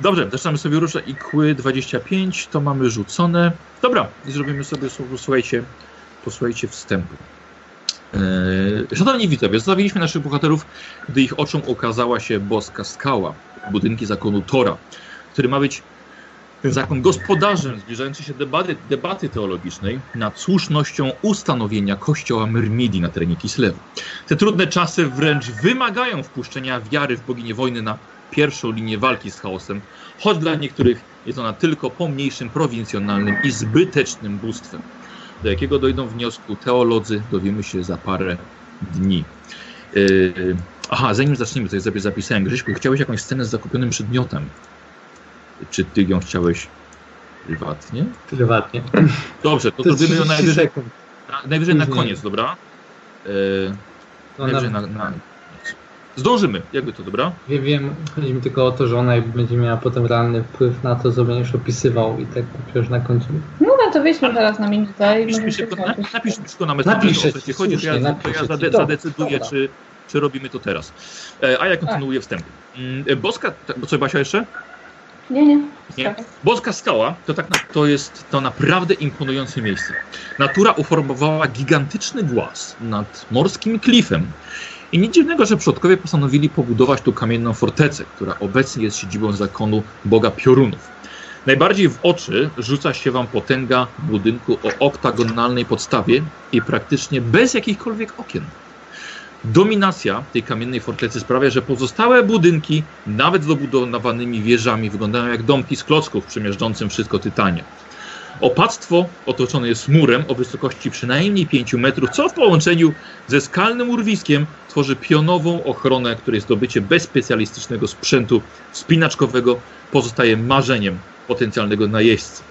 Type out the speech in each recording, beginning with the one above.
dobrze, zaczynamy sobie ruszę i kły 25, to mamy rzucone. Dobra, i zrobimy sobie, posłuchajcie, posłuchajcie wstępu. Yy, szanowni widzowie, zostawiliśmy naszych bohaterów, gdy ich oczom okazała się boska skała, budynki zakonu Tora, który ma być ten zakon gospodarzem zbliżającej się debaty, debaty teologicznej nad słusznością ustanowienia kościoła Myrmidii na terenie Kislewu. Te trudne czasy wręcz wymagają wpuszczenia wiary w boginię wojny na pierwszą linię walki z chaosem, choć dla niektórych jest ona tylko pomniejszym, prowincjonalnym i zbytecznym bóstwem. Do jakiego dojdą wniosku teolodzy, dowiemy się za parę dni. Yy, aha, zanim zaczniemy, to ja sobie zapisałem. Grześku, chciałeś jakąś scenę z zakupionym przedmiotem. Czy ty ją chciałeś prywatnie? Prywatnie. Dobrze, to, to zrobimy ją najwyżej, na, najwyżej na koniec, dobra? Yy, no najwyżej na, na, Zdążymy, jakby to, dobra? Wiem, wiem, chodzi mi tylko o to, że ona będzie miała potem realny wpływ na to, co będziesz opisywał i tak przecież na końcu. No, no to weźmy teraz na minutę i napisz szybko, napisz szybko na messenger. Napiszę ci, chodzi, że ja, ja zade, zadecyduję, czy, czy robimy to teraz. E, a ja kontynuuję wstęp. Mm, Boska, co Basia jeszcze? Nie, nie. nie. Boska skała to, tak, to jest to naprawdę imponujące miejsce. Natura uformowała gigantyczny głaz nad morskim klifem, i nic dziwnego, że przodkowie postanowili pobudować tu kamienną fortecę, która obecnie jest siedzibą zakonu boga piorunów. Najbardziej w oczy rzuca się wam potęga budynku o oktagonalnej podstawie i praktycznie bez jakichkolwiek okien. Dominacja tej kamiennej fortecy sprawia, że pozostałe budynki, nawet z dobudowanymi wieżami, wyglądają jak domki z klocków przemiażdżącym wszystko tytanie. Opactwo otoczone jest murem o wysokości przynajmniej 5 metrów, co w połączeniu ze skalnym urwiskiem tworzy pionową ochronę, której zdobycie bez specjalistycznego sprzętu spinaczkowego pozostaje marzeniem potencjalnego najeźdźcy.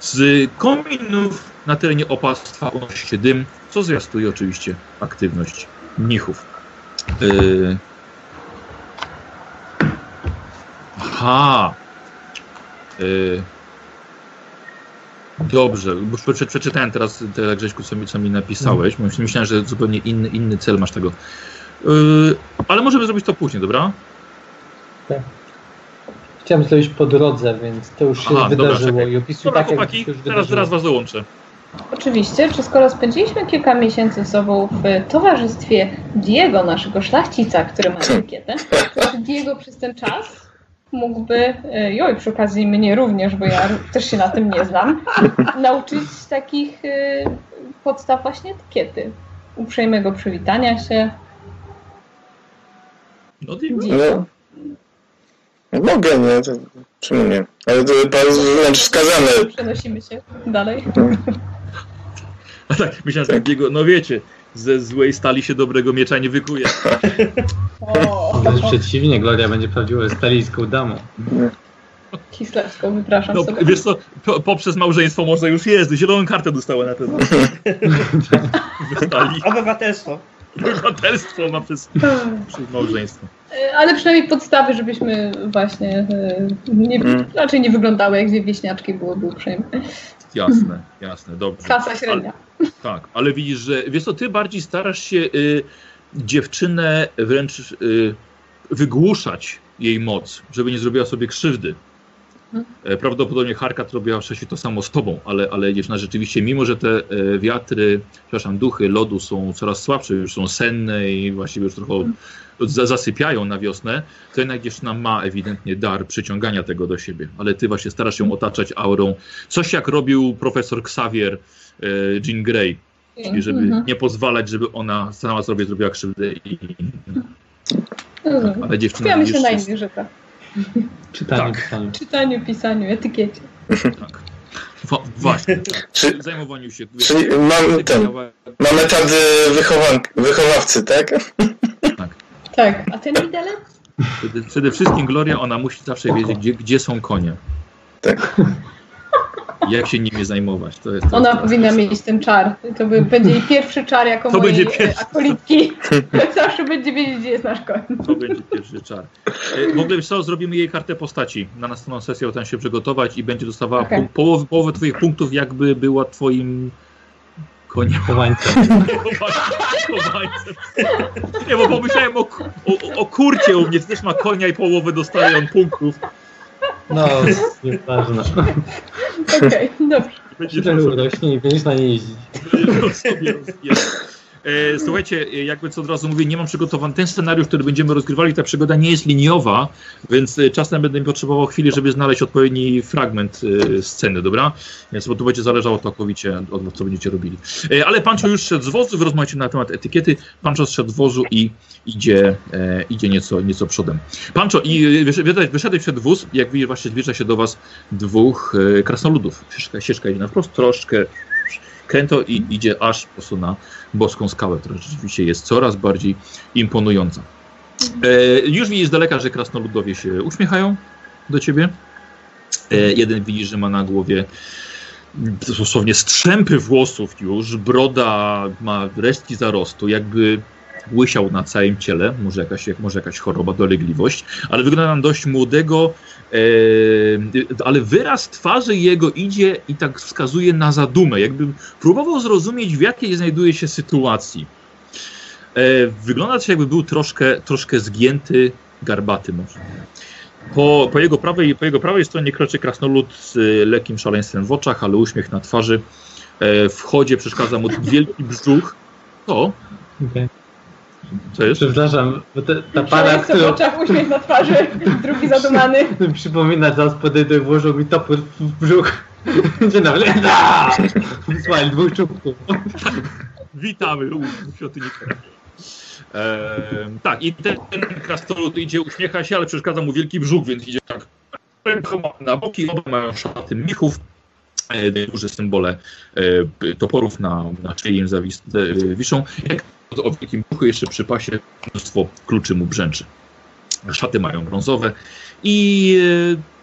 Z kominów na terenie opactwa unosi się dym, co zwiastuje oczywiście aktywność mnichów. Yy... Aha. Yy... Dobrze, bo przeczytałem teraz te Grześku, co mi, co mi napisałeś. Myślałem, że zupełnie inny, inny cel masz tego. Yy, ale możemy zrobić to później, dobra? Tak. Chciałem zrobić po drodze, więc to już się Aha, wydarzyło dobra, i opisuję tak, chłopaki, jak teraz, teraz was dołączę. Oczywiście, czy skoro spędziliśmy kilka miesięcy z sobą w towarzystwie Diego, naszego szlachcica, który ma etykietę, to Diego przez ten czas mógłby, e, i przy okazji mnie również, bo ja też się na tym nie znam, nauczyć takich e, podstaw właśnie etykiety. Uprzejmego przywitania się. No, no, no, mogę, nie? To, czemu nie? Ale to jest wręcz wskazane. Przenosimy się dalej. A tak, myślałem, że takiego, no wiecie, ze złej stali się dobrego miecza nie wykuje. Wręcz przeciwnie, Gloria będzie prawdziwą stalijską damą. Hislewską, wypraszam no, sobie. Wiesz co, po, poprzez małżeństwo może już jest, zieloną kartę dostała na pewno. Obywatelstwo. Obywatelstwo ma przez, przez małżeństwo. E, ale przynajmniej podstawy, żebyśmy właśnie e, nie, hmm. raczej nie wyglądały jak dwie wieśniaczki, byłoby uprzejme. Jasne, jasne, dobrze. Klasa średnia. Ale, tak, ale widzisz, że wiesz co, ty bardziej starasz się y, dziewczynę wręcz y, wygłuszać jej moc, żeby nie zrobiła sobie krzywdy. Mhm. Prawdopodobnie Harkat robiła wcześniej to samo z tobą, ale, ale dziewczyna rzeczywiście, mimo że te e, wiatry, przepraszam, duchy lodu są coraz słabsze, już są senne i właściwie już trochę mhm. Zasypiają na wiosnę, to jednak dziewczyna ma ewidentnie dar przyciągania tego do siebie. Ale ty właśnie starasz się otaczać aurą. Coś jak robił profesor Xavier e, Jean Grey, czyli żeby mhm. nie pozwalać, żeby ona sama sobie zrobiła krzywdę. I... Tak, ale dziewczyna... Skupiamy się na innych rzeczach. Czytaniu, tak. pisaniu. Czytaniu, pisaniu, etykiecie. Tak. właśnie. Czy, zajmowaniu się. Czyli mam ten, mamy tady wychowan, wychowawcy, tak? Tak. Tak. A ten widelec? Przede, przede wszystkim Gloria, ona musi zawsze wiedzieć, gdzie, gdzie są konie. Tak jak się nimi zajmować. To jest, to Ona jest powinna mieć ten czar. To by, będzie jej pierwszy czar jako to mojej będzie pierwszy. akolitki. Zawsze będzie wiedzieć, gdzie jest nasz koń. To będzie pierwszy czar. E, w ogóle co, zrobimy jej kartę postaci. Na następną sesję tam się przygotować i będzie dostawała okay. połowę, połowę twoich punktów, jakby była twoim koniem. Chowańcem. Chowańcem. Nie, bo pomyślałem o, o, o kurcie u mnie, też ma konia i połowę dostaje on punktów. No, nieważne. Okej, dobrze. Będzie Tyle urośnie i będziesz na nie jeździć. sobie rozbierał. E, Słuchajcie, e, jakby co od razu mówię, nie mam przygotowany ten scenariusz, który będziemy rozgrywali. Ta przygoda nie jest liniowa, więc e, czasem będę potrzebował chwili, żeby znaleźć odpowiedni fragment e, sceny, dobra? Więc bo to będzie zależało całkowicie od was, co będziecie robili. E, Ale Pancho już szedł z wozu, wy rozmawiacie na temat etykiety. Pancho zszedł z wozu i idzie, e, idzie nieco, nieco przodem. Pancho, i wysz- wyszedłeś, wyszedłeś przed wóz, jak widzisz, właśnie zbliża się do was dwóch krasnoludów. Ścieżka, ścieżka idzie na wprost, troszkę kręto i idzie aż po prostu na boską skałę, która rzeczywiście jest coraz bardziej imponująca. E, już widzisz z daleka, że krasnoludowie się uśmiechają do ciebie. E, jeden widzisz, że ma na głowie dosłownie strzępy włosów już, broda ma resztki zarostu, jakby łysiał na całym ciele, może jakaś, może jakaś choroba, dolegliwość, ale wygląda na dość młodego, e, ale wyraz twarzy jego idzie i tak wskazuje na zadumę, jakby próbował zrozumieć, w jakiej znajduje się sytuacji. E, wygląda to jakby był troszkę, troszkę zgięty, garbaty może. Po, po, jego prawej, po jego prawej stronie kroczy krasnolud z e, lekkim szaleństwem w oczach, ale uśmiech na twarzy. E, w chodzie przeszkadza mu wielki brzuch. O, Okej. Co jest? Przepraszam, bo te, ta para, Szaleństwo w oczach, uśmiech na twarzy, drugi zadumany. przypomina, zaraz podejdę, włożył mi topór w brzuch. Dzień dobry. Da! Słuchaj, dwóch czubków. Witamy u świątynika. Ehm, tak, i ten, ten krasnolud idzie, uśmiecha się, ale przeszkadza mu wielki brzuch, więc idzie tak na boki, oba mają szaty mnichów, e, duże symbole e, toporów na, na szyi im zawis, e, wiszą. Jak o wielkim brzuchu jeszcze przy pasie mnóstwo kluczy mu brzęczy. Szaty mają brązowe i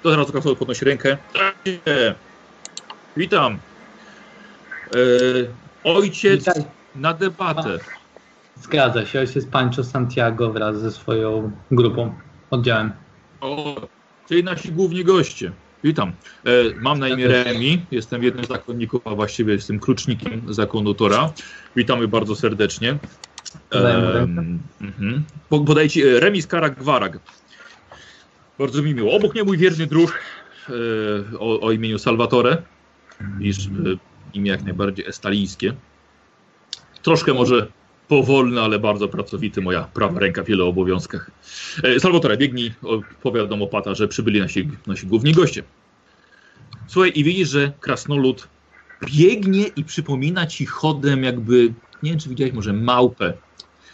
e, od razu krasnolud podnosi rękę. Witam. E, ojciec Witaj. na debatę. Zgadza się, ojciec Pancho Santiago wraz ze swoją grupą, oddziałem. O, czyli nasi główni goście. Witam. E, mam na imię Remi, jestem jednym z zakonników, a właściwie jestem klucznikiem zakonu Tora. Witamy bardzo serdecznie. Mhm. Po- Podajcie e, Remi Skarak Gwarag. Bardzo mi miło. Obok mnie mój wierny druh e, o, o imieniu Salvatore. Iż e, imię jak najbardziej estalijskie. Troszkę może powolny, ale bardzo pracowity. Moja prawa ręka w wielu obowiązkach. E, Salvatore, biegnij, powiadom opata, że przybyli nasi, nasi główni goście. Słuchaj, i widzisz, że krasnolud biegnie i przypomina ci chodem jakby, nie wiem czy widziałeś może małpę,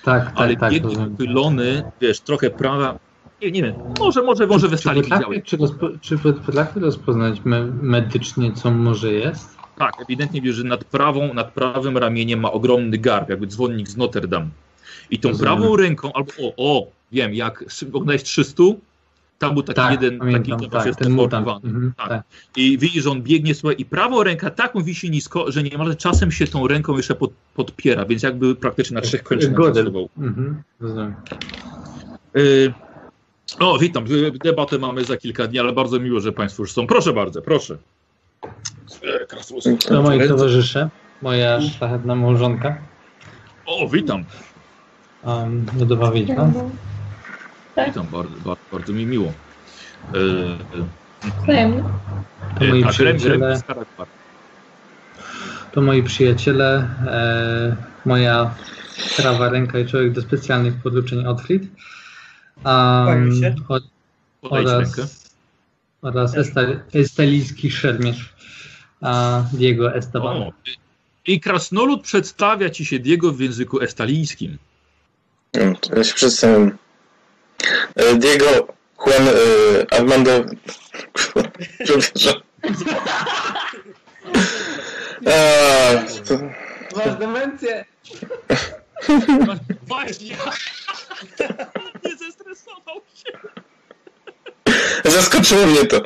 Tak, tak, ale tak. biegnie rozumiem. uchylony, wiesz, trochę prawa, nie, nie wiem, może, może, może we Czy potrafię, czy, rozpo, czy potrafię rozpoznać me, medycznie, co może jest? Tak, ewidentnie widzisz, że nad prawą, nad prawym ramieniem ma ogromny garb, jakby dzwonnik z Notre Dame. I tą Rozumiem. prawą ręką, albo o, o, wiem, jak oglądałeś 300, tam był taki tak, jeden, taki pamiętam, taki tak, ten. Mhm, Tak. tak. I widzisz, że on biegnie słuchaj, i prawą ręka taką wisi nisko, że niemalże czasem się tą ręką jeszcze pod, podpiera, więc jakby praktycznie na trzech kończynach pracował. Mhm, rozumiem. Y, o, witam. Y, Debatę mamy za kilka dni, ale bardzo miło, że Państwo już są. Proszę bardzo, proszę. E. To moi towarzysze, moja szlachetna małżonka, O, witam. um, lodowa wiedźma. Witam, bardzo, bardzo, bardzo mi miło. E, e, Wzajemnie. To moi tak, Remi- przyjaciele. To moi przyjaciele, e, moja prawa ręka i człowiek do specjalnych podruczeń Otfrid. Um, się. o- oraz oraz esta- estalijski szermierz Diego Esteban. O, I krasnolud przedstawia ci się Diego w języku estalijskim. No, to ja się przedstawiam. E, Diego Juan e, Armando. Przepraszam. Masz demencję! Właśnie! Nie zestresował się. zaskoczyło mnie to.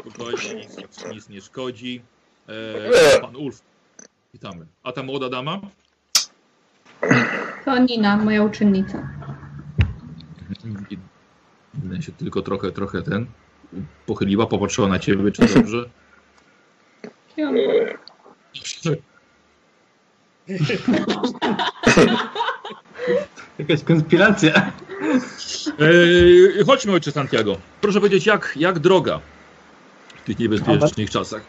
Spokojnie, nic, nic, nie szkodzi. E, pan Ulf, witamy. A ta młoda dama? To Nina, moja uczennica. Jeden się tylko trochę, trochę ten pochyliła, popatrzyła na ciebie, czy dobrze. Jakaś konspiracja. E, chodźmy, ojcze Santiago. Proszę powiedzieć, jak, jak droga w tych niebezpiecznych czasach?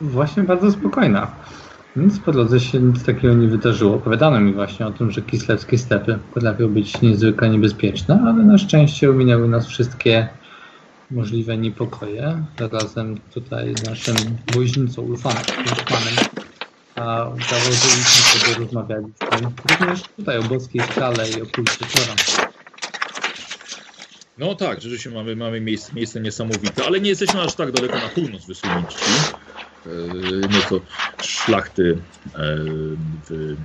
Właśnie bardzo spokojna. Nic po drodze się nic takiego nie wydarzyło. Opowiadano mi właśnie o tym, że kislewskie stepy potrafią być niezwykle niebezpieczne, ale na szczęście ominęły nas wszystkie możliwe niepokoje. Razem tutaj z naszym woźnicą Ulfanem, a założyliśmy sobie rozmawialiśmy również tutaj o boskiej skale i o Tora. No tak, rzeczywiście mamy, mamy miejsce, miejsce niesamowite, ale nie jesteśmy aż tak daleko na północ wysunięci. E, nieco szlachty e, w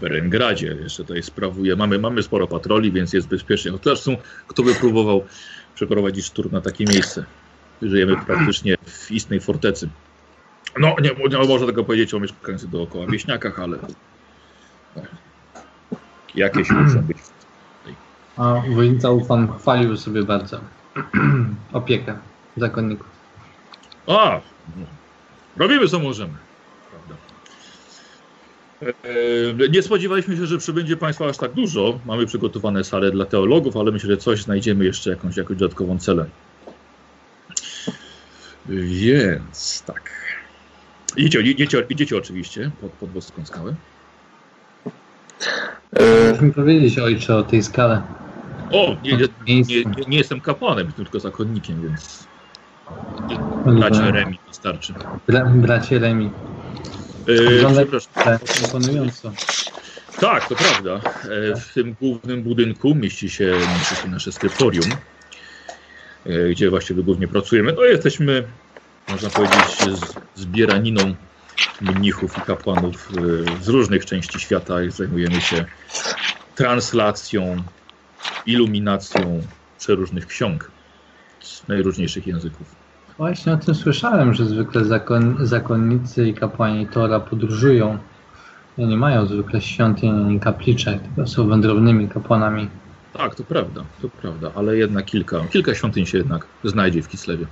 Berengradzie jeszcze tutaj sprawuje. Mamy, mamy sporo patroli, więc jest bezpiecznie. Chociaż są, kto by próbował przeprowadzić szturm na takie miejsce. Żyjemy praktycznie w istnej fortecy. No, nie, nie można tego powiedzieć o mieszkających dookoła wieśniakach, ale no, jakieś muszą być. A wojnica Ulfan chwalił sobie bardzo opiekę zakonników. A, robimy co możemy. E, nie spodziewaliśmy się, że przybędzie Państwa aż tak dużo. Mamy przygotowane sale dla teologów, ale myślę, że coś znajdziemy jeszcze, jakąś, jakąś dodatkową celę. Więc tak. Idziecie, idziecie, idziecie oczywiście pod, pod boską skałę. Mi powiedzieć, ojcze, o tej skale. O, nie, nie, nie, nie, nie jestem kapłanem, jestem tylko zakonnikiem, więc bracie Remi wystarczy. Bra bracie Remi. E, Wygląda przepraszam. imponująco. Tak, to prawda. E, W tym głównym budynku mieści się, mieści się nasze skryptorium, e, gdzie właściwie głównie pracujemy. No jesteśmy, można powiedzieć, zbieraniną mnichów i kapłanów e, z różnych części świata i zajmujemy się translacją, iluminacją przeróżnych ksiąg z najróżniejszych języków. Właśnie o tym słyszałem, że zwykle zakon zakonnicy i kapłani Tora podróżują. I nie mają zwykle świątyń ani kapliczek, tylko są wędrownymi kapłanami. Tak, to prawda, to prawda, ale jednak kilka, kilka świątyń się jednak znajdzie w Kislewie.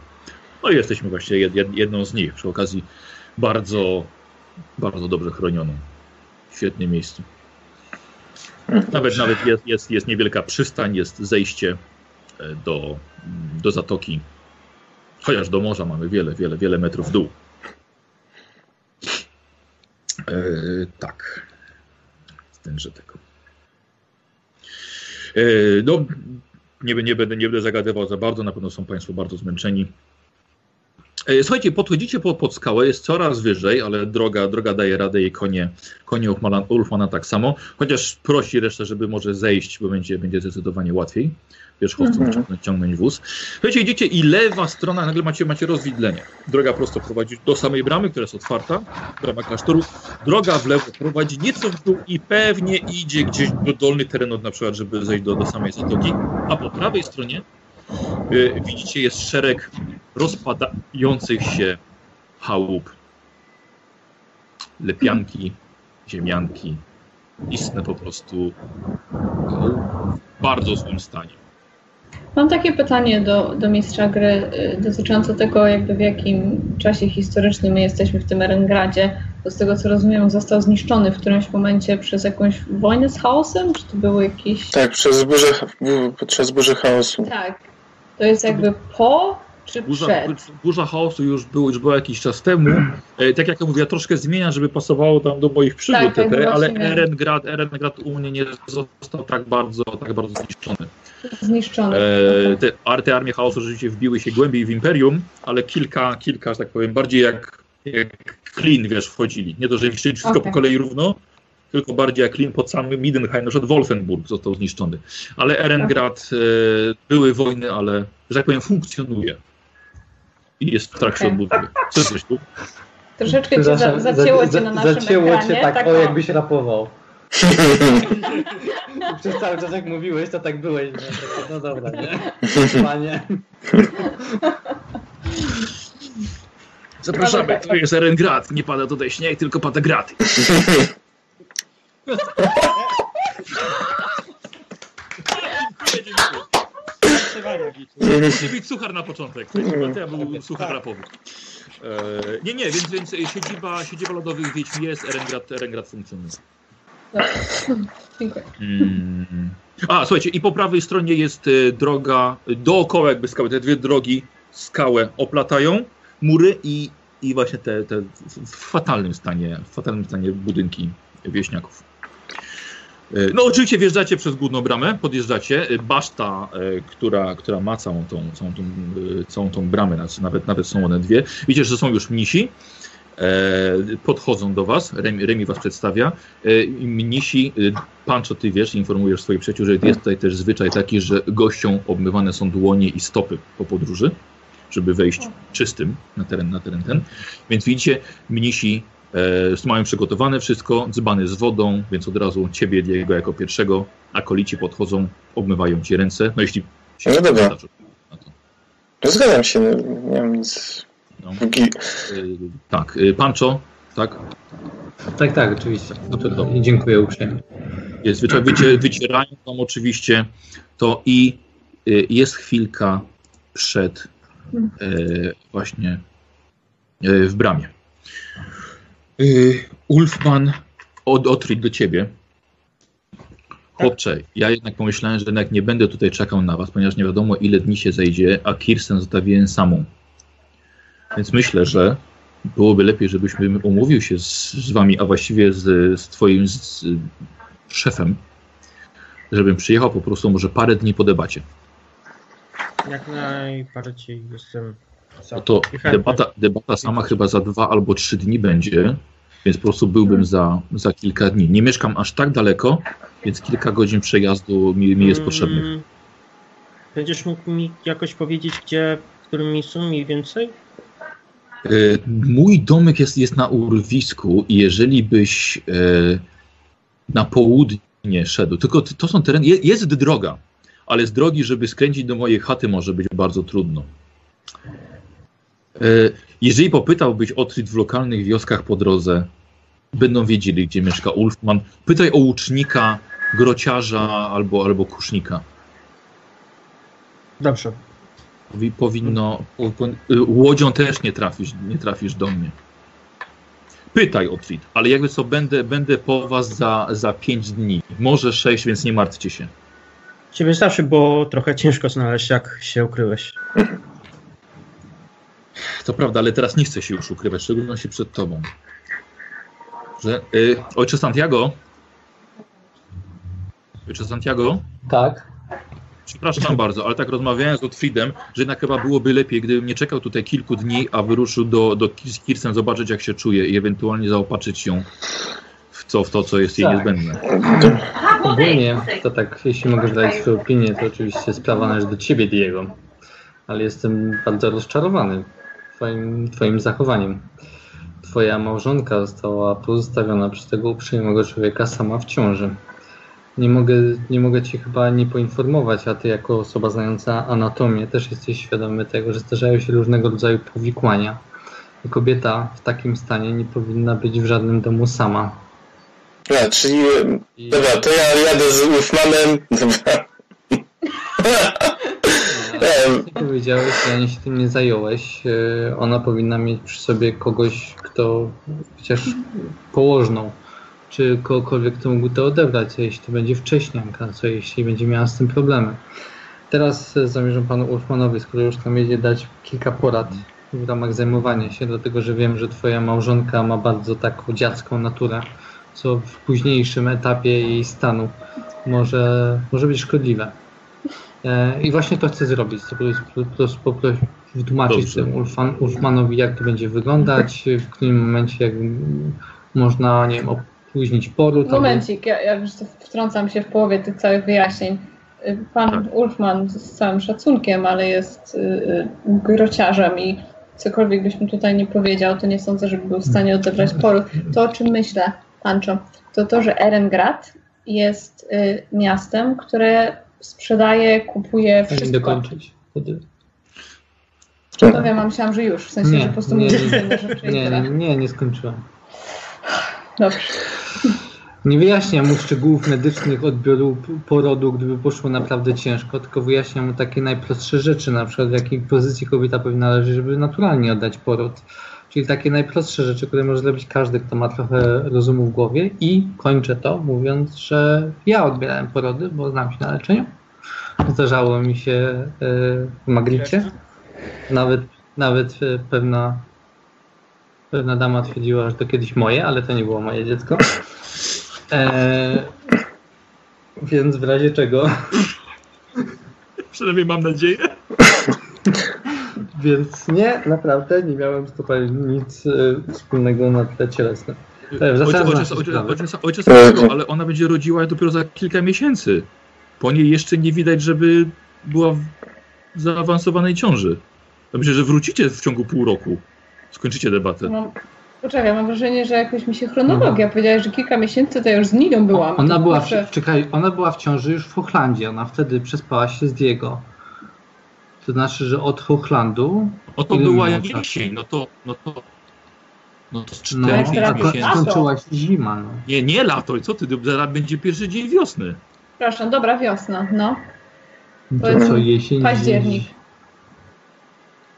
No i jesteśmy właśnie jed, jed, jedną z nich, przy okazji bardzo, bardzo dobrze chronioną. Świetne miejsce. Nawet, nawet jest, jest, jest niewielka przystań, jest zejście e, do, do zatoki. Chociaż do morza mamy wiele, wiele, wiele metrów w dół. E, tak. Tenże tego. E, No, nie, nie, będę, nie będę zagadywał za bardzo, na pewno są Państwo bardzo zmęczeni. E, Słuchajcie, podchodzicie pod, pod skałę, jest coraz wyżej, ale droga, droga daje radę i konie, konie Ulfmana, Ulfmana tak samo, chociaż prosi resztę, żeby może zejść, bo będzie, będzie zdecydowanie łatwiej wierzchowcom Mhm. ciągnąć, ciągnąć wóz. Słuchajcie, idziecie i lewa strona, nagle macie, macie rozwidlenie. Droga prosto prowadzi do samej bramy, która jest otwarta, brama klasztoru. Droga w lewo prowadzi nieco w dół i pewnie idzie gdzieś do dolny teren, na przykład, żeby zejść do, do samej zatoki. A po prawej stronie widzicie jest szereg rozpadających się chałup. Lepianki, ziemianki, istne po prostu w bardzo złym stanie. Mam takie pytanie do, do mistrza gry y, dotyczące tego, jakby w jakim czasie historycznym my jesteśmy w tym Erengradzie. Bo z tego co rozumiem, został zniszczony w którymś momencie przez jakąś wojnę z chaosem? Czy to były jakieś. tak, przez burzę, bu- podczas burzy chaosu. Tak. To jest jakby po czy Burza, przed? burza chaosu już, był, już była jakiś czas temu. E, tak jak ja mówię, ja troszkę zmieniam, żeby pasowało tam do moich przygód, Tak, tak, TT, ale właśnie miałem. Erengrad, Erengrad u mnie nie został tak bardzo, tak bardzo zniszczony. Zniszczony. E, te, te armie chaosu rzeczywiście wbiły się głębiej w Imperium, ale kilka, kilka, że tak powiem, bardziej jak, jak Klin, wiesz, wchodzili. Nie to, że niszczyli wszystko Okej. po kolei równo, tylko bardziej jak Klin pod samym Midenheim, na przykład Wolfenburg został zniszczony. Ale Erengrad, e, były wojny, ale, że tak powiem, funkcjonuje. I jest w trakcie Okej. odbudowy. Co coś tu? Troszeczkę cię za, zacięło za- cię na naszym Zacięło ekranie. cię tak, o o. jakbyś rapował. Przez cały czas jak mówiłeś, to tak byłeś. No, tak, no dobra, nie? Panie. Zapraszamy, to jest Erengrad. Nie pada tutaj śnieg, tylko pada graty. Musi być suchar na początek. To ja był suchar rapowy. E, nie, nie, więc, więc siedziba, siedziba lodowych wiedźm jest, Erengrad, Erengrad funkcjonuje. Dobrze. Dziękuję. Mm. A, słuchajcie, i po prawej stronie jest e, droga dookoła jakby skały. Te dwie drogi skałę oplatają, mury i, i właśnie te, te w- w fatalnym stanie, w fatalnym stanie budynki wieśniaków. E, No oczywiście wjeżdżacie przez główną bramę, podjeżdżacie. E, Baszta, e, która, która ma całą tą, całą tą, całą tą bramę, znaczy nawet, nawet są one dwie. Widzicie, że są już mnisi. Podchodzą do was, Remi, Remi was przedstawia. Mnisi, Pancho, ty wiesz, informujesz swoich przyjaciół, że jest tutaj też zwyczaj taki, że gościom obmywane są dłonie i stopy po podróży, żeby wejść czystym na teren, na teren ten. Więc widzicie, mnisi mają przygotowane wszystko, dzbany z wodą, więc od razu ciebie, Diego, jako pierwszego, akolici podchodzą, obmywają ci ręce. No jeśli się No dobra. na to. No zgadzam się, nie, nie mam nic. No. Póki... E, tak, e, Pancho, tak, Tak, tak, oczywiście. Dobrze, dobrze. I dziękuję uprzejmie. Jest wycie, wycierają tam oczywiście to i y, jest chwilka przed y, właśnie y, w bramie. Y, Ulfman od Otrid do ciebie. Chłopcze, ja jednak pomyślałem, że jednak nie będę tutaj czekał na was, ponieważ nie wiadomo ile dni się zejdzie, a Kirsten zostawiłem samą. Więc myślę, że byłoby lepiej, żebyśmy umówił się z, z wami, a właściwie z, z twoim z, szefem, żebym przyjechał po prostu może parę dni po debacie. Jak najbardziej jestem za. No to debata, debata sama chyba za dwa albo trzy dni będzie, więc po prostu byłbym za, za kilka dni. Nie mieszkam aż tak daleko, więc kilka godzin przejazdu mi, mi jest potrzebnych. Mm, Będziesz mógł mi jakoś powiedzieć, gdzie, w którym miejscu mniej więcej? Y, Mój domek jest, jest na urwisku i jeżeli byś y, na południe szedł, tylko to są tereny, je- jest droga, ale z drogi, żeby skręcić do mojej chaty może być bardzo trudno. Y, Jeżeli popytałbyś o w lokalnych wioskach po drodze, będą wiedzieli, gdzie mieszka Ulfman. Pytaj o łucznika, grociarza albo, albo kusznika. Dobrze. Powi- Powinno. Po, po, y, łodzią też nie trafisz, nie trafisz do mnie. Pytaj o Trid, ale jakby co, będę, będę po was za, za 5 dni. Może 6, więc nie martwcie się. Ciebie zawsze było trochę ciężko znaleźć, jak się ukryłeś. To prawda, ale teraz nie chcę się już ukrywać, w szczególności przed tobą. Że, y, ojcze Santiago? Ojcze Santiago? Tak. Przepraszam bardzo, ale tak rozmawiałem z Otfriedem, że jednak chyba byłoby lepiej, gdybym nie czekał tutaj kilku dni, a wyruszył do, do Kir- Kirsten zobaczyć, jak się czuje i ewentualnie zaopatrzyć ją w, co, w to, co jest jej Tak. niezbędne. Ogólnie to tak, jeśli mogę zdać swoją opinię, to oczywiście sprawa należy do ciebie, Diego. Ale jestem bardzo rozczarowany twoim, twoim zachowaniem. Twoja małżonka została pozostawiona przez tego uprzejmego człowieka sama w ciąży. Nie mogę, nie mogę cię chyba nie poinformować, a ty jako osoba znająca anatomię też jesteś świadomy tego, że zdarzają się różnego rodzaju powikłania. I kobieta w takim stanie nie powinna być w żadnym domu sama. No, czyli... I... Dobra, to ja jadę z Ulfmanem. Dobra. Powiedziałeś, że się tym nie zająłeś. e, Ona powinna mieć przy sobie kogoś, kto chociaż położną, czy kogokolwiek, kto mógł to odebrać, jeśli to będzie wcześnianka, co jeśli będzie miała z tym problemy. Teraz e, zamierzam panu Ulfmanowi, skoro już tam jedzie, dać kilka porad w ramach zajmowania się, dlatego że wiem, że twoja małżonka ma bardzo taką dziacką naturę, co w późniejszym etapie jej stanu może, może być szkodliwe. E, I właśnie to chcę zrobić. Chcę po prostu- po prostu poprosić, wytłumaczyć Dobrze. temu Ulfan, Ulfmanowi, jak to będzie wyglądać, w którym momencie jak można, nie wiem, opóźnić poród. albo- Momencik, ja, ja już wtrącam się w połowie tych całych wyjaśnień. Y, Pan Tak. Ulfman z całym szacunkiem, ale jest y, y, grociarzem i cokolwiek byś mu tutaj nie powiedział, to nie sądzę, żeby był w stanie odebrać poród. To, o czym myślę, Pancho, to to, że Erengrad jest y, miastem, które sprzedaje, kupuje Chcę wszystko. dokończyć. Wtedy- To wiem, a myślałam, że już, w sensie, Nie, że po prostu nie, nie. rzeczy Nie, nie, nie, nie skończyłem. Dobrze. Nie wyjaśniam mu szczegółów medycznych odbioru porodu, gdyby poszło naprawdę ciężko, tylko wyjaśniam mu takie najprostsze rzeczy, na przykład w jakiej pozycji kobieta powinna leżeć, żeby naturalnie oddać poród. Czyli takie najprostsze rzeczy, które może zrobić każdy, kto ma trochę rozumu w głowie. I kończę to mówiąc, że ja odbierałem porody, bo znam się na leczeniu. Zdarzało mi się e, w Magricie. Nawet, nawet e, pewna, pewna dama twierdziła, że to kiedyś moje, ale to nie było moje dziecko. E, więc w razie czego Przynajmniej mam nadzieję. Więc nie, naprawdę nie miałem z kopalni nic e, wspólnego na tle cielesnym. E, Ojciec, do ojciec, ojciec, ojciec, ojciec ale ona będzie rodziła dopiero za kilka miesięcy. Po niej jeszcze nie widać, żeby była w zaawansowanej ciąży. Myślę, że wrócicie w ciągu pół roku. Skończycie debatę. Mam, poczekaj, mam wrażenie, że jakoś mi się chronologia. Powiedziałeś, że kilka miesięcy to ja już z Nidą byłam. Ona była, proszę. w, czekaj, ona była w ciąży już w Hochlandzie. Ona wtedy przespała się z Diego. To znaczy, że od Hochlandu. No to była czasu? jesień, no to, no to, no to z No, 4 teraz a skończyła się zima. No. Nie, nie lato, co ty, zaraz będzie pierwszy dzień wiosny. Przepraszam, dobra, wiosna, no. To jest co, jesień? październik.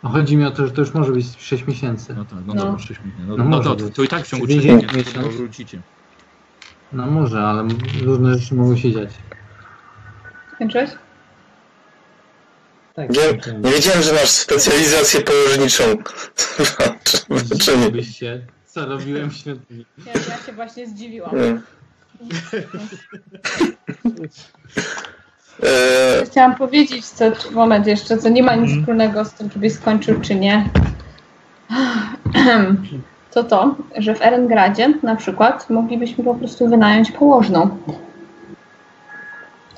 No, chodzi mi o to, że to już może być 6 miesięcy. No tak, no, No. dobra, 6 miesięcy. No, No no, może to, to i tak w ciągu Czyli 3 miesiąc. miesięcy no, wrócicie. No może, ale różne rzeczy mogą się dziać. Skończyłeś? Tak, Nie, nie wiedziałem, że masz specjalizację położniczą. Nie? Byście, co robiłem w świątyni. Ja, ja się właśnie zdziwiłam. E, Chciałam powiedzieć, co, moment jeszcze, co nie ma nic Mhm. wspólnego z tym, czy byś skończył, czy nie. To to, że w Erengradzie na przykład moglibyśmy po prostu wynająć położną.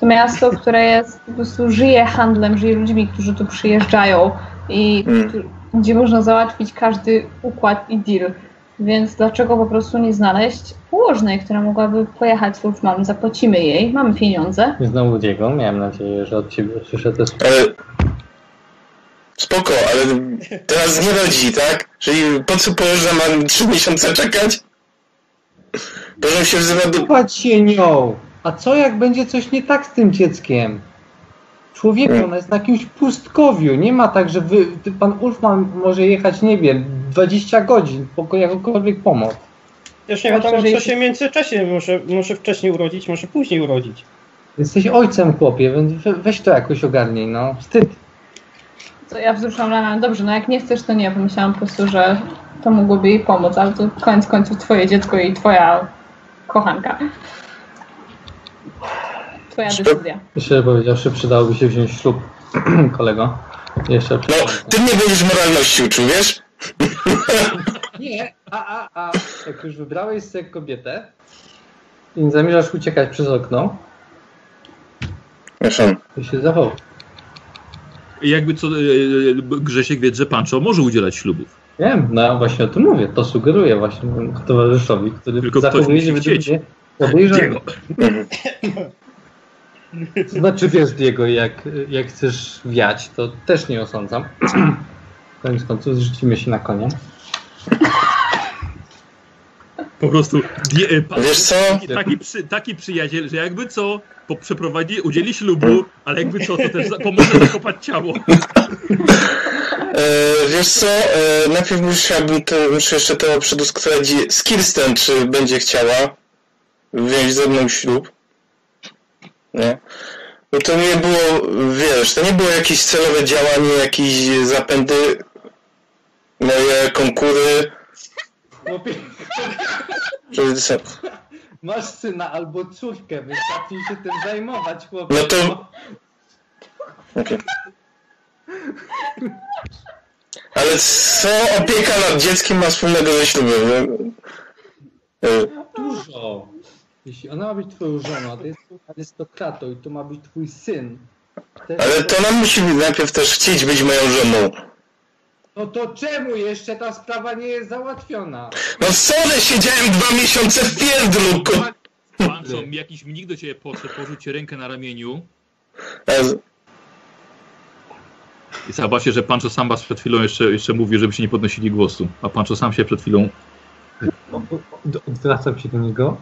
To miasto, które jest, po prostu żyje handlem, żyje ludźmi, którzy tu przyjeżdżają i Mm. którzy- gdzie można załatwić każdy układ i deal. Więc dlaczego po prostu nie znaleźć położnej, która mogłaby pojechać z mamy, zapłacimy jej, mamy pieniądze. Znowu Diego, miałem nadzieję, że od ciebie usłyszę te słowa. ale... Spoko, ale teraz nie rodzi, tak? Czyli po co położna ma 3 miesiące czekać? Proszę się wzywa do... Zobacz się nią! A co jak będzie coś nie tak z tym dzieckiem? Człowieku, ona jest na jakimś pustkowiu. Nie ma tak, że wy, ty, pan Ulfman może jechać, nie wiem, 20 godzin po jakąkolwiek pomoc. Też nie wiadomo, że co się w międzyczasie może, może wcześniej urodzić, może później urodzić. Jesteś ojcem, chłopie, więc we, weź to jakoś ogarnij, no. Wstyd. Co ja wzruszam ramionami. Dobrze, no jak nie chcesz, to nie. Pomyślałam po prostu, że to mogłoby jej pomóc, ale to koniec końców twoje dziecko i twoja kochanka. Twoja decyzja. Szczerze powiedziawszy, przydałoby się wziąć ślub, kolego. Jeszcze No, ty mnie będziesz moralności uczył, wiesz? Nie, a, a, a. Jak już wybrałeś sobie kobietę i nie zamierzasz uciekać przez okno, Wiesz, on. to się zachow. I jakby co, e, e, Grzesiek wie, że Pancho może udzielać ślubów. Wiem, no ja właśnie o tym mówię. To sugeruję właśnie mojemu towarzyszowi, który Tylko ktoś zachowuje musi się według chcieć. mnie podejrzanie. Diego. To znaczy wiesz Diego, jak, jak chcesz wiać, to też nie osądzam. Koniec końców zrzucimy się na konia. Po prostu die, e, Pancho Wiesz co? Taki, taki, przy, taki przyjaciel, że jakby co, po, przeprowadzi, udzieli ślubu, ale jakby co, to też za, pomoże zakopać ciało. E, wiesz co, e, najpierw musiałbym to, muszę jeszcze to przedyskutować z Kirsten, czy będzie chciała wziąć ze mną ślub. Nie? No to nie było, wiesz, to nie było jakieś celowe działanie, jakieś zapędy, moje konkury. Chłopie, są- masz syna albo córkę, więc zacznij się tym zajmować, chłopie. No to- Okej. Ale co opieka nad dzieckiem ma wspólnego ze ślubem? Dużo. Jeśli ona ma być twoją żoną, a to jest arystokratą i to ma być twój syn, to- Ale to ona musi najpierw też chcieć być moją żoną. no to czemu jeszcze ta sprawa nie jest załatwiona? No sorry, siedziałem dwa miesiące w pierdlu. ko- Pancho, jakiś mnik do ciebie podszedł, położył ci rękę na ramieniu i zobacz się, że Pancho sam was przed chwilą jeszcze, jeszcze mówił, żeby się nie podnosili głosu, a Pancho sam się przed chwilą... Od- Odwracam się do niego.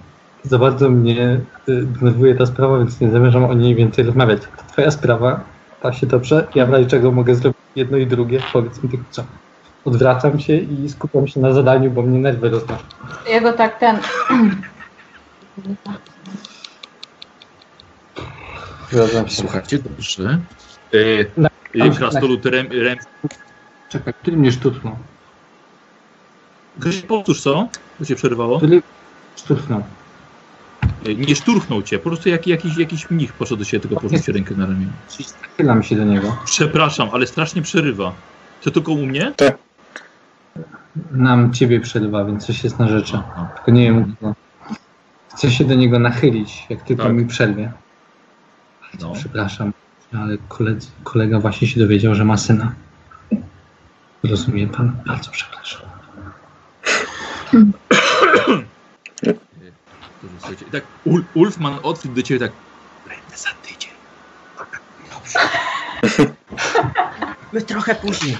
Za bardzo mnie y, denerwuje ta sprawa, więc nie zamierzam o niej więcej rozmawiać. To twoja sprawa, ta się dobrze. Ja w razie czego mogę zrobić jedno i drugie. Powiedz mi tylko co. odwracam się i skupiam się na zadaniu, bo mnie nerwy roznoszą. Ja go tak ten... Zgadzam się. Słuchajcie, dobrze. Na- E, e, krasnolud rem, rem, Czekaj, który mnie szturchnął? Grzesiek, powtórz co? To cię przerwało? Który szturchnął? Nie szturchnął cię, po prostu jak, jakiś, jakiś mnich poszedł do ciebie, tylko położył ci rękę na ramieniu. Czyli Nachylam się do niego. Przepraszam, ale strasznie przerywa. To tylko u mnie? Nam ciebie przerywa, więc coś jest na rzeczy. Aha. Tylko nie wiem, no. Chcę się do niego nachylić, jak tylko Tak. mi przerwie. No. Przepraszam, ale koledzy, kolega właśnie się dowiedział, że ma syna. Rozumie pan? Bardzo przepraszam. Dobrze, słuchajcie. I tak Ul, Ulfman odszedł do ciebie tak. Będę za tydzień. My trochę później.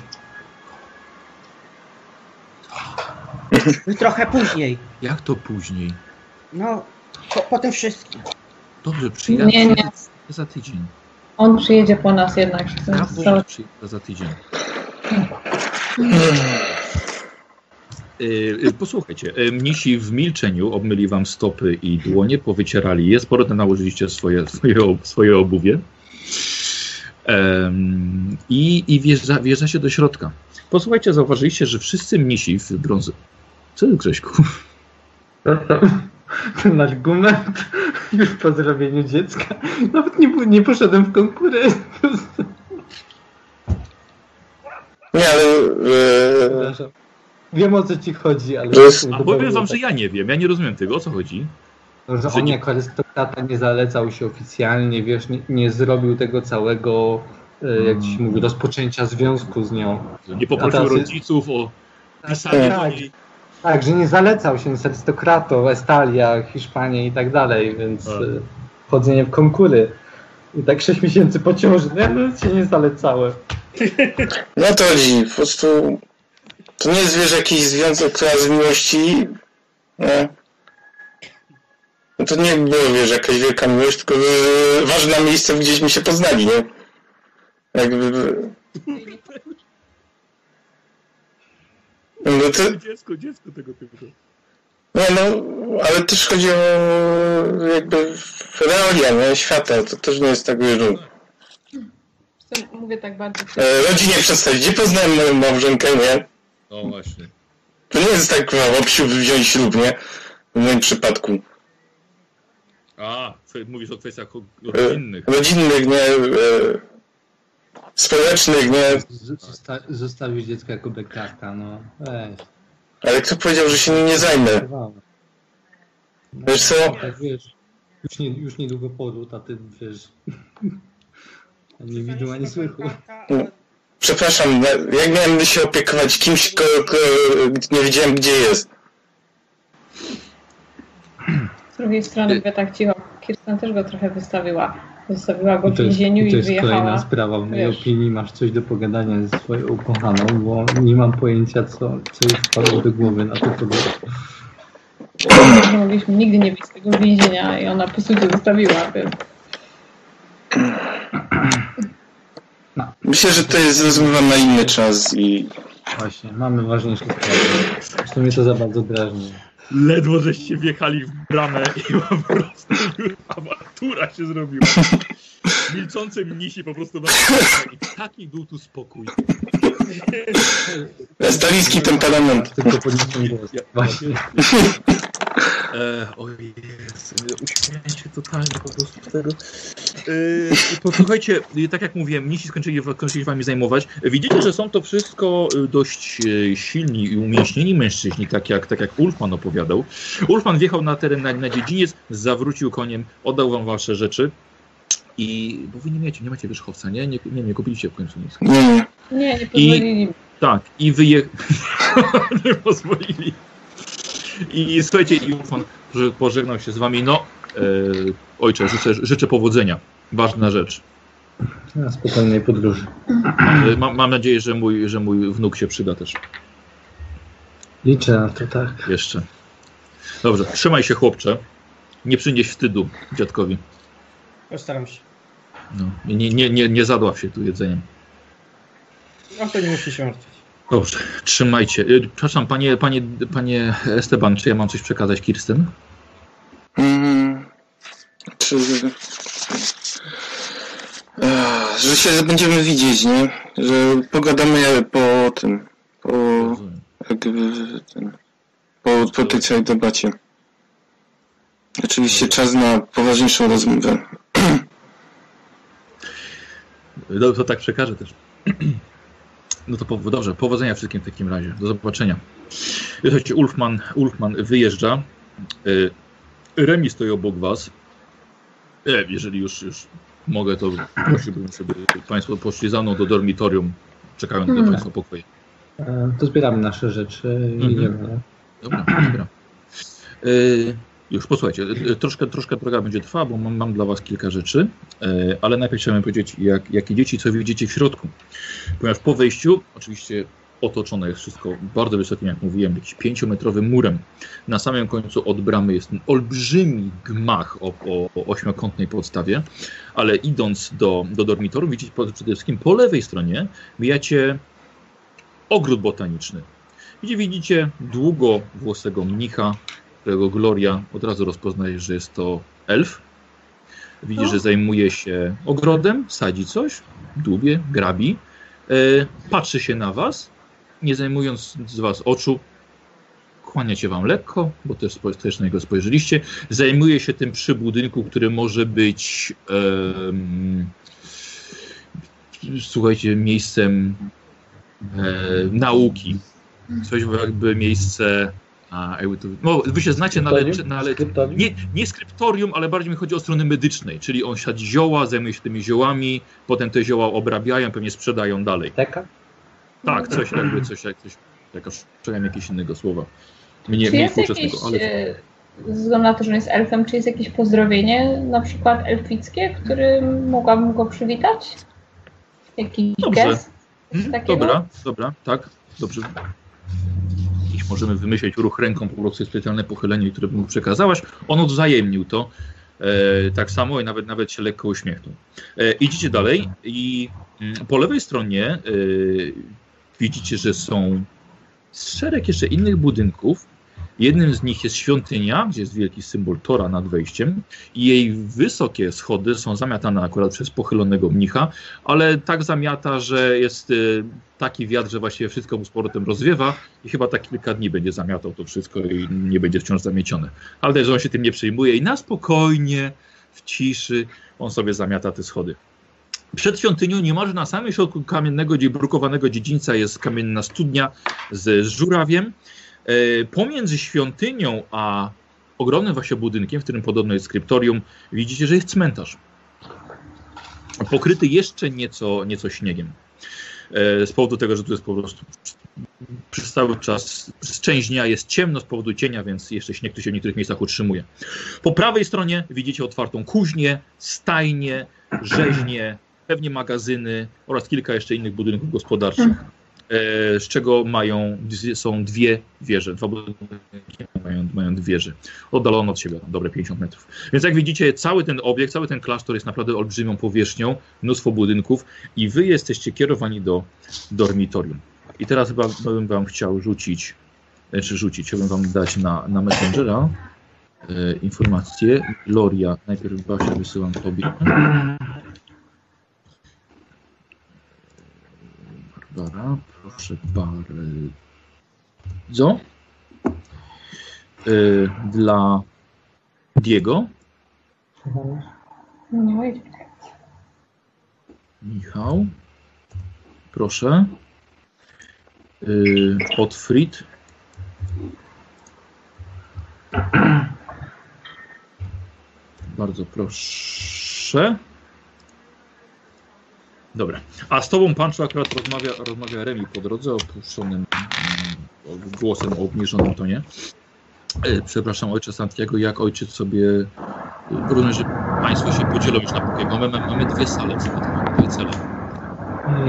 My trochę później. Jak to później? No, po, po tym wszystkim. Dobrze, przyjadę Nie, nie. za tydzień. On przyjedzie po nas jednak. Że przyjadę za tydzień. Yy, Posłuchajcie, yy, mnisi w milczeniu obmyli wam stopy i dłonie, powycierali je, sporo nałożyliście swoje, swoje, swoje obuwie Em, i, i wjeżdża, wjeżdżacie do środka. Posłuchajcie, zauważyliście, że wszyscy mnisi w brązy... Co jest Grześku? Ten argument już po zrobieniu dziecka. Nawet nie, nie poszedłem w konkurencję. Nie, ale... Przepraszam. Wiem o co ci chodzi, ale... Jest- A powiem wam, że ja nie wiem, ja nie rozumiem tego, o co chodzi. No, że że on nie- jako arystokrata nie zalecał się oficjalnie, wiesz, nie, nie zrobił tego całego, e, jak ci się mówi, rozpoczęcia związku z nią. Nie poprosił jest- rodziców o pisanie do Tak, niej. tak, że nie zalecał się z arystokratą, Estalia, Hiszpania i tak dalej, więc Tak. e, wchodzenie w konkury. I tak 6 miesięcy po ciąży, no no, się nie zalecałem. no to po prostu... To nie jest, wiesz, jakiś związek, która z miłości... Nie. No to nie było, wiesz, jakaś wielka miłość, tylko e, ważne miejsce, gdzieśmy się poznali, nie? Jakby... No to, Dziecko, dziecko tego typu. Nie no, ale też chodzi o jakby realia, nie? Świata. To też nie jest tak, wiesz, no, Mówię tak bardzo. e, rodzinie przedstawić. Gdzie poznałem moją małżonkę, nie? No właśnie. To nie jest tak, kurwa, obsiu wziąć ślub, nie? W moim przypadku. A, mówisz o kwestiach E, rodzinnych. rodzinnych, nie? E, społecznych, nie? Zosta zostawić dziecko jako bekarka, no weź. Ale kto powiedział, że się nim nie zajmę? No, Wiesz co? Tak wiesz, już, nie, już niedługo poród, a ty wiesz, ani widu, ani słychu. Przepraszam, jak miałem się opiekować kimś, ko, ko, nie wiedziałem, gdzie jest? Z drugiej strony mówię tak cicho. Kirsten też go trochę wystawiła. Zostawiła go I w to jest, więzieniu i to i jest kolejna sprawa. W mojej Wiesz. opinii masz coś do pogadania ze swoją ukochaną, bo nie mam pojęcia, co, co jej wpadło do głowy na to podróż. Nie mogliśmy nigdy nie wyjść z tego więzienia i ona po prostu zostawiła. Więc Myślę, że to jest rozmowa na inny czas i... Właśnie, mamy ważniejsze sprawy. Zresztą mnie to za bardzo drażni. Ledwo żeście wjechali w bramę i po prostu już awantura się zrobiła. Milczące mnisi po prostu na i taki był tu spokój. Stalinski temperament. Tylko podniosłem głos. Ja- Właśnie. E, o Jezu, uśmiałem się totalnie po prostu z tego. E, posłuchajcie, tak jak mówiłem, mnisi skończyli, skończyli wami zajmować. Widzicie, że są to wszystko e, dość e, silni i umięśnieni mężczyźni, tak jak, tak jak Ulfman opowiadał. Ulfman wjechał na teren, na, na dziedziniec, zawrócił koniem, oddał wam wasze rzeczy. I, bo wy nie macie, nie macie wierzchowca, nie? Nie, nie, nie kupiliście w końcu nic. Nie, nie. nie, nie pozwolili. Tak, i wyje... nie pozwolili. I słuchajcie, że pożegnał się z wami. No, e, ojcze, życzę, życzę powodzenia. Ważna rzecz. Na spokojnej podróży. E, mam, mam nadzieję, że mój, że mój wnuk się przyda też Liczę na to, tak. jeszcze. Dobrze, trzymaj się chłopcze. Nie przynieś wstydu dziadkowi. Postaram się. No, nie, nie, nie, nie zadław się tu jedzeniem. No to nie musi się martwić. Dobrze, trzymajcie. Y, Przepraszam, panie, panie, panie Esteban, czy ja mam coś przekazać Kirsten? Mm, czy... Ech, Że się będziemy widzieć, nie? Że pogadamy po tym, po, jakby, ten, po, po tej całej debacie. Oczywiście czas na poważniejszą rozmowę. No to tak przekażę też. No to po, dobrze, powodzenia wszystkim w takim razie. Do zobaczenia. Słuchajcie, Ulfman, Ulfman wyjeżdża. Y, Remi stoi obok was. E, jeżeli już, już mogę, to prosiłbym, żeby Państwo poszli za mną do dormitorium, czekając do Hmm. Państwa pokoju. E, To zbieramy nasze rzeczy i Mhm. idziemy. Dobra, dobra. Y, już posłuchajcie, y, troszkę, troszkę droga będzie trwała, bo mam, mam dla Was kilka rzeczy, y, ale najpierw chciałem powiedzieć, jak, jak idziecie, co widzicie w środku. Ponieważ po wejściu, oczywiście otoczone jest wszystko bardzo wysokim, jak mówiłem, jakimś pięciometrowym murem. Na samym końcu od bramy jest olbrzymi gmach o, o, o ośmiokątnej podstawie, ale idąc do, do dormitoru, widzicie przede wszystkim po lewej stronie mijacie ogród botaniczny, gdzie widzicie długowłosego mnicha, którego Gloria od razu rozpoznaje, że jest to elf. Widzi, O. że zajmuje się ogrodem, sadzi coś, dłubie, grabi, e, patrzy się na was, nie zajmując z was oczu, kłania się wam lekko, bo też, też na niego spojrzeliście. Zajmuje się tym przy budynku, który może być słuchajcie, miejscem e, nauki. Coś jakby miejsce. A, no, wy się znacie na, leczy, na le, Skryptorium? nie, nie skryptorium, ale bardziej mi chodzi o stronę medycznej, czyli on siadzi zioła, zajmuje się tymi ziołami, potem te zioła obrabiają, pewnie sprzedają dalej. Teka? Tak, coś jakby, coś jak coś, jakaś, szukam jakiegoś innego słowa. Mniej, Czy mniej jest jakieś, współczesnego, ale... e, ze względu na to, że on jest elfem, czy jest jakieś pozdrowienie, na przykład elfickie, którym mogłabym go przywitać? Jakiś Dobrze. gest? Mhm? Dobra, dobra, tak, dobrze. Możemy wymyślić ruch ręką, po prostu specjalne pochylenie, które mu przekazałaś. On odwzajemnił to e, tak samo i nawet, nawet się lekko uśmiechnął. E, idziecie dalej i mm, po lewej stronie e, widzicie, że są szereg jeszcze innych budynków. Jednym z nich jest świątynia, gdzie jest wielki symbol Tora nad wejściem i jej wysokie schody są zamiatane akurat przez pochylonego mnicha, ale tak zamiata, że jest y, taki wiatr, że właściwie wszystko mu z powrotem rozwiewa i chyba tak kilka dni będzie zamiatał to wszystko i nie będzie wciąż zamiecione. Ale też, on się tym nie przejmuje i na spokojnie, w ciszy, on sobie zamiata te schody. Przed świątynią niemalże na samym środku kamiennego, brukowanego dziedzińca jest kamienna studnia z żurawiem. E, Pomiędzy świątynią a ogromnym właśnie budynkiem, w którym podobno jest skryptorium, widzicie, że jest cmentarz pokryty jeszcze nieco, nieco śniegiem. E, Z powodu tego, że tu jest po prostu przez cały czas, przez część dnia jest ciemno z powodu cienia, więc jeszcze śnieg tu się w niektórych miejscach utrzymuje. Po prawej stronie widzicie otwartą kuźnię, stajnię, rzeźnię, pewnie magazyny oraz kilka jeszcze innych budynków gospodarczych, z czego mają, są dwie wieże, dwa budynki mają, mają dwie wieże, oddalone od siebie, dobre 50 metrów. Więc jak widzicie, cały ten obiekt, cały ten klasztor jest naprawdę olbrzymią powierzchnią, mnóstwo budynków i wy jesteście kierowani do dormitorium. I teraz chyba bym wam chciał rzucić, czy rzucić, chciałbym wam dać na, na Messengera e, informację. Gloria, najpierw Basia wysyłam tobie. Barbara, proszę bardzo. E, dla Diego. Michał, proszę. Yy, Otfried. Bardzo proszę. Dobra. A z tobą, Pancho, akurat rozmawia, rozmawia Remi po drodze, opuszczonym mm, głosem o obniżonym tonie. E, Przepraszam, ojcze Santiago, jak ojciec sobie... y, Rozumiem, że państwo się podzielą już na półkiego. Mamy, mamy dwie sale, mamy dwie cele.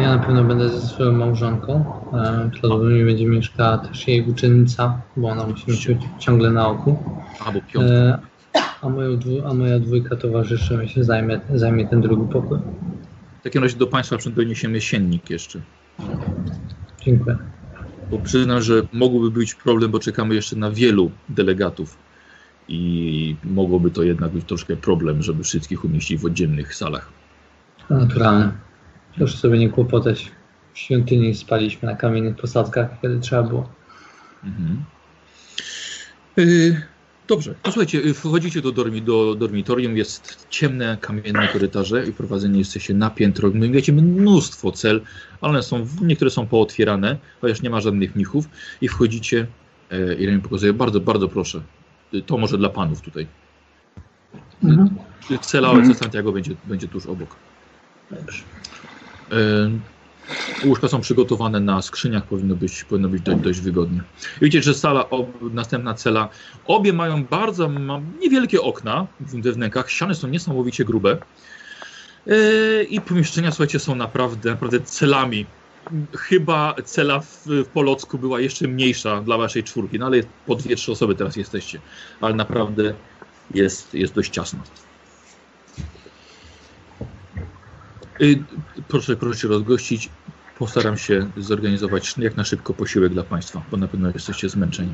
Ja na pewno będę ze swoją małżonką. E, Prawdopodobnie będzie mieszkała też jej uczennica, bo ona musi mieć ciągle na oku. Albo piątka. E, A, moją, a moja dwójka towarzyszy mi się zajmie, zajmie ten drugi pokój. W takim razie do państwa doniesiemy siennik jeszcze. Dziękuję. Bo przyznam, że mógłby być problem, bo czekamy jeszcze na wielu delegatów. I mogłoby to jednak być troszkę problem, żeby wszystkich umieścić w oddzielnych salach. Naturalne. Proszę sobie nie kłopotać. W świątyni spaliśmy na kamiennych posadzkach, kiedy trzeba było. Mhm. Y, Dobrze, to słuchajcie, y, wchodzicie do, dormi, do dormitorium, jest ciemne, kamienne korytarze i prowadzeni jesteście na piętro. Macie mnóstwo cel, ale one są, niektóre są pootwierane, chociaż nie ma żadnych mnichów i wchodzicie, e, Irene pokazuje, bardzo, bardzo proszę, Y, to może dla panów tutaj. Mhm. Cela ojca Santiago będzie, będzie tuż obok. E, Łóżka są przygotowane na skrzyniach, powinno być, powinno być dość, dość wygodnie. Widzicie, że sala, ob, następna cela, obie mają bardzo ma niewielkie okna we wnękach, ściany są niesamowicie grube. E, I pomieszczenia, słuchajcie, są naprawdę, naprawdę celami. Chyba cela w, w Polocku była jeszcze mniejsza dla waszej czwórki, no ale po dwie, trzy osoby teraz jesteście. Ale naprawdę jest, jest dość ciasno. Y, Proszę, proszę rozgościć. Postaram się zorganizować jak na szybko posiłek dla Państwa, bo na pewno jesteście zmęczeni.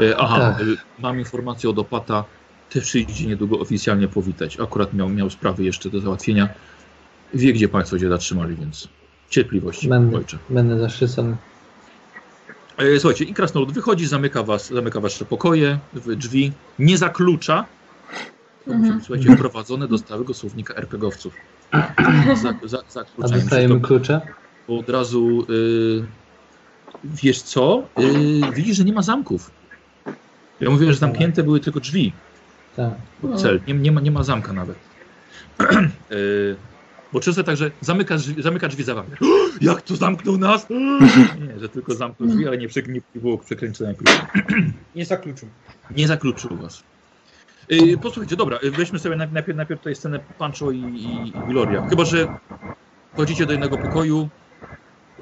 E, Aha, Tak. y, mam informację od opata. Też przyjdzie niedługo oficjalnie powitać. Akurat miał, miał sprawy jeszcze do załatwienia. Wie, gdzie Państwo się zatrzymali, więc cierpliwości, Będę, ojcze. będę zaszczycony. E, Słuchajcie, i krasnolud wychodzi, zamyka, was, zamyka wasze pokoje, w- drzwi, nie zaklucza. To musi Mhm. być, słuchajcie, wprowadzone do stałego słownika RPGowców. Za, za, A zakluczają się dostajemy klucze? Bo od razu y, wiesz co? Y, widzisz, że nie ma zamków. Ja mówię, że zamknięte były tylko drzwi Tak. cel. Nie, nie, ma, nie ma zamka nawet. y, bo często tak, że zamyka drzwi, zamyka drzwi za wami. Jak to zamknął nas? nie, że tylko zamknął drzwi, ale nie, przek- nie było przekręcenia klucza. Nie zakluczył. Nie zakluczył was. Y, posłuchajcie, dobra, y, weźmy sobie najpierw, najpierw, tutaj scenę Pancho i, i, i Gloria. Chyba, że chodzicie do jednego pokoju.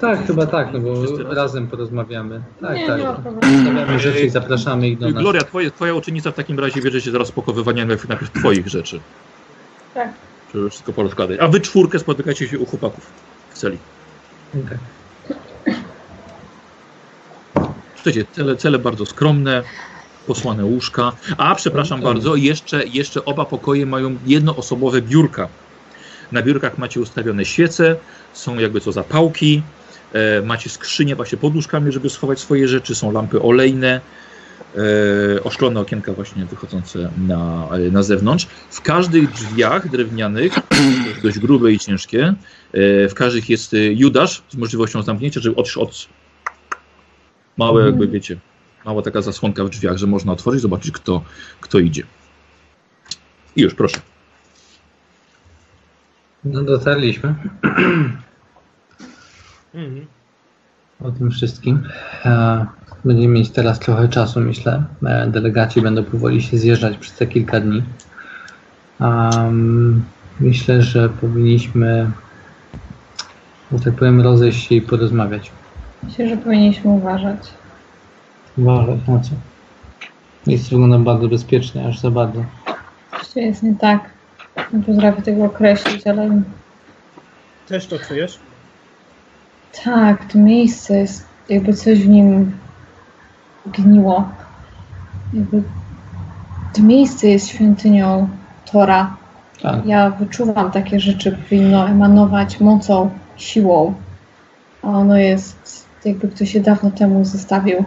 Tak, chyba tak, no bo razem. razem porozmawiamy. Tak, nie, tak. Stawiamy rzeczy i zapraszamy ich do nas. Gloria, twoje, twoja uczennica w takim razie bierze się za rozpakowywanie najpierw, twoich rzeczy. Tak. Żeby wszystko porozkładać. A wy czwórkę spotykacie się u chłopaków w celi. Okej. Słuchajcie, cele, cele bardzo skromne, posłane łóżka. A, przepraszam Mhm. bardzo, jeszcze, jeszcze oba pokoje mają jednoosobowe biurka. Na biurkach macie ustawione świece, są jakby co zapałki, macie skrzynie właśnie pod łóżkami, żeby schować swoje rzeczy, są lampy olejne, e, oszklone okienka właśnie wychodzące na, e, na zewnątrz. W każdych drzwiach drewnianych, dość grube i ciężkie, e, w każdych jest e, Judasz z możliwością zamknięcia, żeby od, od małe jakby wiecie, mała taka zasłonka w drzwiach, że można otworzyć, zobaczyć kto, kto idzie. I już, proszę. No dotarliśmy Mhm. o tym wszystkim. E, Będziemy mieć teraz trochę czasu, myślę. E, Delegaci będą powoli się zjeżdżać przez te kilka dni. Um, myślę, że powinniśmy, że tak powiem, rozejść się i porozmawiać. Myślę, że powinniśmy uważać. Uważać na co? Miejsce wygląda bardzo bezpiecznie, aż za bardzo. Tu jest nie tak. Nie potrafię tego określić, ale Też to czujesz? Tak, to miejsce jest, jakby coś w nim gniło. Jakby to miejsce jest świątynią Tora. Tak. Ja wyczuwam takie rzeczy, powinno emanować mocą, siłą. A ono jest, jakby ktoś się dawno temu zostawił.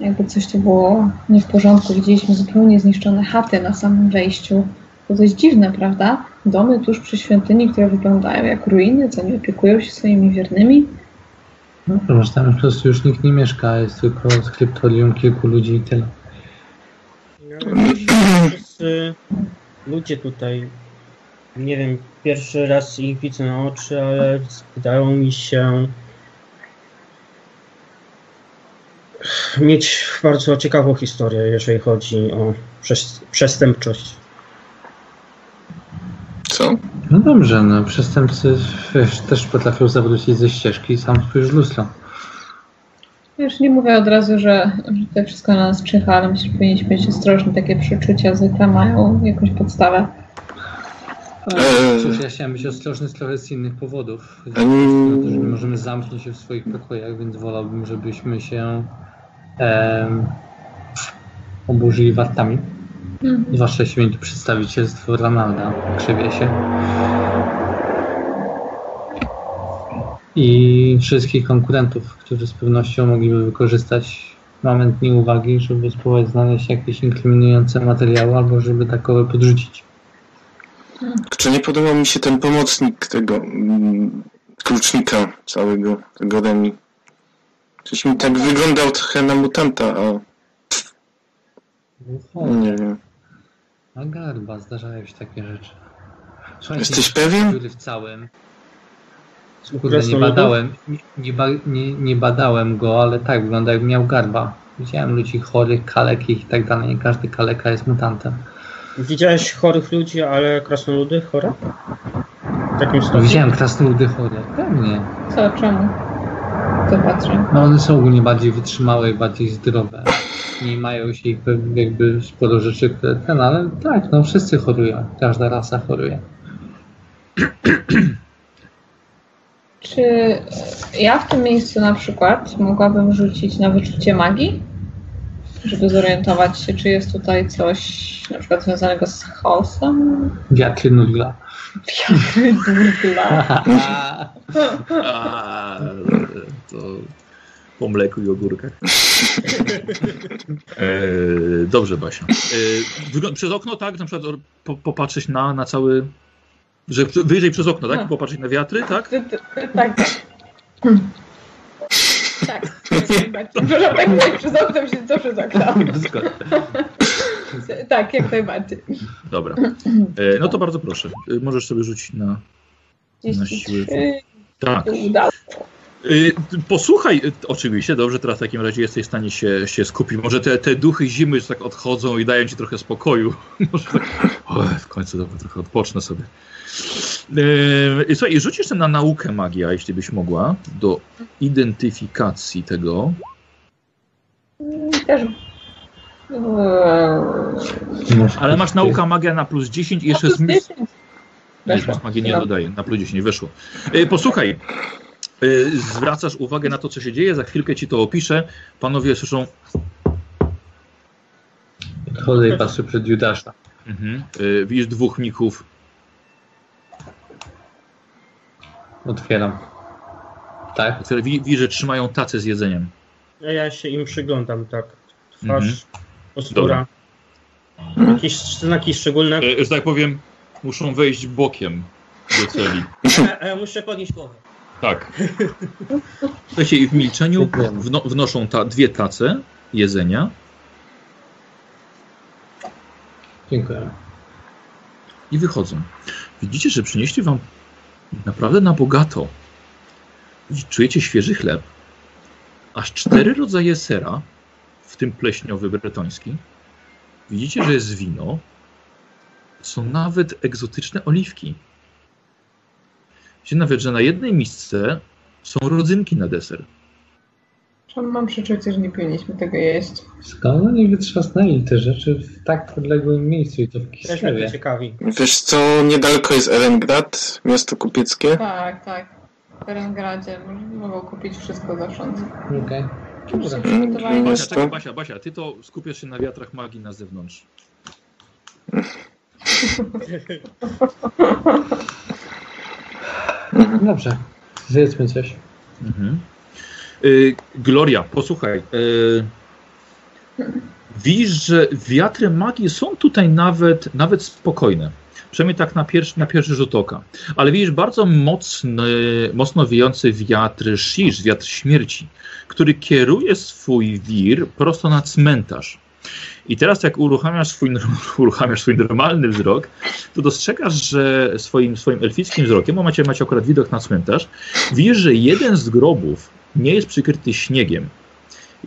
Jakby coś tu było nie w porządku. Widzieliśmy zupełnie zniszczone chaty na samym wejściu. To dość dziwne, prawda? Domy tuż przy świątyni, które wyglądają jak ruiny, co nie opiekują się swoimi wiernymi. No, może tam po prostu już nikt nie mieszka, jest tylko skryptorium kilku ludzi i tyle. Wszyscy ludzie tutaj, nie wiem, pierwszy raz ich widzę na oczy, ale wydają mi się mieć bardzo ciekawą historię, jeżeli chodzi o przes- przestępczość. Co? No dobrze, no przestępcy wiesz, też potrafią zawrócić ze ścieżki, sam spójrz w lustro. Już nie mówię od razu, że, że to wszystko na nas czyha, ale myślę, że powinniśmy być ostrożni. Takie przeczucia zwykle mają jakąś podstawę. Eee. Cóż, ja chciałem być ostrożny z trochę z innych powodów. To, że nie możemy zamknąć się w swoich pokojach, więc wolałbym, żebyśmy się em, oburzyli wartami. Mhm. Zwłaszcza jeśli będzie to przedstawicielstwo Ranalda, krzywie się. I wszystkich konkurentów, którzy z pewnością mogliby wykorzystać moment nieuwagi, żeby spróbować znaleźć jakieś inkryminujące materiały, albo żeby takowe podrzucić. Czy nie podobał mi się ten pomocnik tego mm, klucznika całego, tego Remi? Coś mi tak wyglądał trochę na mutanta, a nie wiem. A garba, zdarzają się takie rzeczy. Słuchajcie, Jesteś pewien? dziury w całym. Kurde, nie badałem, nie, nie, nie, badałem go, ale tak, wygląda jakby miał garba. Widziałem ludzi chorych, kalekich i tak dalej. Nie każdy kaleka jest mutantem. Widziałeś chorych ludzi, ale krasnoludy chore? W takim stopniu? widziałem krasnoludy chore, pewnie. Co, czemu? To patrzę. No one są ogólnie bardziej wytrzymałe i bardziej zdrowe. Nie mają się ich jakby sporo rzeczy, które ten, ale tak, no wszyscy chorują. Każda rasa choruje. Czy ja w tym miejscu na przykład mogłabym rzucić na wyczucie magii? Żeby zorientować się, czy jest tutaj coś na przykład związanego z chaosem? Wiatry nudla. Wiatry durgla. A, to po mleku i ogórkach. E, dobrze, Basia. E, wygląd- przez okno, tak? Na przykład po, popatrzeć na, na cały... Że wyjrzeć przez okno, tak? I popatrzeć na wiatry, tak? Tak. Tak. Przepraszam, tak przez okno się co przez okno. Tak, jak najbardziej. Dobra. E, no to bardzo proszę. E, możesz sobie rzucić na... Na siłę. 33 Tak. Y, Posłuchaj, y, oczywiście, dobrze, teraz w takim razie jesteś w stanie się, się skupić. Może te, te duchy zimy już tak odchodzą i dają ci trochę spokoju. Może tak, o, w końcu dobra, trochę odpocznę sobie. Yy, słuchaj, rzucisz ten na naukę magia, jeśli byś mogła, do identyfikacji tego. Też. Ale masz nauka magia na plus 10 i jeszcze zmysł. 10. Nie, Weszło. plus magię nie dodaję, na plus 10 nie wyszło. Yy, posłuchaj, yy, zwracasz uwagę na to, co się dzieje, za chwilkę ci to opiszę. Panowie słyszą Chodzę i patrzę przed Judasza. Mhm. Widzisz dwóch mnichów. Otwieram. Tak? Widzisz, że trzymają tacę z jedzeniem. A ja się im przyglądam, tak. Mhm. Twarz, postura. Jakieś znaki szczególne. E, że tak powiem, muszą wejść bokiem do celi. A, a ja muszę podnieść głowę. Tak. Słuchajcie, i w milczeniu wno, wnoszą ta, dwie tace jedzenia Dziękuję. i wychodzą. Widzicie, że przynieśli wam naprawdę na bogato. Czujecie świeży chleb, aż cztery rodzaje sera, w tym pleśniowy bretoński. Widzicie, że jest wino. Są nawet egzotyczne oliwki. Widzicie nawet, że na jednej misce są rodzynki na deser. Czemu mam przeczucie, że nie powinniśmy tego jeść? Skąd oni wytrzasnęli te rzeczy w tak odległym miejscu i to w Też mnie Kislewie? to ciekawi. Wiesz co, niedaleko jest Erengrad, miasto kupieckie. Tak, tak. W Berengradzie mogą kupić wszystko za sządzy. Okej. Dobrze, przygotowali Mm, Basia, czekaj, co? Basia, Basia, ty to skupiasz się na wiatrach magii na zewnątrz. Dobrze. Zjedzmy coś. Mhm. Y, Gloria, posłuchaj. Y, widzisz, że wiatry magii są tutaj nawet, nawet spokojne. Przynajmniej tak na pierwszy, na pierwszy rzut oka. Ale widzisz bardzo mocny, mocno wiejący wiatr Shish, wiatr śmierci, który kieruje swój wir prosto na cmentarz. I teraz jak uruchamiasz swój, uruchamiasz swój normalny wzrok, to dostrzegasz, że swoim, swoim elfickim wzrokiem, bo macie, macie akurat widok na cmentarz, widzisz, że jeden z grobów nie jest przykryty śniegiem.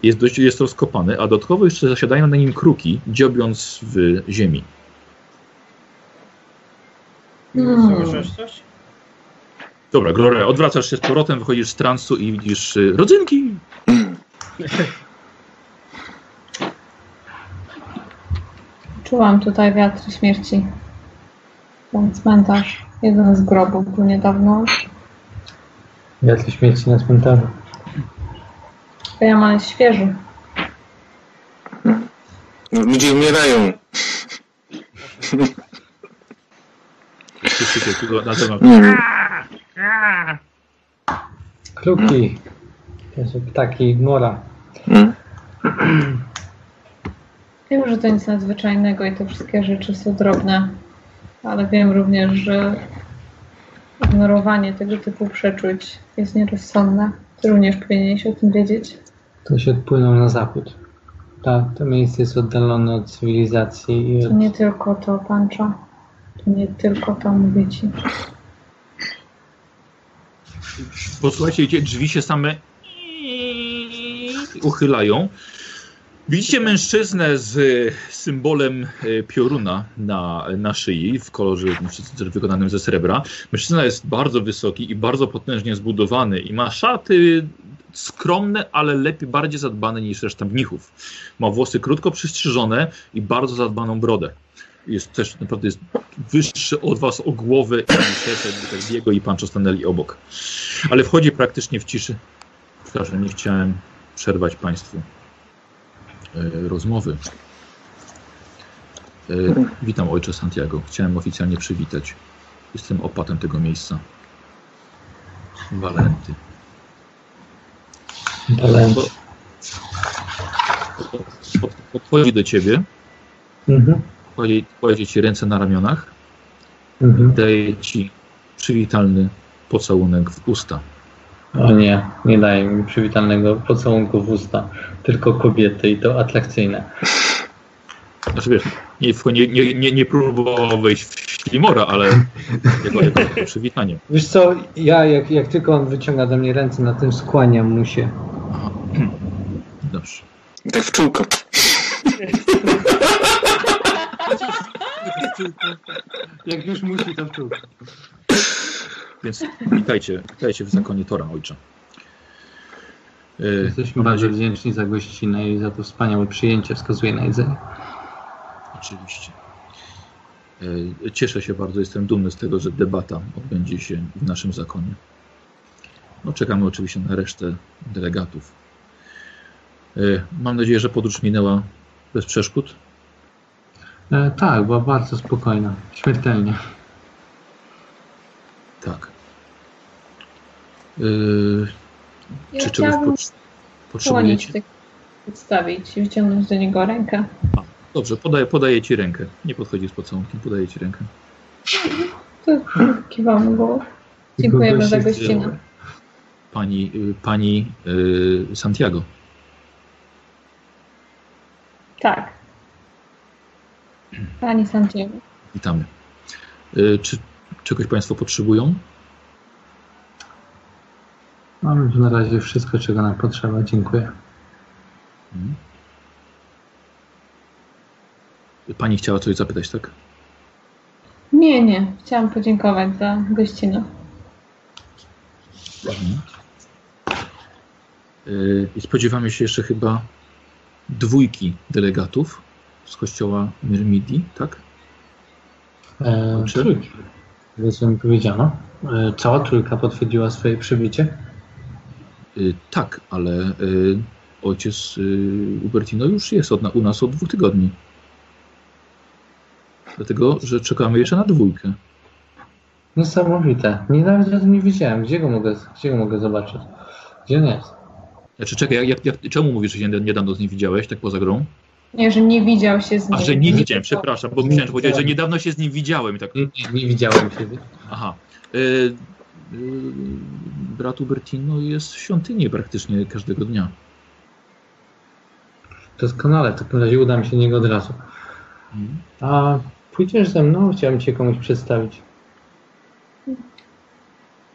Jest, dość, jest rozkopany, a dodatkowo jeszcze zasiadają na nim kruki, dziobiąc w ziemi. Słyszysz coś? Dobra, Gloria, odwracasz się z powrotem, wychodzisz z transu i widzisz y, rodzynki. Czułam tutaj wiatr śmierci. Ten cmentarz. Jeden z grobów był niedawno. Jakie śmieci na cmentarzu. To ja mam świeży. Ludzie umierają. Na temat. Są ptaki mora. Mm. Wiem, że to nic nadzwyczajnego i te wszystkie rzeczy są drobne, ale wiem również, że ignorowanie tego typu przeczuć jest nierozsądne. Ty również powinieneś o tym wiedzieć. To się odpłynął na zachód. Ta, to miejsce jest oddalone od cywilizacji i To od... nie tylko to, pancza. To nie tylko to, mówię ci. Posłuchajcie, gdzie drzwi się same uchylają. Widzicie mężczyznę z symbolem e, pioruna na, na szyi w kolorze wykonanym ze srebra. Mężczyzna jest bardzo wysoki i bardzo potężnie zbudowany i ma szaty skromne, ale lepiej, bardziej zadbane niż reszta mnichów. Ma włosy krótko przystrzyżone i bardzo zadbaną brodę. Jest też naprawdę jest wyższy od was o głowę i tak Diego i Pancho stanęli obok. Ale wchodzi praktycznie w ciszy. Przepraszam, nie chciałem przerwać Państwu e, rozmowy. E, witam ojcze Santiago. Chciałem oficjalnie przywitać. Jestem opatem tego miejsca. Walenty. Pod- Podchodzi do ciebie, Mhm. kładzie, kładzie ci ręce na ramionach, Mhm. daje ci przywitalny pocałunek w usta. O nie, nie daje mi przywitalnego pocałunku w usta. Tylko kobiety i to atrakcyjne. Znaczy wiesz, nie, nie, nie, nie, próbował wejść w ślimora, ale jako, jako, przywitanie. Wiesz co, ja jak, jak tylko on wyciąga do mnie ręce, na tym skłaniam mu się. Dobrze. Tak w czółko. Jak już musi, to czuć. Więc witajcie, witajcie w zakonie Tora, ojcze. Jesteśmy bardzo wdzięczni za gościnę i za to wspaniałe przyjęcie, wskazuje na jedzenie. Oczywiście. E, Cieszę się bardzo, jestem dumny z tego, że debata odbędzie się w naszym zakonie. No, czekamy oczywiście na resztę delegatów. E, Mam nadzieję, że podróż minęła bez przeszkód. E, tak, była bardzo spokojna. Śmiertelnie. Tak. E, Ja Czy czegoś pot- potrzebujecie? tak przedstawić i wyciągnąć do niego rękę. Dobrze, podaję, podaję ci rękę. Nie podchodzi z pocałunkiem, podaję ci rękę. To głową. Dziękujemy za gościnę. Pani, y, pani y, Santiago. Tak. Pani Santiago. Witamy. Y, Czy czegoś Państwo potrzebują? Mamy tu na razie wszystko, czego nam potrzeba. Dziękuję. Mhm. Pani chciała coś zapytać, tak? Nie, nie. Chciałam podziękować za gościnę. Mhm. Y, I spodziewamy się jeszcze chyba dwójki delegatów z kościoła Myrmidii, tak? E, trójki. Co mi powiedziano. E, cała trójka potwierdziła swoje przybycie. Y, Tak, ale y, ojciec y, Ubertino już jest od, u nas od dwóch tygodni. Dlatego, że czekamy jeszcze na dwójkę. Niesamowite. Nie nawet o tym nie wiedziałem. Gdzie go mogę, gdzie go mogę zobaczyć? Gdzie on jest? Znaczy, czekaj, jak, jak, jak, czemu mówisz, że się nie- niedawno z nim widziałeś, tak poza grą? Nie, że nie widział się z nim. A, że nie widziałem, przepraszam, bo myślałem, że powiedziałeś, że widziałem. niedawno się z nim widziałem i tak, Nie, nie, nie widziałem się. aha. Y, y, brat Ubertino jest w świątyni praktycznie każdego dnia. Doskonale. W takim razie udam się do niego od razu. Mhm. A pójdziesz ze mną? Chciałem cię komuś przedstawić.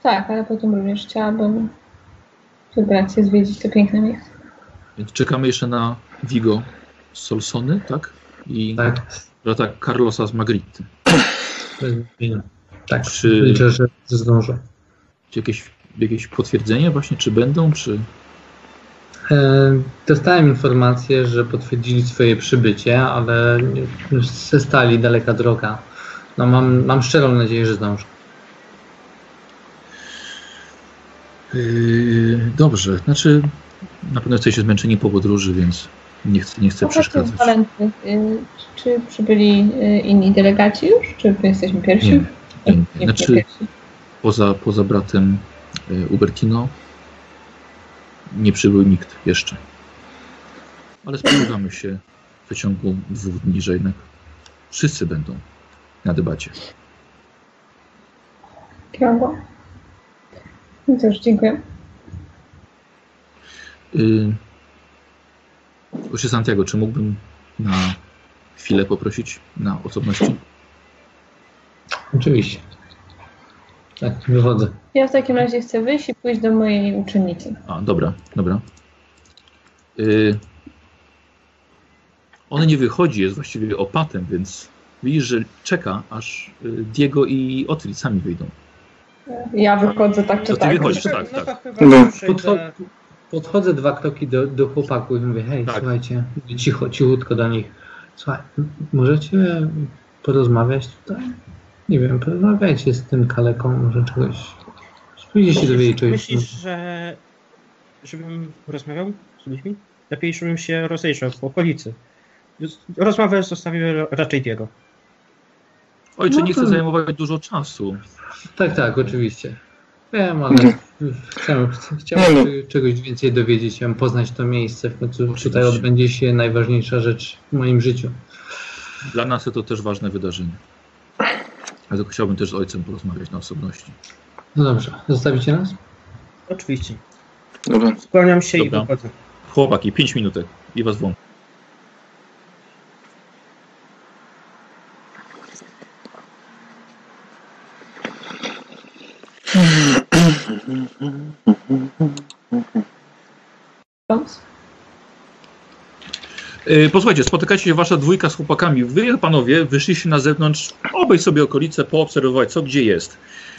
Tak, ale potem również chciałabym wybrać się zwiedzić to piękne miejsce. Więc czekamy jeszcze na Vigo z Solsony, tak? I Tak. brata Carlosa z Magritte. Tak. Czy- Liczę, że zdążę. Czy jakieś, jakieś potwierdzenie właśnie, czy będą, czy... E, Dostałem informację, że potwierdzili swoje przybycie, ale ze stali daleka droga. No mam, mam szczerą nadzieję, że zdążę. Yy, dobrze, znaczy na pewno jesteście zmęczeni po podróży, więc nie chcę, nie chcę przeszkadzać. Walenty. Y, Czy przybyli inni delegaci już? Czy my jesteśmy pierwsi? Nie, nie, Nie, znaczy pierwsi. poza, poza bratem Ubertino nie przybył nikt jeszcze. Ale spodziewamy się w przeciągu dwóch dni, że jednak wszyscy będą na debacie. Krągło. No cóż, dziękuję. Proszę Santiago, czy mógłbym na chwilę poprosić na osobności? Oczywiście. Tak, wychodzę. Ja w takim razie chcę wyjść i pójść do mojej uczennicy. A, dobra, dobra. Yy, on nie wychodzi, jest właściwie opatem, więc widzisz, że czeka, aż y, Diego i Otwit sami wyjdą. Ja wychodzę tak czy To ty tak. wychodzisz, tak, no tak. to chyba No. Podcho- podchodzę dwa kroki do, do chłopaków i mówię, hej, Tak. słuchajcie, cicho, cichutko do nich. Słuchaj, możecie porozmawiać tutaj? Nie wiem, porozmawiajcie z tym kaleką, może czegoś... Spróbujcie się dowiedzieć czegoś. Myślisz, że żebym rozmawiał z ludźmi? Lepiej, żebym się rozejrzał po okolicy. Rozmowę zostawię raczej Diego. Ojcze, No nie to- chcę zajmować dużo czasu. Tak, tak, oczywiście. Wiem, ale chciałem, no. się czegoś więcej dowiedzieć, chciałem poznać to miejsce. W końcu tutaj odbędzie się najważniejsza rzecz w moim życiu. Dla nas to też ważne wydarzenie. Ale chciałbym też z ojcem porozmawiać na osobności. No dobrze, zostawicie nas? Oczywiście. Dobra. Skłaniam się Dobra. i wychodzę. Chłopaki, 5 minutek i was włączę. Holmes? Yy, Posłuchajcie, spotykacie się wasza dwójka z chłopakami. Wy, panowie, wyszliście na zewnątrz, obejść sobie okolice, poobserwować, co gdzie jest.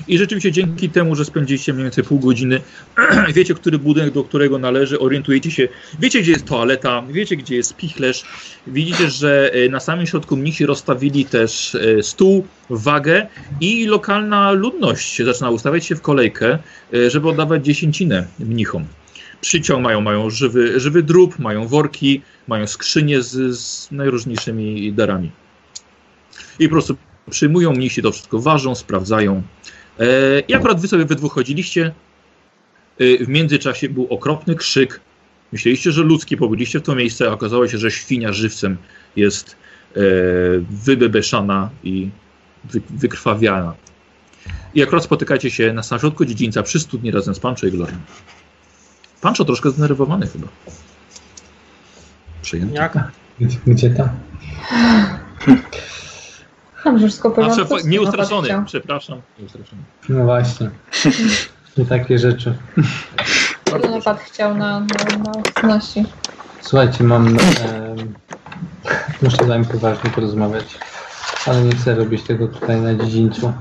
I rzeczywiście dzięki temu, że spędziliście mniej więcej pół godziny, wiecie, który budynek do którego należy, orientujecie się, wiecie, gdzie jest toaleta, wiecie, gdzie jest pichlerz. Widzicie, że e, na samym środku mnisi rozstawili też e, stół, wagę i lokalna ludność zaczyna ustawiać się w kolejkę, żeby oddawać dziesięcinę mnichom. Przyciąg mają, mają żywy, żywy drób, mają worki, mają skrzynie z, z najróżniejszymi darami. I po prostu przyjmują mnisi, to wszystko ważą, sprawdzają. E, I akurat wy sobie we dwóch chodziliście. E, w międzyczasie był okropny krzyk. Myśleliście, że ludzki, pobyliście w to miejsce, a okazało się, że świnia żywcem jest e, wybebeszana i wy, wykrwawiana. I akurat spotykacie się na samym środku dziedzińca przy studni razem z Pancho i Glorią. Pancho troszkę zdenerwowany chyba. Przejęty. Jak? Gdzie, gdzie tam? Mam wszystko A, porządku. co nieustraszony, przepraszam. Nieustraszony. No właśnie. I takie rzeczy. Co napad chciał na, na, na obecności? Słuchajcie, mam. em, muszę z wami poważnie porozmawiać, ale nie chcę robić tego tutaj na dziedzińcu.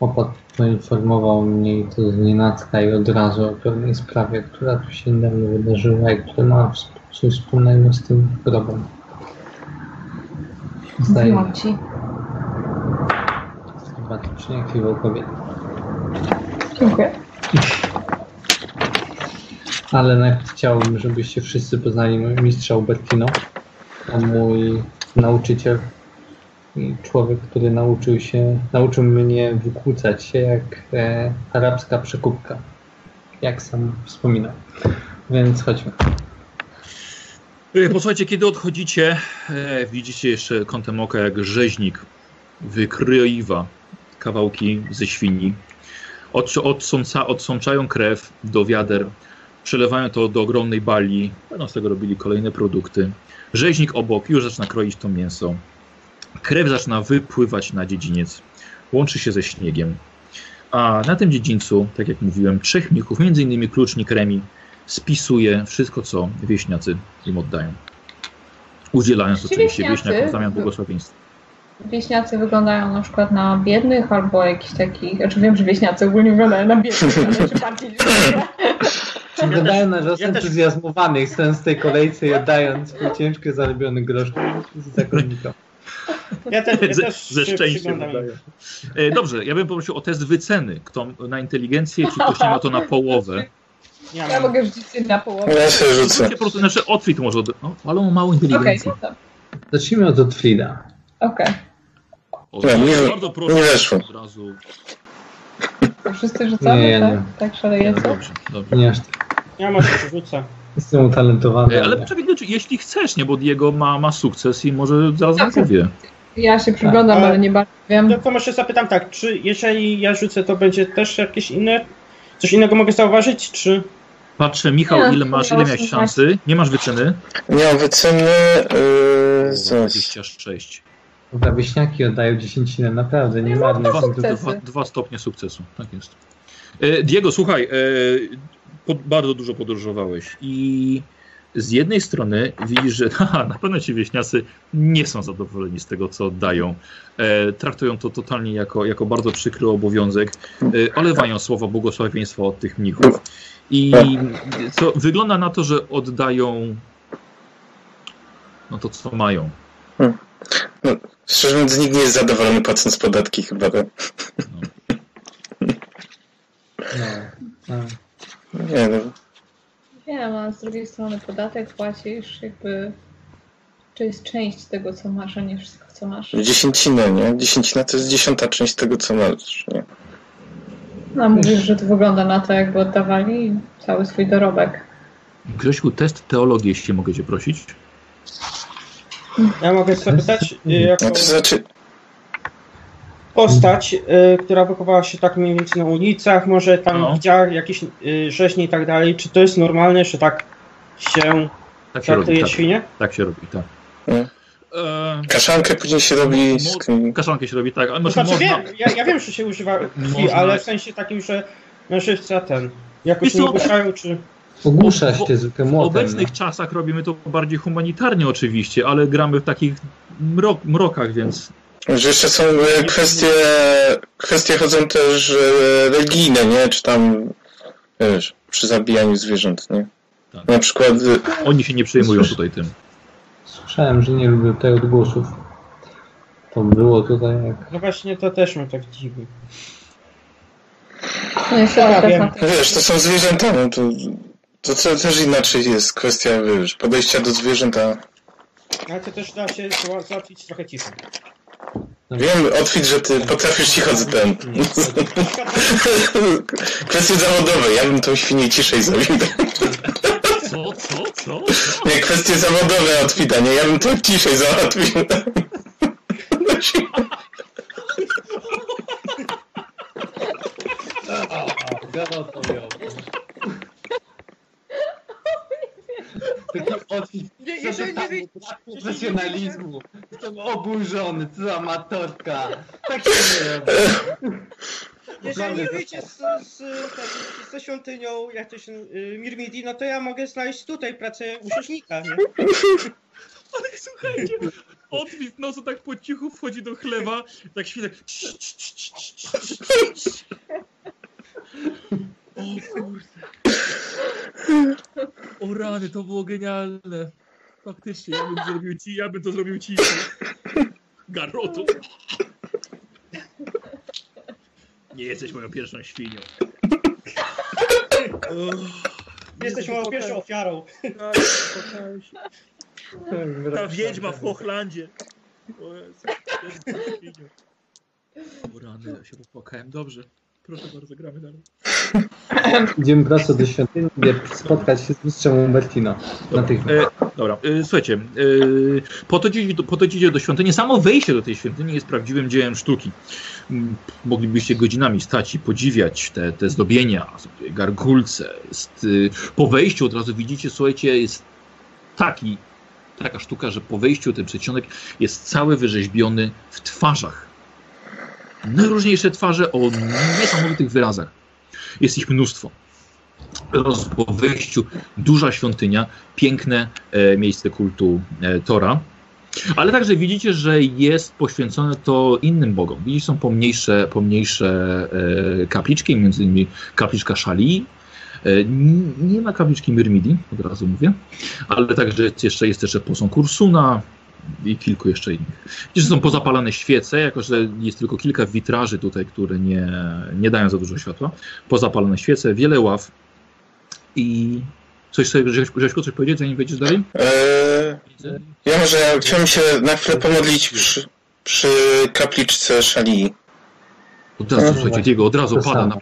Opat poinformował mnie i to z nienacka i od razu o pewnej sprawie, która tu się niedawno wydarzyła i która ma coś wspólnego z tym grobem. Zdaje Mówiłam ci. sympatycznie chwilę kobiet. Dziękuję. Ale najpierw chciałbym, żebyście wszyscy poznali mojego mistrza Ubertino. To mój nauczyciel człowiek, który nauczył się, nauczył mnie wykłócać się jak e, arabska przekupka. Jak sam wspominał. Więc chodźmy. E, Posłuchajcie, kiedy odchodzicie, e, widzicie jeszcze kątem oka, jak rzeźnik wykroiwa kawałki ze świni. Od, odsąca, odsączają krew do wiader, przelewają to do ogromnej bali, będą z tego robili kolejne produkty. Rzeźnik obok już zaczyna kroić to mięso. Krew zaczyna wypływać na dziedziniec, łączy się ze śniegiem. A na tym dziedzińcu, tak jak mówiłem, trzech mnichów, między innymi klucznik Remi, spisuje wszystko, co wieśniacy im oddają. Udzielając Ci oczywiście wieśniacy- wieśniakom w zamian błogosławieństwa. Wieśniacy wyglądają na przykład na biednych albo jakichś takich. Znaczy wiem, że wieśniacy ogólnie wyglądają na biednych, ale czy bardziej Wyglądają na ja też- rozentuzjazmowanych, stojąc w tej kolejce i oddając ciężko zarobiony grosz zakonnikom. Ja, ja Ze, też ze się szczęściem. E, Dobrze, ja bym poprosił o test wyceny. Kto na inteligencję, czy ktoś nie ma to na połowę. Ja Ja mogę rzucić się na połowę. Ja sobie rzucę. Po prostu, znaczy Otwit może, od... no, ale on ma małą Okej, inteligencję. no to. Zacznijmy od Otfrida. Okej. O, Nie, nie- bardzo proszę, nie weszło. Od razu. To Wszyscy rzucamy, Nie, tak? nie. Tak No, szalejecie? dobrze, dobrze. Nie aż tak. Ja może się rzucę. Jestem utalentowany. E, Ale czekaj, znaczy, jeśli chcesz, nie, bo Diego ma, ma sukces i może zaraz nam powie. Ja się przyglądam, Tak, ale nie bardzo wiem. No to może zapytam tak, czy jeżeli ja rzucę, to będzie też jakieś inne. Coś innego mogę zauważyć, czy. Patrzę, Michał, Nie, ile masz, ile miałeś miałeś 18. szansy? Nie masz wyceny? Nie mam wyceny. Yy, zaraz. 26. Dobra, wieśniaki oddają dziesięcinę, naprawdę, nie Nie marne mam Dwa, dwa, dwa stopnie sukcesu, tak jest. E, Diego, słuchaj, e, po, bardzo dużo podróżowałeś i z jednej strony widzisz, że haha, na pewno ci wieśniacy nie są zadowoleni z tego, co oddają. E, traktują to totalnie jako, jako bardzo przykry obowiązek. E, olewają słowa błogosławieństwa od tych mnichów. I co, wygląda na to, że oddają no to, co mają. Szczerze mówiąc, nikt nie jest zadowolony płacąc podatki chyba. Tak? No. No, no. Nie no. Wiem, a z drugiej strony podatek płacisz jakby... To jest część tego, co masz, a nie wszystko, co masz. Dziesięcinę, nie? Dziesięcina to jest dziesiąta część tego, co masz. Nie? No, mówisz, że to wygląda na to, jakby oddawali cały swój dorobek. Grześku, test teologii, jeśli mogę cię prosić. Ja mogę zapytać, y, jako No to znaczy, postać, y, która wychowała się tak mniej więcej na ulicach, może tam No. widziała jakieś y, rzeźnie i tak dalej. Czy to jest normalne, że tak się Tak się robi, tak, świnie? tak się robi, tak. Mm. E, kaszankę później się robi z... kaszankę się robi, tak, ale znaczy można... wiem, ja, ja wiem, że się używa krwi, Można- ale w sensie takim, że mężczyzna ten jakoś Wiesz nie ogłuszają, czy... Ogłusza W- się zwykle W młotem. obecnych czasach robimy to bardziej humanitarnie oczywiście, ale gramy w takich mrok, mrokach, więc Że jeszcze są e, kwestie, kwestie chodzą też e, religijne, nie? Czy tam, wiesz, przy zabijaniu zwierząt, nie? Tak. Na przykład, e, oni się nie przejmują tutaj tym. Słyszałem, że nie lubię tych odgłosów. To było tutaj jak... No właśnie to też mnie tak dziwi. No niestety Ja wiem. wiesz, to są zwierzęta, no to, to, to też inaczej jest kwestia, wiesz, podejścia do zwierzęta. Ale to też da się zała- załatwić trochę cicho. Wiem, Otwit, że ty potrafisz cicho z ten. Kwestie zawodowe, ja bym tą świnię ciszej zrobił. Co, co, co? Nie, kwestie zawodowe Otwita, nie? Ja bym to ciszej załatwił. Taki odwit Nie, jeżeli nie profesjonalizmu. Jestem oburzony, co za amatorka. Tak się nie robi. Jeżeli nie wyjdzie z, z, z, ze świątynią jak to się, y, Mirmidi, no to ja mogę znaleźć tutaj pracę u rzeźnika, nie? Ale słuchajcie, Otwit nosu tak po cichu wchodzi do chlewa, tak świnek. O kurde. O rany, to było genialne. Faktycznie, ja bym zrobił ci, ja bym to zrobił ci. Garotu. Nie jesteś moją pierwszą świnią. Jesteś moją pierwszą ofiarą. Ta wiedźma w Hochlandzie. O Jezu. O rany, ja się popłakałem. Dobrze. Proszę bardzo, gramy dalej. Idziemy prosto do świątyni, gdzie spotkać się z mistrzem Umbertino. Natychmiast. E, dobra, e, słuchajcie, e, po, to po do świątyni. Samo wejście do tej świątyni jest prawdziwym dziełem sztuki. M, Moglibyście godzinami stać i podziwiać te, te zdobienia, sobie gargulce. Jest, y, po wejściu od razu widzicie, słuchajcie, jest taki, taka sztuka, że po wejściu ten przedsionek jest cały wyrzeźbiony w twarzach. Najróżniejsze twarze o niesamowitych wyrazach. Jest ich mnóstwo. Roz, po wejściu duża świątynia, piękne e, miejsce kultu e, Tora. Ale także widzicie, że jest poświęcone to innym bogom. Widzicie, są pomniejsze, pomniejsze e, kapliczki, między innymi kapliczka Szali. E, nie ma kapliczki Myrmidi, od razu mówię, ale także jest jeszcze, jest jeszcze posąg Ursuna, i kilku jeszcze innych. Widzisz, że są pozapalane świece, jako że jest tylko kilka witraży tutaj, które nie, nie dają za dużo światła. Pozapalane świece, wiele ław i coś sobie, Grześ- Grześku, coś powiedzieć, zanim wejdziesz dalej? Eee, ja może ja chciałbym się na chwilę pomodlić przy, przy kapliczce Szalii. Od razu, No słuchajcie, Diego, od razu pada, na,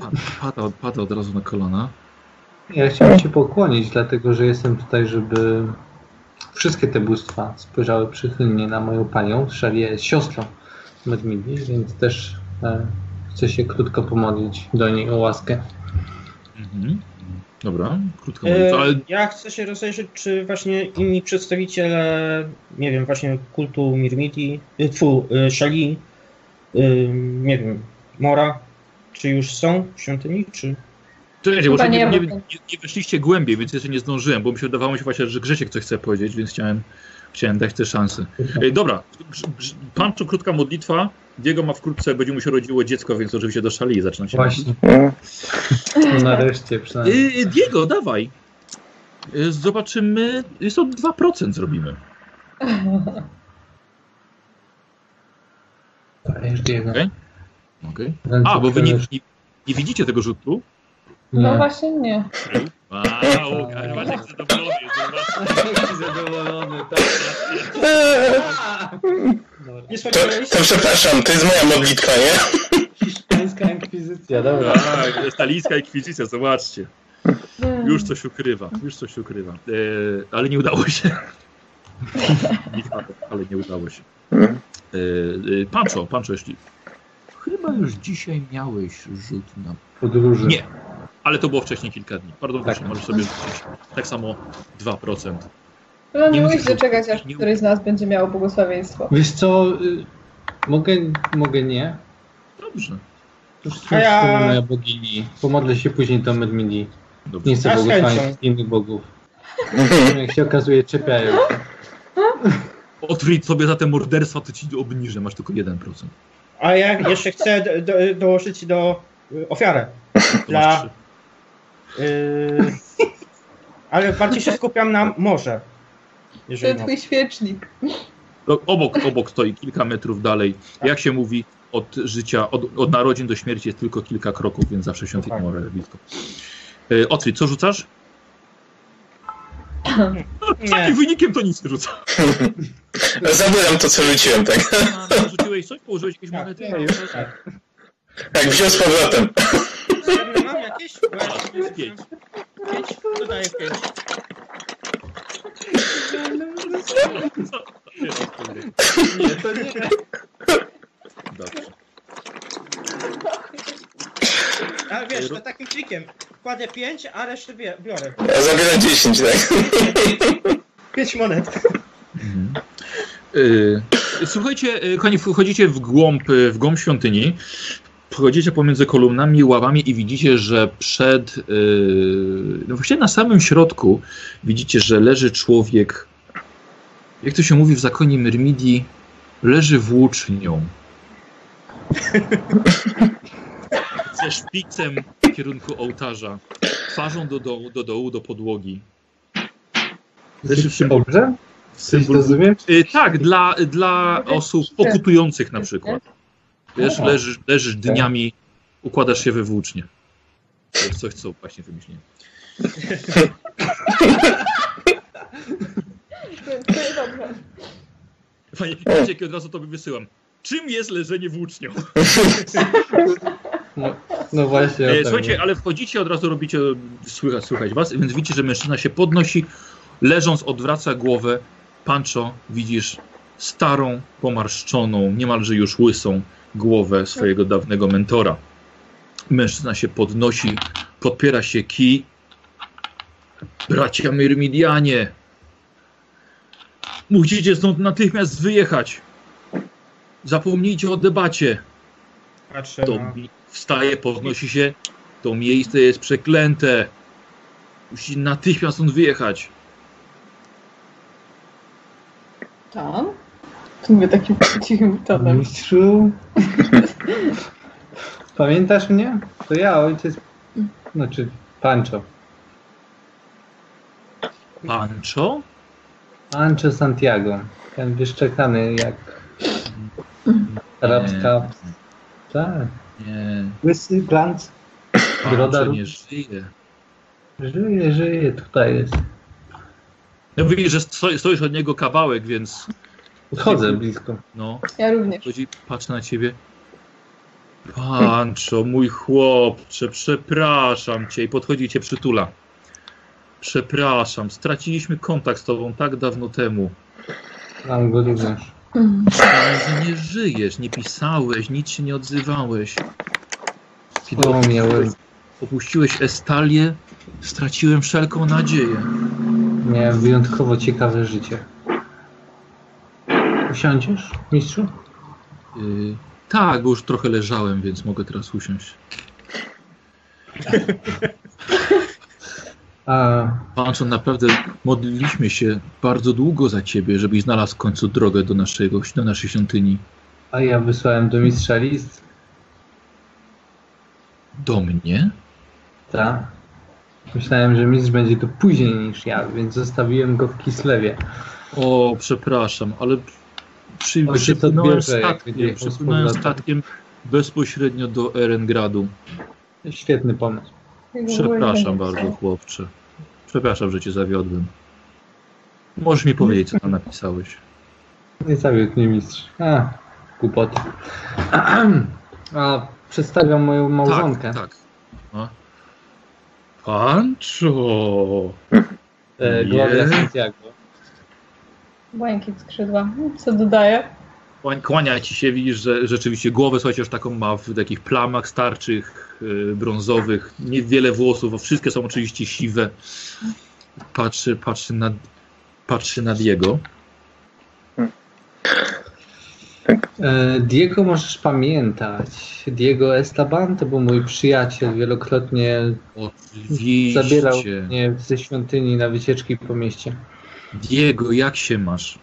pada, pada, pada od razu na kolana. Ja chciałem się pokłonić, dlatego że jestem tutaj, żeby wszystkie te bóstwa spojrzały przychylnie na moją panią. Szalię jest siostrą Medmidi, więc też e, chcę się krótko pomodlić do niej o łaskę. Mhm. Dobra, krótko mówiąc, E, ale Ja chcę się rozejrzeć, czy właśnie inni przedstawiciele, nie wiem, właśnie kultu Mirmidi, y, tfu, y, Shali, y, nie wiem, Mora, czy już są w świątyni, czy... Czekajcie, bo nie, nie nie, weszliście głębiej, więc jeszcze nie zdążyłem, bo mi się wydawało mi się właśnie, że Grzesiek coś chce powiedzieć, więc chciałem, chciałem dać te szanse. Ej, dobra, Pancho, krótka modlitwa. Diego ma wkrótce, będzie mu się rodziło dziecko, więc oczywiście do szali zaczyna się. Właśnie, No. nareszcie przynajmniej. Yy, Diego, dawaj. Yy, Zobaczymy, jest to 2% zrobimy. Dajesz Diego. Okej. Okej. Ręce A, bo wy nie, nie, nie widzicie tego rzutu? No Nie. właśnie nie. Wow, Łukasz, jak zadowolony jest, zadowolony, tak. Nie To, to przepraszam, to jest moja modlitwa, nie? Hiszpańska inkwizycja, dobra. Tak, stalijska inkwizycja, zobaczcie. Już coś ukrywa, już coś ukrywa. E, ale nie udało się. ale nie udało się. E, e, Pancho, Pancho, jeśli... Chyba już dzisiaj miałeś rzut na... Podróży. Nie, ale to było wcześniej kilka dni. Bardzo Tak. proszę, możesz sobie rzucić. Tak samo 2%. No Nie nie musisz musisz doczekać, aż nie- któryś z nas będzie miał błogosławieństwo. Wiesz co, y, mogę, mogę nie. Dobrze. To A ja- moja bogini. Pomodlę się później do. Dobrze. Nie chcę chęcią. innych bogów. Jak się okazuje, czepiają. Otwórz sobie za te morderstwa, to ci obniżę, masz tylko 1%. A ja jeszcze chcę do, do, dołożyć do y, ofiarę. To Dla- masz trzy. Y, ale bardziej się skupiam na morze. To jest twój świecznik. No, Obok, obok stoi kilka metrów dalej. Jak się mówi, od życia, od, od narodzin do śmierci jest tylko kilka kroków, więc zawsze świątynia Tak. more blisko. E, Otwórz, co rzucasz? No, takim wynikiem to nic nie rzuca. Zabieram to, co rzuciłem, tak? A, Rzuciłeś coś? Położyłeś jakieś Tak, monety? już tak. Tak, wziął z powrotem. Srebrne mam jakieś? Bo ja sobie Jest pięć. Pięć? Dodaję pięć. Nie, to nie. Dobrze. Ale wiesz, to takim klikiem. Kładę pięć, a resztę bie- biorę. Ja zabieram 10, tak? Pięć monet. Mhm. Y, Słuchajcie, y, kochani, wchodzicie w głąb, y, w głąb świątyni. Wchodzicie pomiędzy kolumnami i ławami i widzicie, że przed. y, No właściwie na samym środku widzicie, że leży człowiek. Jak to się mówi w zakonie Myrmidii? Leży włócznią. Ze szpicem w kierunku ołtarza. Twarzą do dołu, do, dołu, do podłogi. Leży w symbolu. Dobrze? Symbol rozumiem? Y, tak, dla, dla osób pokutujących na przykład. Wiesz, leżysz, leżysz dniami, układasz się we włócznie. To jest coś, co właśnie wymyśliłem. To jest dobrze. Panie, wiecie, jak od razu to wysyłam. Czym jest leżenie włócznią? No, no właśnie. E, słuchajcie, ale wchodzicie, od razu robicie, słychać, słychać was, więc widzicie, że mężczyzna się podnosi, leżąc odwraca głowę. Pancho, widzisz starą, pomarszczoną, niemalże już łysą głowę swojego dawnego mentora. Mężczyzna się podnosi, podpiera się kij. Bracia Myrmidianie, musicie stąd natychmiast wyjechać. Zapomnijcie o debacie. Patrzę To na... wstaje, podnosi się. To miejsce jest przeklęte. Musi natychmiast stąd wyjechać. Tam? Tu mówię takim cichym tonem. Mistrzu. Pamiętasz mnie? To ja, ojciec. Znaczy, Pancho. Pancho? Ancho Santiago. Ten wyszczekany jak arabska. Tak. Nie, Łysy, glanc. Broda Pancho nie żyje. Żyje, żyje, tutaj jest. No widzisz, że stoi- stoisz od niego kawałek, więc Podchodzę blisko. no, Ja również. chodzi, patrzę na ciebie. Pancho, mój chłopcze, przepraszam cię i podchodzi i cię przytula. Przepraszam, straciliśmy kontakt z tobą tak dawno temu. Mam go również. Myślałem, że nie żyjesz, nie pisałeś, nic się nie odzywałeś. Kiedy miałem, opuściłeś Estalię, straciłem wszelką nadzieję. miałem wyjątkowo ciekawe życie. Usiądziesz, mistrzu? Yy, tak, bo już trochę leżałem, więc mogę teraz usiąść. A, Pancho, naprawdę modliliśmy się bardzo długo za ciebie, żebyś znalazł w końcu drogę do, naszego, do naszej świątyni. a ja wysłałem do mistrza list. Do mnie? Tak. Myślałem, że mistrz będzie tu później niż ja, więc zostawiłem go w Kislewie. O, przepraszam, ale przy, przypłynąłem statkiem, przypłynąłem statkiem bezpośrednio do Erengradu. Świetny pomysł. Przepraszam bardzo, chłopcze. Przepraszam, że cię zawiodłem. Możesz mi powiedzieć, co tam napisałeś. Nie zawiódł mnie mistrz. A. A, przedstawiam moją małżonkę. Tak, tak. Pancho! E, Gloria. Santiago. Błękit skrzydła. Co dodaję? Kłań- Kłania ci się, widzisz, że rzeczywiście głowę, słuchajcie, już taką ma w takich plamach starczych, yy, brązowych, niewiele włosów, wszystkie są oczywiście siwe. Patrzy, patrzy na, patrzy na Diego. E, Diego możesz pamiętać. Diego Estaban to był mój przyjaciel. Wielokrotnie Oczywiście. zabierał mnie ze świątyni na wycieczki po mieście. Diego, jak się masz?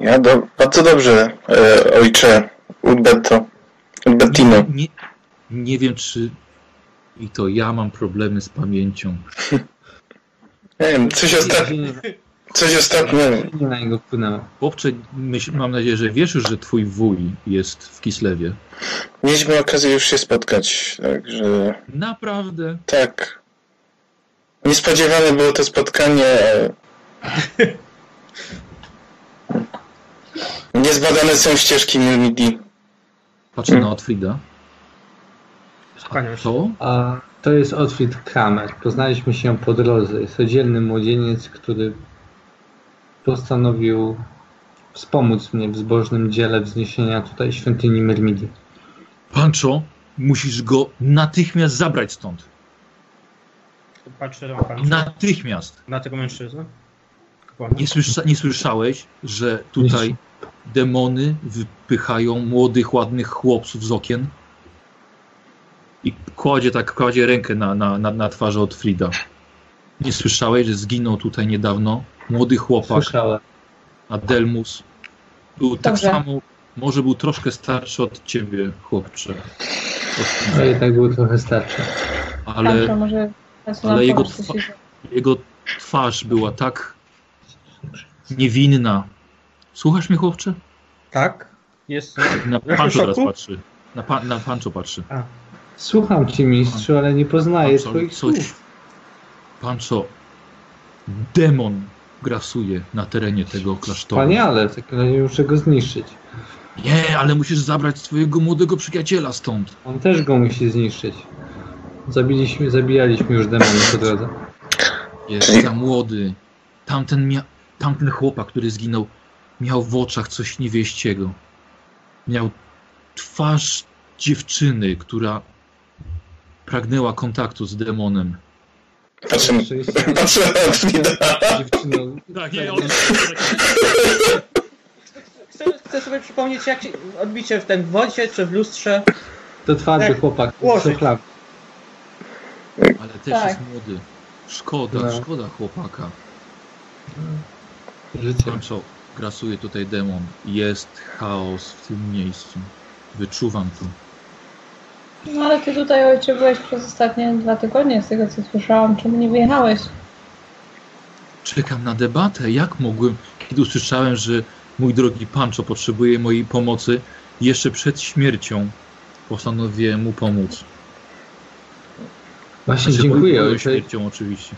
Ja do, bardzo dobrze, e, ojcze Udbetto. Udbettino. Nie, nie wiem, czy i to ja mam problemy z pamięcią. Nie wiem, coś, osta Nie, coś ostatnio. nie na niego wpłynęło. Chłopcze, myśl, mam nadzieję, że wiesz już, że twój wuj jest w Kislewie. Mieliśmy okazję już się spotkać, także Naprawdę? tak. Niespodziewane było to spotkanie. Niezbadane są ścieżki Mimidi. Patrzę na Otfrida. Skłaniam się. A to jest Otwit Kramer. Poznaliśmy się po drodze. Jest to dzielny młodzieniec, który postanowił wspomóc mnie w zbożnym dziele wzniesienia tutaj świątyni Myrmidii. Pancho, musisz go natychmiast zabrać stąd. Patrzę na. Natychmiast. Na tego mężczyznę. Nie, słysza, nie słyszałeś, że tutaj demony wypychają młodych, ładnych chłopców z okien? I kładzie tak, kładzie rękę na, na, na, na twarzy od Frida. Nie słyszałeś, że zginął tutaj niedawno młody chłopak, Słyszałem. Adelmus. Był tak Dobrze. samo, może był troszkę starszy od ciebie, chłopcze. No jednak był trochę starszy. Ale ale jego twa- jego twarz była tak niewinna. Słuchasz mnie, chłopcze? Tak? Jest. Na Pancho teraz patrzy. Na, pa, na Pancho patrzy. A, Słucham ci, mistrzu, ale nie poznaję Pancho, twoich coś. słów. Pancho, demon grasuje na terenie tego klasztoru. Wspaniale, w takim razie muszę go zniszczyć. Nie, ale musisz zabrać swojego młodego przyjaciela stąd. On też go musi zniszczyć. Zabiliśmy, zabijaliśmy już demony po drodze. Jest za młody. Tamten, mia- tamten chłopak, który zginął, miał w oczach coś niewieściego. Miał twarz dziewczyny, która pragnęła kontaktu z demonem. Patrzę, na Frida. Dziewczyną. Tak, nie, on... Chcę, chcę sobie przypomnieć, jak się odbicie w ten w wodzie czy w lustrze. To twardy Jak chłopak. Ale też Tak. jest młody. Szkoda, No. szkoda chłopaka. Życie. Pancho, grasuje tutaj demon. Jest chaos w tym miejscu. Wyczuwam to. No ale ty tutaj ojcze byłeś przez ostatnie dwa tygodnie, z tego co słyszałam, czemu nie wyjechałeś? Czekam na debatę. Jak mogłem, Kiedy usłyszałem, że mój drogi Pancho potrzebuje mojej pomocy, jeszcze przed śmiercią postanowiłem mu pomóc. Właśnie Znaczy, dziękuję ojcze. śmiercią oczywiście.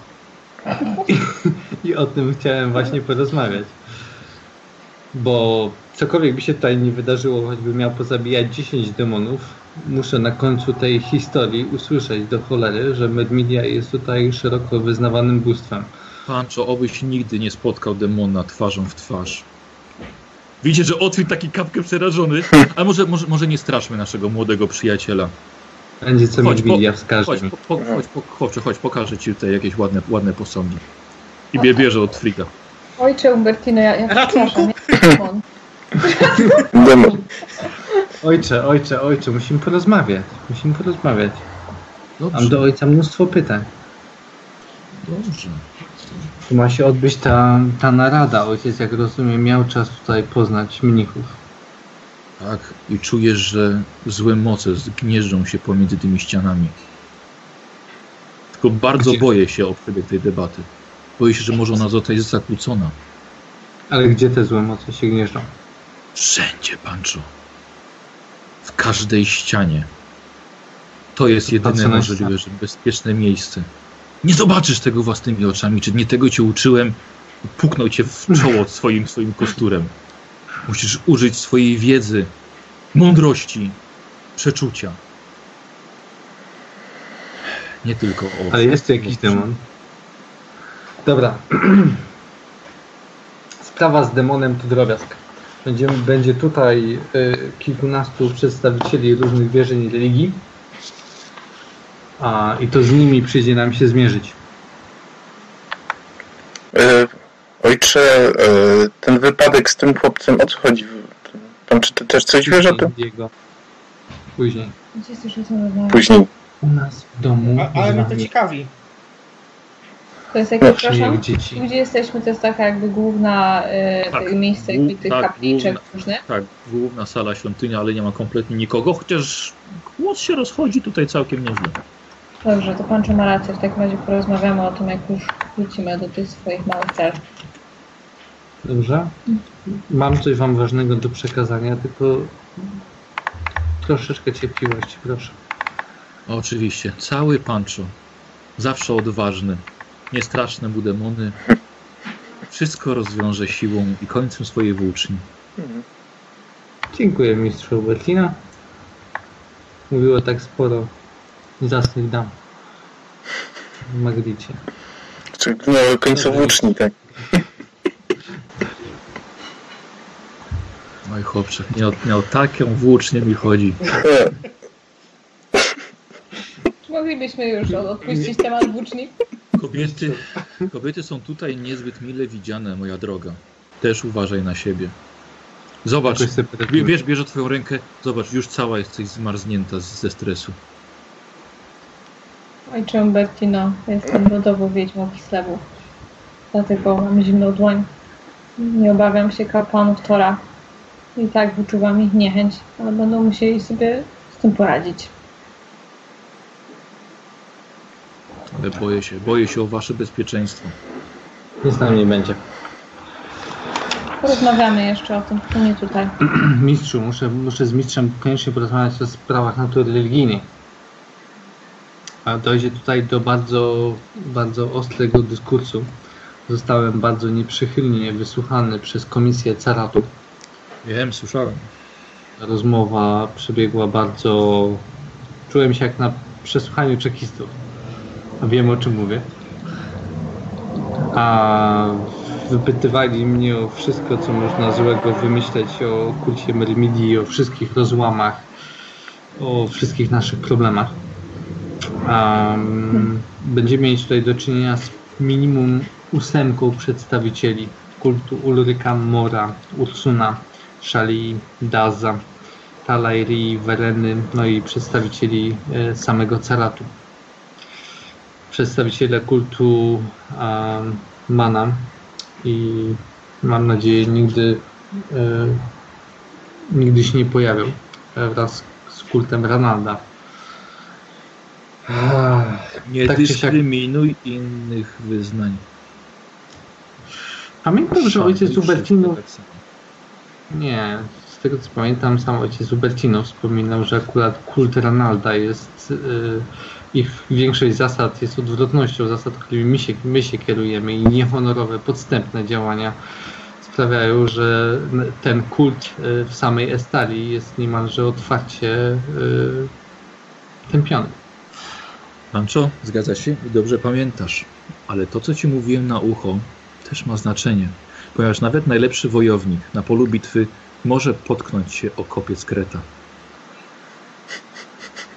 I o tym chciałem właśnie porozmawiać. Bo cokolwiek by się tutaj nie wydarzyło, choćby miał pozabijać 10 demonów, muszę na końcu tej historii usłyszeć do cholery, że Medmidia jest tutaj szeroko wyznawanym bóstwem. Pancho, obyś nigdy nie spotkał demona twarzą w twarz. Widzicie, że Otwit taki kapkę przerażony, ale może, może, może nie straszmy naszego młodego przyjaciela. Będzie co Chodź, Medmidia Chodź, wskaże mi. po, po, chodź, po, chłopcze, chodź, pokażę ci tutaj jakieś ładne, ładne posągi. I bie, bierze od Frika. Ojcze Umbertino, ja, ja przepraszam. Ja demon. Demon. Ojcze, ojcze, ojcze, musimy porozmawiać. Musimy porozmawiać. Mam do Dobrze, ojca mnóstwo pytań. dobrze. Tu ma się odbyć ta, ta narada. Ojciec, jak rozumiem, miał czas tutaj poznać mnichów. Tak, i czujesz, że złe moce zgnieżdżą się pomiędzy tymi ścianami. Tylko bardzo Gdzie? boję się o przebieg tej debaty. Boję się, że może ona zostać zakłócona. Ale gdzie te złe moce się gnieżdżą? Wszędzie, Pancho. W każdej ścianie. To jest jedyne możliwe, że bezpieczne miejsce. Nie zobaczysz tego własnymi oczami, czy nie tego cię uczyłem. Puknął cię w czoło swoim, swoim kosturem. Musisz użyć swojej wiedzy, mądrości, przeczucia. Nie tylko o. Ale jest jakiś demon. Dobra. Sprawa z demonem to drobiazg. Będziemy, będzie tutaj y, kilkunastu przedstawicieli różnych wierzeń i religii. A, I to z nimi przyjdzie nam się zmierzyć. E, ojcze, e, ten wypadek z tym chłopcem, o co chodzi? Pan czy ty też coś wiesz o tym? Jego. Później. Później. U nas w domu. A, ale mnie to ciekawi. To jest przepraszam? dzieci. Gdzie jesteśmy, to jest taka jakby główna y, Tak. miejsce jakby tych tak, kapliczek główna. różnych. Tak, główna sala świątynia, ale nie ma kompletnie nikogo, chociaż głos się rozchodzi tutaj całkiem nieźle. Dobrze, to Pancho ma rację. W takim razie porozmawiamy o tym, jak już wrócimy do tych swoich małych cel. Dobrze? Mam coś wam ważnego do przekazania, tylko troszeczkę cierpliwości, proszę. Oczywiście, cały Pancho. Zawsze odważny. Niestraszne mu demony. Wszystko rozwiąże siłą i końcem swojej włóczni. Dziękuję mistrzu Bertina. Mówiło tak sporo zacnych dam. W Magricie. Czy miały końcowłóczni, tak? Oj chłopcze, miał, miał taką włócznię mi chodzi. Czy moglibyśmy już od- odpuścić temat włóczni? Kobiety, kobiety są tutaj niezbyt mile widziane, moja droga. Też uważaj na siebie. Zobacz, bierz, bierze twoją rękę, zobacz, już cała jesteś zmarznięta z, ze stresu. Ojcze Umbertino, jestem rodową wiedźmą Kislewu. Dlatego mam zimną dłoń. Nie obawiam się kapłanów Tora. I tak wyczuwam ich niechęć, ale będą musieli sobie z tym poradzić. Ale boję się, boję się o wasze bezpieczeństwo. Nic nam nie będzie. Porozmawiamy jeszcze o tym, to nie tutaj. Mistrzu, muszę, muszę z mistrzem koniecznie porozmawiać o sprawach natury religijnej. A dojdzie tutaj do bardzo, bardzo ostrego dyskursu. Zostałem bardzo nieprzychylnie wysłuchany przez komisję Caratu. Wiem, słyszałem. Rozmowa przebiegła bardzo. Czułem się jak na przesłuchaniu czekistów. Wiem o czym mówię. A wypytywali mnie o wszystko, co można złego wymyśleć o kulcie Myrmidii, o wszystkich rozłamach, o wszystkich naszych problemach. Um, będziemy mieć tutaj do czynienia z minimum ósemką przedstawicieli kultu Ulryka Mora, Ursuna, Szali, Daza, Talairi, Wereny, no i przedstawicieli e, samego Caratu. Przedstawiciele kultu Mana i mam nadzieję nigdy, e, nigdy się nie pojawią e, wraz z kultem Ranalda. Nie Tak czy siak- dyskryminuj innych wyznań. Pamiętam, że ojciec Szanuj Ubertino... wszystko tak. Nie, z tego co pamiętam, sam ojciec Ubertino wspominał, że akurat kult Ranalda jest... Yy, ich większość zasad jest odwrotnością zasad, którymi my się, my się kierujemy i niehonorowe, podstępne działania sprawiają, że ten kult y, w samej Estalii jest niemalże otwarcie y, tępiony. Pancho, zgadza się i dobrze pamiętasz. Ale to, co ci mówiłem na ucho, też ma znaczenie. Ponieważ nawet najlepszy wojownik na polu bitwy może potknąć się o kopiec kreta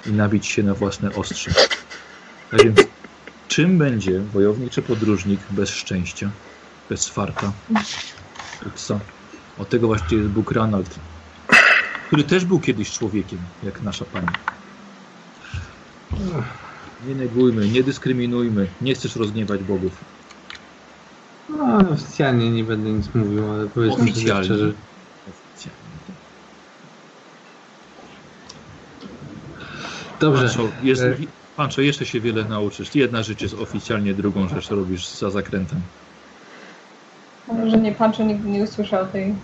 i nabić się na własne ostrze. A więc czym będzie wojownik czy podróżnik bez szczęścia, bez farta? I co? Od tego właśnie jest Bóg Ranald, który też był kiedyś człowiekiem, jak nasza pani. Nie negujmy, nie dyskryminujmy. Nie chcesz rozgniewać bogów. No, oficjalnie nie będę nic mówił, ale powiedzmy sobie szczerze, Oficjalnie. Dobrze, Pancho, jest, E- Pancho, jeszcze się wiele nauczysz. Jedna rzecz jest oficjalnie, drugą rzecz robisz za zakrętem. A Może nie Pancho nigdy nie usłyszał tej.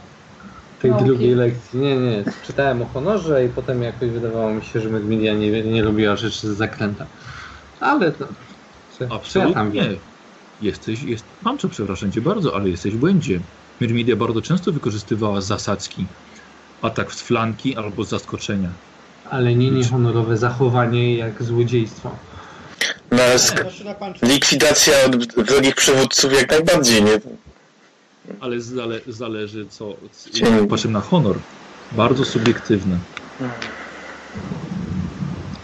tej nauki. drugiej lekcji. Nie, nie, czytałem o honorze i potem jakoś wydawało mi się, że Medmidia nie, nie lubiła rzeczy z zakręta. Ale to... Co, co ja tam Absolutnie. wiem? Jesteś, jest, Pancho, przepraszam cię bardzo, ale jesteś w błędzie. Myrmidia bardzo często wykorzystywała zasadzki. Atak z flanki albo z zaskoczenia. Ale nie niehonorowe zachowanie jak złodziejstwo. Punch. likwidacja od wrogich przywódców jak najbardziej, nie? Ale zale, zależy co. Patrzymy na honor. Bardzo subiektywne.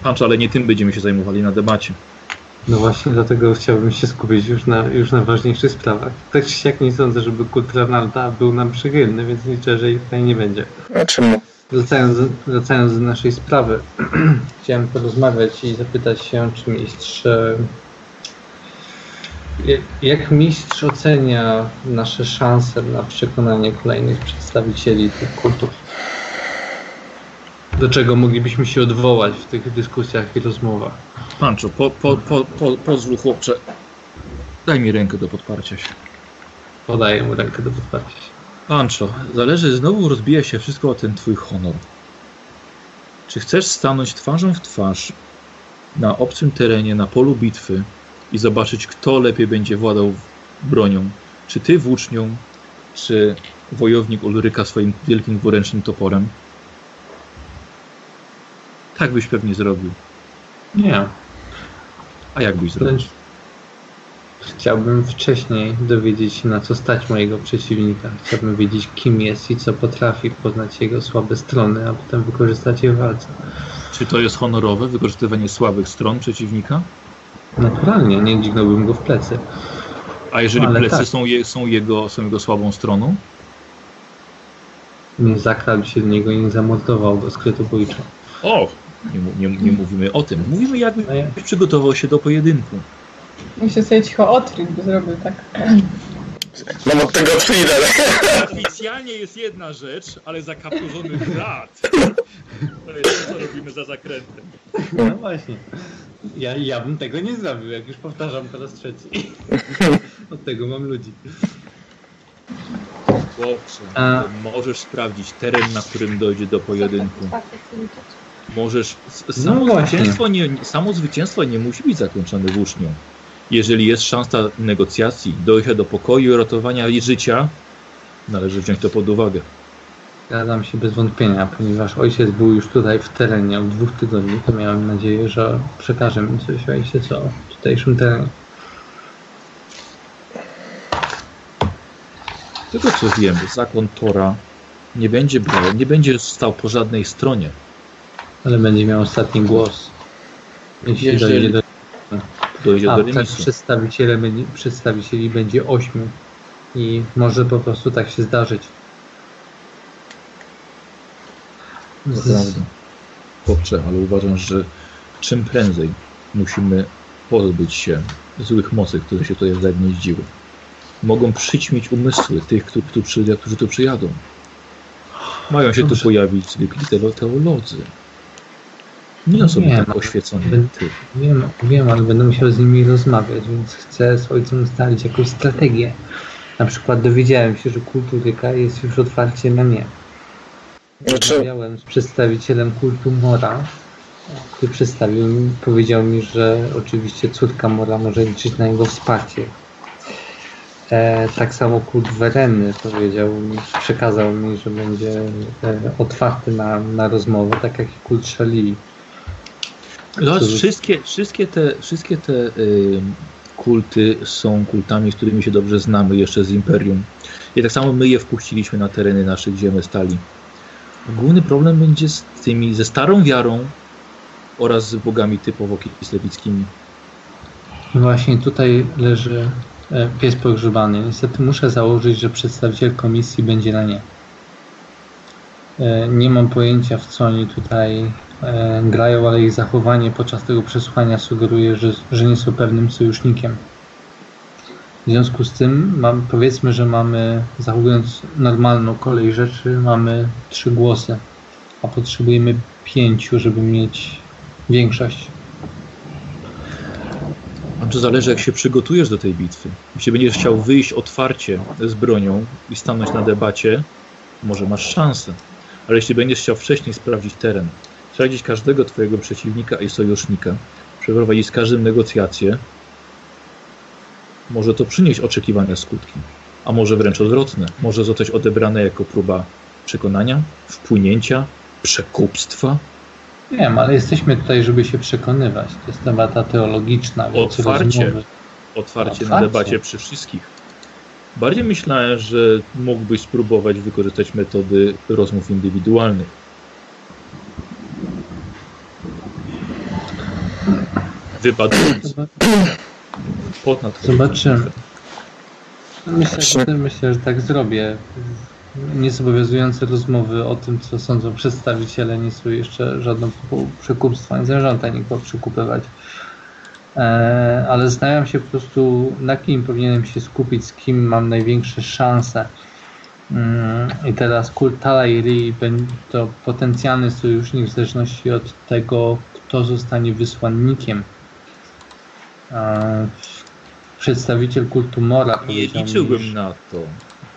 Pancho, ale nie tym będziemy się zajmowali na debacie. No właśnie dlatego chciałbym się skupić już na, już na ważniejszych sprawach. Tak czy siak nie sądzę, żeby kult Ranalda był nam przychylny, więc liczę, że ich tutaj nie będzie. A czemu? Wracając, wracając do naszej sprawy, chciałem porozmawiać i zapytać się, czy mistrz. e, jak- Jak mistrz ocenia nasze szanse na przekonanie kolejnych przedstawicieli tych kultów? Do czego moglibyśmy się odwołać w tych dyskusjach i rozmowach? Pancho, po, po, po, po, pozwól chłopcze. Daj mi rękę do podparcia się. Podaję mu rękę do podparcia się. Pancho, zależy, znowu rozbija się wszystko o ten twój honor. Czy chcesz stanąć twarzą w twarz na obcym terenie, na polu bitwy i zobaczyć, kto lepiej będzie władał bronią? Czy ty włócznią, czy wojownik Ulryka swoim wielkim dwuręcznym toporem? Tak byś pewnie zrobił. Nie, A jak byś zrobił? Chciałbym wcześniej dowiedzieć się, na co stać mojego przeciwnika. Chciałbym wiedzieć, kim jest i co potrafi, poznać jego słabe strony, a potem wykorzystać je w walce. Czy to jest honorowe, wykorzystywanie słabych stron przeciwnika? Naturalnie, nie dźgnąłbym go w plecy. A jeżeli Ale plecy tak. są, je, są, jego, są jego słabą stroną? Nie zakradł się do niego i nie zamordował go skrytobójczo. O! Nie, nie, nie mówimy o tym. Mówimy, jakbyś A ja- przygotował się do pojedynku. Muszę sobie cicho otryć, by zrobił tak. Mam od tego Frida. Oficjalnie jest jedna rzecz, ale zakapturzony brat. To jest to, co robimy za zakrętem. No właśnie. Ja, ja bym tego nie zrobił, jak już powtarzam po raz trzeci. Od tego mam ludzi. Chłopcze, A- możesz sprawdzić teren, na którym dojdzie do pojedynku. Możesz. No Samo, właśnie. zwycięstwo nie, samo zwycięstwo nie musi być zakończone włócznią. Jeżeli jest szansa negocjacji, dojścia do pokoju i ratowania jej życia, należy wziąć to pod uwagę. Zgadzam się bez wątpienia, ponieważ ojciec był już tutaj w terenie od dwóch tygodni, to miałem nadzieję, że przekaże mi coś, co, w tutejszym terenie. Tego co wiemy, zakon Tora nie będzie brał, nie będzie stał po żadnej stronie. Ale będzie miał ostatni głos. Jeśli Jeżeli- dojdzie do... Dojdzie A do tak remisu. przedstawiciele, będzie- przedstawicieli będzie ośmiu. I może po prostu tak się zdarzyć. To prawda. Chłopcze, ale uważam, że czym prędzej musimy pozbyć się złych mocy, które się tutaj zagnieździły. Mogą przyćmić umysły tych, którzy tu, przy, którzy tu przyjadą. Mają się tu pojawić zwykli teo- teolodzy. Nie osoby Nie, tak oświecone. Wiem, wiem, ale będę musiał z nimi rozmawiać, więc chcę z ojcem ustalić jakąś strategię. Na przykład dowiedziałem się, że kulturyka jest już otwarcie na nie. Znaczy- Rozmawiałem z przedstawicielem kultu Mora, który przedstawił mi, powiedział mi, że oczywiście córka Mora może liczyć na jego wsparcie. E, tak samo kult Wereny powiedział mi, przekazał mi, że będzie e, otwarty na, na rozmowę, tak jak i kult Szali. Zobacz, Który- wszystkie, wszystkie te, wszystkie te y, kulty są kultami, z którymi się dobrze znamy jeszcze z Imperium. I tak samo my je wpuściliśmy na tereny naszych, gdzie my stali. Główny problem będzie z tymi, ze starą wiarą oraz z bogami typowo kislewickimi. Właśnie tutaj leży e, pies pogrzebany. Niestety muszę założyć, że przedstawiciel komisji będzie na nie. E, Nie mam pojęcia w co oni tutaj grają, ale ich zachowanie podczas tego przesłuchania sugeruje, że, że nie są pewnym sojusznikiem. W związku z tym mam, powiedzmy, że mamy, zachowując normalną kolej rzeczy, mamy trzy głosy, a potrzebujemy pięciu, żeby mieć większość. A to zależy, jak się przygotujesz do tej bitwy. Jeśli będziesz chciał wyjść otwarcie z bronią i stanąć na debacie, może masz szansę. Ale jeśli będziesz chciał wcześniej sprawdzić teren, sprawdzić każdego twojego przeciwnika i sojusznika, przeprowadzić z każdym negocjacje, może to przynieść oczekiwane skutki. A może wręcz odwrotne. Może zostać odebrane jako próba przekonania, wpłynięcia, przekupstwa. Wiem, ale jesteśmy tutaj, żeby się przekonywać. To jest debata teologiczna, Otwarcie. rozmowy. otwarcie na debacie przy wszystkich. Bardziej myślałem, że mógłbyś spróbować wykorzystać metody rozmów indywidualnych. Wypadając ponad Zobaczymy. Myślę, Właśnie. że, myślę, że tak zrobię. Niezobowiązujące rozmowy o tym, co sądzą przedstawiciele, nie są jeszcze żadną przekupstwa. Nie zamierzam tutaj nikogo przekupywać. E, ale zastanawiam się po prostu, na kim powinienem się skupić, z kim mam największe szanse. Mm, I teraz kult Tala i Ri będzie to potencjalny sojusznik w zależności od tego, kto zostanie wysłannikiem. Przedstawiciel kultu Mora Nie liczyłbym na to.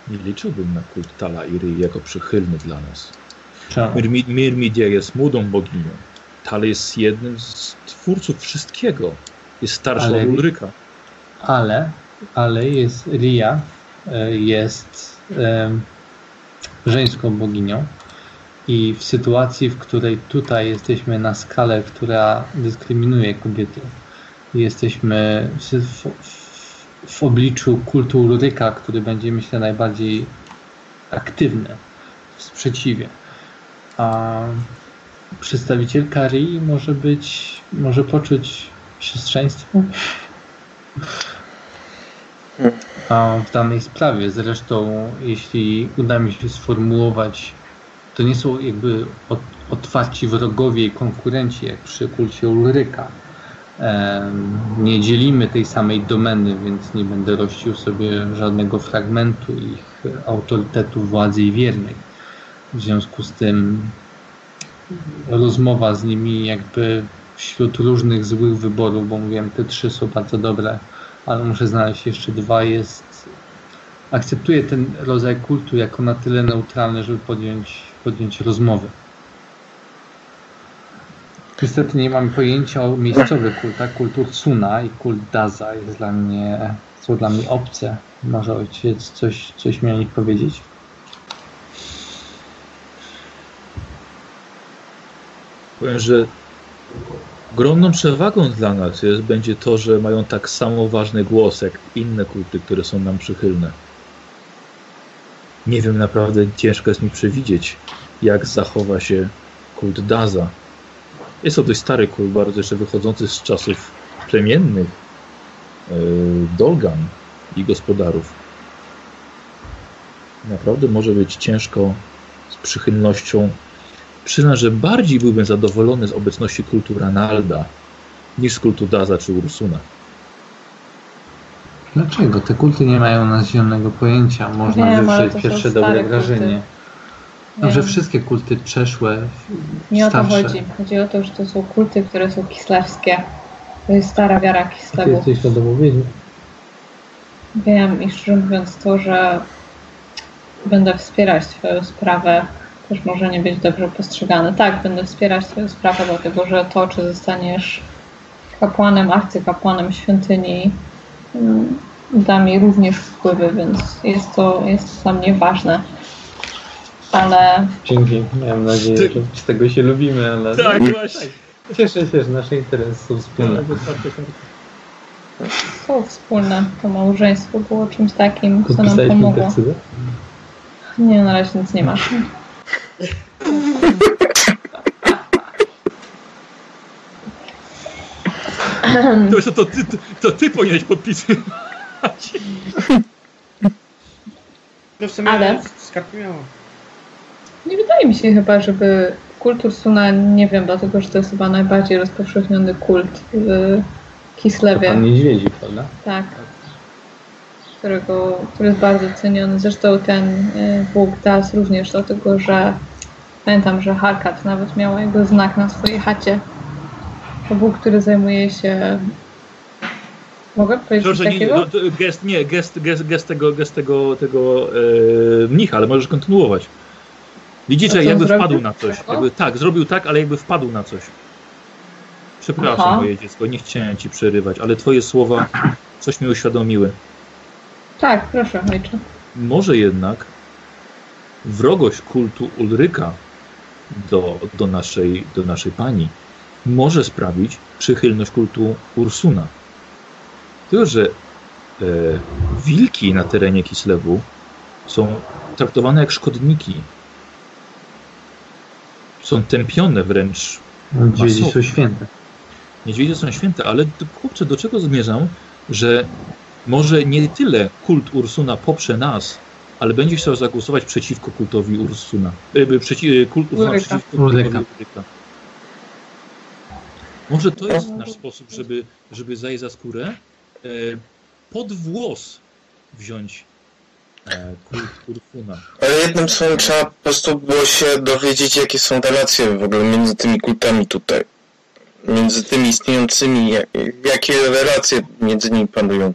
Nie liczyłbym na kult Tala i Ry jako przychylny dla nas. Mirmi- Mirmidia jest młodą boginią. Tal jest jednym z twórców wszystkiego. Jest starszy Ale- od Ulryka. ale, ale jest Ria, e, jest żeńską boginią i w sytuacji, w której tutaj jesteśmy na skalę, która dyskryminuje kobiety, jesteśmy w, w, w obliczu kultu Ulryka, który będzie myślę najbardziej aktywny w sprzeciwie. A przedstawicielka Rii może być, może poczuć siostrzeństwo w danej sprawie. Zresztą, jeśli uda mi się sformułować, to nie są jakby otwarci wrogowie i konkurenci, jak przy kulcie Ulryka. Nie dzielimy tej samej domeny, więc nie będę rościł sobie żadnego fragmentu ich autorytetu, władzy i wiernej. W związku z tym rozmowa z nimi jakby wśród różnych złych wyborów, bo mówiłem, te trzy są bardzo dobre, ale muszę znaleźć jeszcze dwa, jest akceptuję ten rodzaj kultu jako na tyle neutralny, żeby podjąć, podjąć rozmowę. Niestety nie mam pojęcia o miejscowych kultach. Kult Ursuna i kult Daza jest dla mnie, są dla mnie obce. Może ojciec coś, coś mi o nich powiedzieć? Powiem, że ogromną przewagą dla nas jest, będzie to, że mają tak samo ważny głos jak inne kulty, które są nam przychylne. Nie wiem, naprawdę ciężko jest mi przewidzieć, jak zachowa się kult Daza. Jest to dość stary kult, bardzo jeszcze wychodzący z czasów plemiennych yy, Dolgan i gospodarów. Naprawdę może być ciężko z przychylnością Przyznam, że bardziej byłbym zadowolony z obecności kultu Ranalda niż z kultu Daza czy Ursuna. Dlaczego? Te kulty nie mają na nas zielonego pojęcia. Można Wiem, ale wywrzeć to są pierwsze stare dobre kulty. wrażenie. No, Nie. że wszystkie kulty przeszłe, Nie o to starsze. chodzi. Chodzi o to, że to są kulty, które są kislewskie. To jest stara wiara Ty Kislewów. jesteś świadomo wiedzieć. wiem i szczerze mówiąc to, że będę wspierać Twoją sprawę, też może nie być dobrze postrzegane. Tak, będę wspierać Twoją sprawę, dlatego że to, czy zostaniesz kapłanem, arcykapłanem świątyni, mm, da mi również wpływy, więc jest to, jest to dla mnie ważne. Ale Dzięki. Miałem nadzieję, że z tego się lubimy, ale Tak, właśnie. cieszę się, że nasze interesy są wspólne. są wspólne. To małżeństwo było czymś takim, co nam pomogło. Nie, na razie nic nie masz. To, to, to, ty, to, to ty powinieneś podpisywać. No w sumie Ale- skarb miała. Nie wydaje mi się chyba, żeby kult Ursuna, nie wiem, dlatego że to jest chyba najbardziej rozpowszechniony kult w To Kislewie. pan niedźwiedzi, prawda? Tak. Którego, który jest bardzo ceniony. Zresztą ten y, Bóg Das również, dlatego że pamiętam, że Harkat nawet miał jego znak na swojej chacie. To Bóg, który zajmuje się. Mogę powiedzieć Proszę, nie, takiego? no, to gest, nie, gest, gest, gest tego, gest tego, tego e, mnicha, ale możesz kontynuować. Widzicie, jakby zrobił? wpadł na coś. Jakby, tak, zrobił tak, ale jakby wpadł na coś. Przepraszam, Aha. moje dziecko, nie chciałem ci przerywać, ale twoje słowa coś mi uświadomiły. Tak, proszę, ojcze. Może jednak wrogość kultu Ulryka do, do, naszej, do naszej pani może sprawić przychylność kultu Ursuna. Tylko, że e, wilki na terenie Kislewu są traktowane jak szkodniki. Są tępione wręcz. Niedźwiedzi Masowo. są święte. Niedźwiedzie są święte, ale chłopcze, do czego zmierzam? Że może nie tyle kult Ursuna poprze nas, ale będzie chciał zagłosować przeciwko kultowi Ursuna. E, przeci, e, kult Ursuna Ulryka. przeciwko kultowi Ulryka. Ulryka. Może to jest nasz sposób, żeby, żeby zajść za skórę, e, pod włos wziąć e, kult Ursuna. Ale jednym słowem trzeba po prostu było się dowiedzieć, jakie są relacje w ogóle między tymi kultami tutaj. Między tymi istniejącymi, jak- jakie relacje między nimi panują.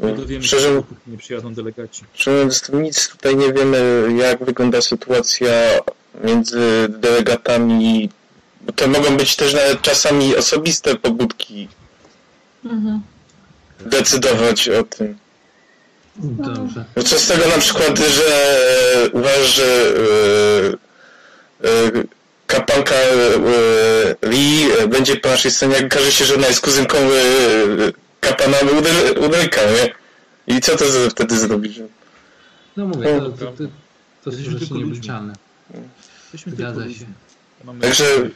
Nie dowiemy Szczerze, nie przyjadą delegaci. szczerze mówiąc, nic tutaj nie wiemy, jak wygląda sytuacja między delegatami. Bo to mogą być też nawet czasami osobiste pobudki Mhm. decydować o tym. Dobrze. No co z tego na przykład, że e, uważasz, że e, e, kapłanka e, Lee będzie po naszej stronie, jak okaże się, że ona jest kuzynką kapłana Uder- Uderka, nie? I co to wtedy zrobisz? No mówię, to, to, to, to są rzeczy nieobliczalne. Zgadza się. Także-.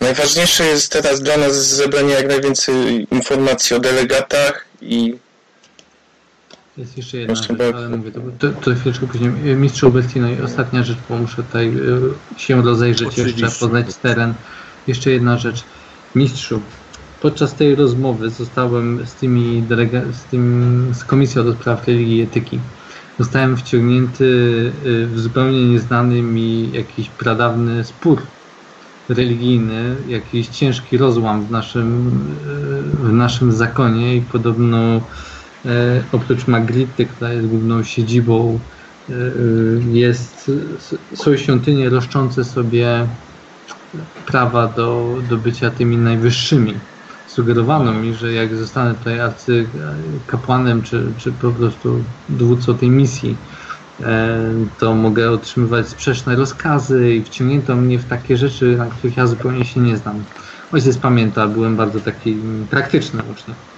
Najważniejsze jest teraz dla nas zebranie jak najwięcej informacji o delegatach i Jest jeszcze jedna rzecz, bardzo. ale mówię, to, to, to chwileczkę później. E, Mistrzu Bestino i ostatnia rzecz, bo muszę tutaj e, się rozejrzeć Oczywiście. jeszcze, poznać teren. Jeszcze jedna rzecz. Mistrzu, podczas tej rozmowy zostałem z tymi delega- z, tym, z Komisją do Spraw Religii i Etyki. Zostałem wciągnięty e, w zupełnie nieznany mi jakiś pradawny spór religijny, jakiś ciężki rozłam w naszym, w naszym zakonie i podobno oprócz Magritty, która jest główną siedzibą, e, e, jest, są świątynie roszczące sobie prawa do, do bycia tymi najwyższymi. Sugerowano mi, że jak zostanę tutaj arcykapłanem, czy, czy po prostu dowódcą tej misji, e, to mogę otrzymywać sprzeczne rozkazy i wciągnięto mnie w takie rzeczy, na których ja zupełnie się nie znam. Ojciec pamięta, byłem bardzo taki praktyczny uczniów.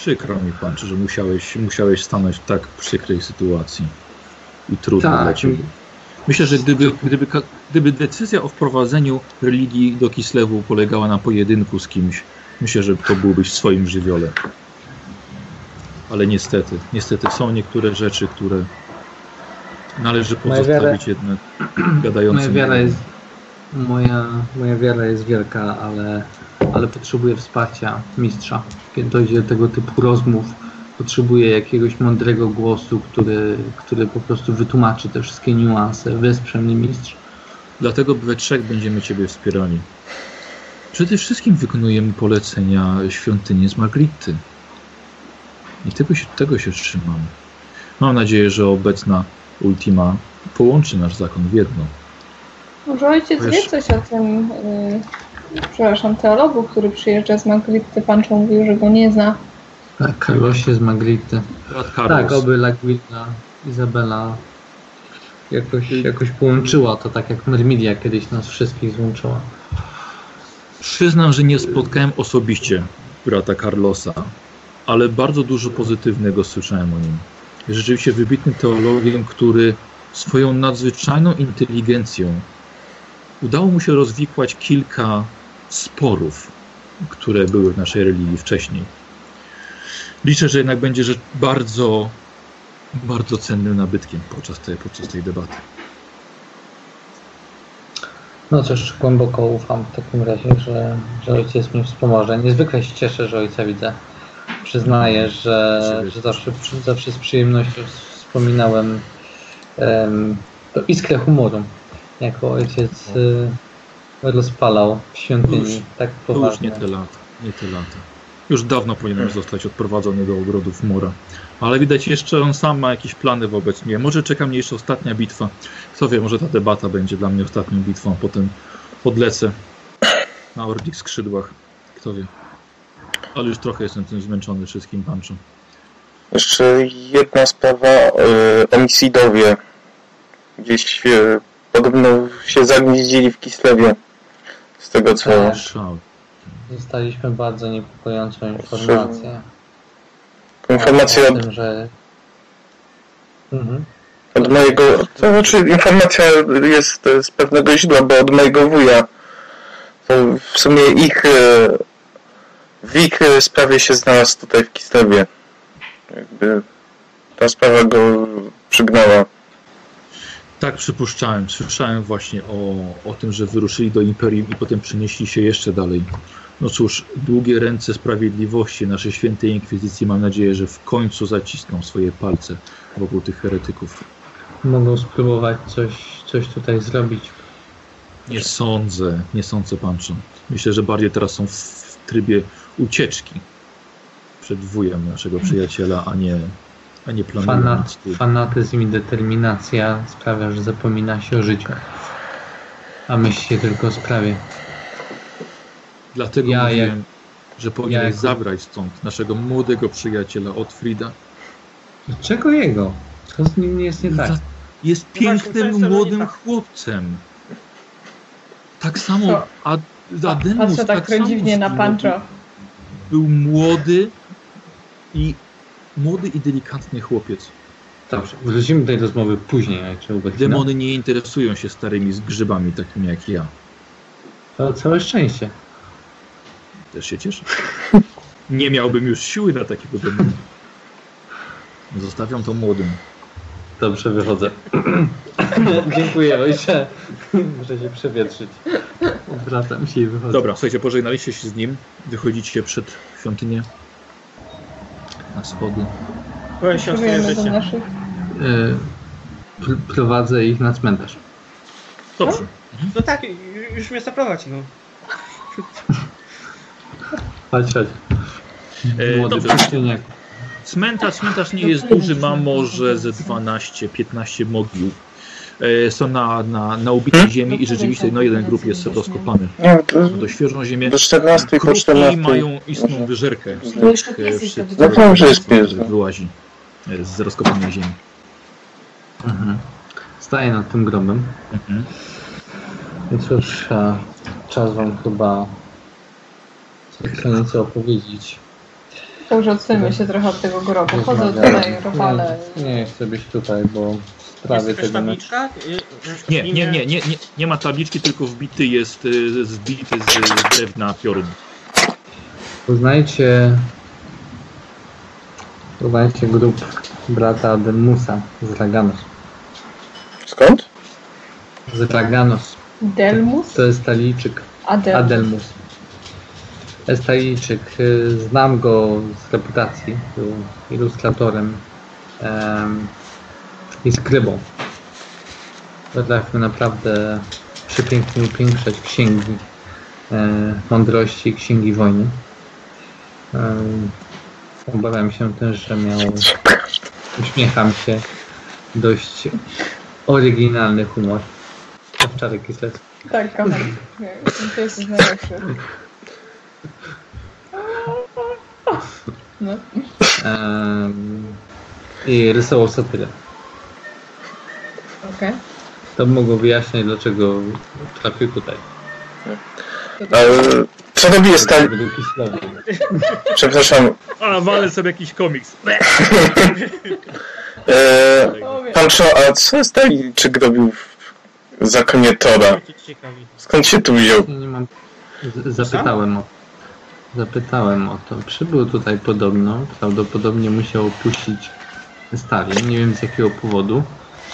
Przykro mi, pan, że musiałeś, musiałeś stanąć w tak przykrej sytuacji i trudno Tak. dla ciebie. Myślę, że gdyby, gdyby, gdyby decyzja o wprowadzeniu religii do Kislewu polegała na pojedynku z kimś, myślę, że to byłbyś w swoim żywiole. Ale niestety, niestety są niektóre rzeczy, które należy pozostawić jednak gadającym. Moja wiara jest, moja, moja wiara jest wielka, ale, ale potrzebuję wsparcia mistrza. Kiedy dojdzie do tego typu rozmów, potrzebuję jakiegoś mądrego głosu, który, który po prostu wytłumaczy te wszystkie niuanse. Wesprze mnie mistrz. Dlatego we trzech będziemy Ciebie wspierali. Przede wszystkim wykonujemy polecenia świątyni z Margritty. I tego się, tego się trzymam. Mam nadzieję, że obecna Ultima połączy nasz zakon w jedno. Może ojciec wie Wiesz- coś o tym, yy, przepraszam, teologu, który przyjeżdża z Maglity. Pancho mówił, że go nie zna. Tak, Carlosie z Maglity. Tak, oby Laguilla, Izabela jakoś, jakoś połączyła to tak jak Mermidia kiedyś nas wszystkich złączyła. Przyznam, że nie spotkałem osobiście brata Carlosa, ale bardzo dużo pozytywnego słyszałem o nim. Jest Rzeczywiście wybitnym teologiem, który swoją nadzwyczajną inteligencją udało mu się rozwikłać kilka sporów, które były w naszej religii wcześniej. Liczę, że jednak będzie rzecz bardzo, bardzo cennym nabytkiem podczas tej, podczas tej debaty. No cóż, głęboko ufam w takim razie, że, że ojciec mi wspomoże. Niezwykle się cieszę, że ojca widzę. Przyznaję, że, że zawsze, zawsze z przyjemnością wspominałem em, to iskrę humoru, jako ojciec y, rozpalał w świątyni Już- tak To już poważnie. nie te lata, nie te lata. Już dawno powinien zostać odprowadzony do ogrodów Mora. Ale widać jeszcze on sam ma jakieś plany wobec mnie. Może czeka mnie jeszcze ostatnia bitwa. Kto wie, może ta debata będzie dla mnie ostatnią bitwą, a potem odlecę na ordich skrzydłach. Kto wie. Ale już trochę jestem tym zmęczony wszystkim panczem. Jeszcze jedna sprawa. e, Omisidowie gdzieś e, podobno się zagnieździli w Kislewie. Z tego co... Dostaliśmy bardzo niepokojącą informację. Informacja o od, tym, że... Mhm. od mojego... To znaczy informacja jest z pewnego źródła, bo od mojego wuja. To w sumie ich... e, W ich e, sprawie się znalazł tutaj w Kislewie. Jakby ta sprawa go przygnała. Tak przypuszczałem. Słyszałem właśnie o, o tym, że wyruszyli do Imperium i potem przenieśli się jeszcze dalej. No cóż, długie ręce sprawiedliwości naszej świętej inkwizycji mam nadzieję, że w końcu zacisną swoje palce wokół tych heretyków. Mogą spróbować coś, coś tutaj zrobić. Nie sądzę, nie sądzę panczą. Myślę, że bardziej teraz są w, w trybie ucieczki przed wujem naszego przyjaciela, a nie, a nie planują Fanat, fanatyzm i determinacja sprawia, że zapomina się o życiu. A myśli się tylko o sprawie. Dlatego Ja mówiłem, jak- że powinieneś jako- zabrać stąd naszego młodego przyjaciela Otfrida. Czego jego? Co z nim jest nie tak? Jest No pięknym, młodym tak. chłopcem. Tak samo a, Ademus Patrzę tak samo dziwnie na Pancho. Był młody i młody i delikatny chłopiec. Dobrze, wrócimy do tej rozmowy później. Demony nie interesują się starymi grzybami takimi jak ja. To całe szczęście. Też się cieszę. Nie miałbym już siły na takiego demona. Zostawiam to młodym. Dobrze, wychodzę. Dziękuję ojcze. Muszę się przewietrzyć. Wracam się i wychodzę. Dobra, słuchajcie, pożegnaliście się z nim. Wychodzicie przed świątynię. Na schody. Próbujemy do naszych. Y, pr- prowadzę ich na cmentarz. Dobrze. No tak, już mnie zaprowadź, no. Chodź, chodź. E, Młody dobrze. Cmentarz, cmentarz nie jest duży, ma może ze 12-15 mogił. E, Są na, na, na ubitej ziemi i rzeczywiście no, jeden grób jest rozkopany. No, Do świeżą ziemię. do 14 i po Kruki 14. mają istną wyżerkę. No No jest pies, no. Wyłazi e, z rozkopanej ziemi. Mhm. Staję nad tym grobem. Mhm. I cóż, e, czas wam chyba co nieco opowiedzieć. To już odsuńmy się trochę od tego grobu. Chodzę tutaj, rowale. Nie, nie chcę być tutaj, bo w sprawie Jest nie- tabliczka? Y, Nie, imię- nie, nie, nie, nie, nie ma tabliczki, tylko wbity jest e, zbity z drewna piorun. Poznajcie... Poznajcie grup brata Ademusa z Raganos. Skąd? Z Raganos. Delmus? To jest Talijczyk. Adelmus. Adelmus. Jest Talijczyk. y, Znam go z reputacji. Był ilustratorem em, i skrybą. Potrafił naprawdę przepięknie upiększać księgi e, mądrości, księgi wojny. Em, Obawiam się też, że miał, uśmiecham się, dość oryginalny humor. Owczarek Kislecki. Tak, kamer. To jest najlepsze. No. Em, I rysował satyrę. Okej. To by mogło wyjaśniać, dlaczego trafił tutaj. Ale co robi Stali... Według Kislewa. Przepraszam. A, walę sobie jakiś komiks. E, Pancho, a co Stalijczyk robił w zakonie Tora? Skąd się tu wziął? Nie, mam. Z- Zapytałem o. Zapytałem o to. Przybył tutaj podobno. Prawdopodobnie musiał opuścić Stalin. Nie wiem z jakiego powodu.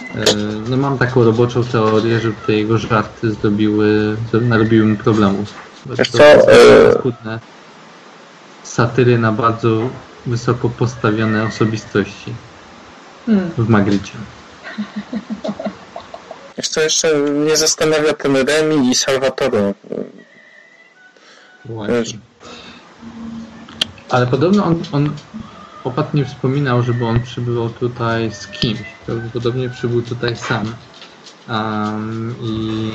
E, No mam taką roboczą teorię, że te jego żarty zrobiły, zro- narobiły mu problemów. Wiesz To co, są e- paskudne satyry na bardzo wysoko postawione osobistości Hmm. w Magricie. Wiesz co, jeszcze mnie zastanawia ten Remi i Salvatore. Właśnie. Ale podobno on, on opat nie wspominał, żeby on przybywał tutaj z kimś. Prawdopodobnie przybył tutaj sam. Um, I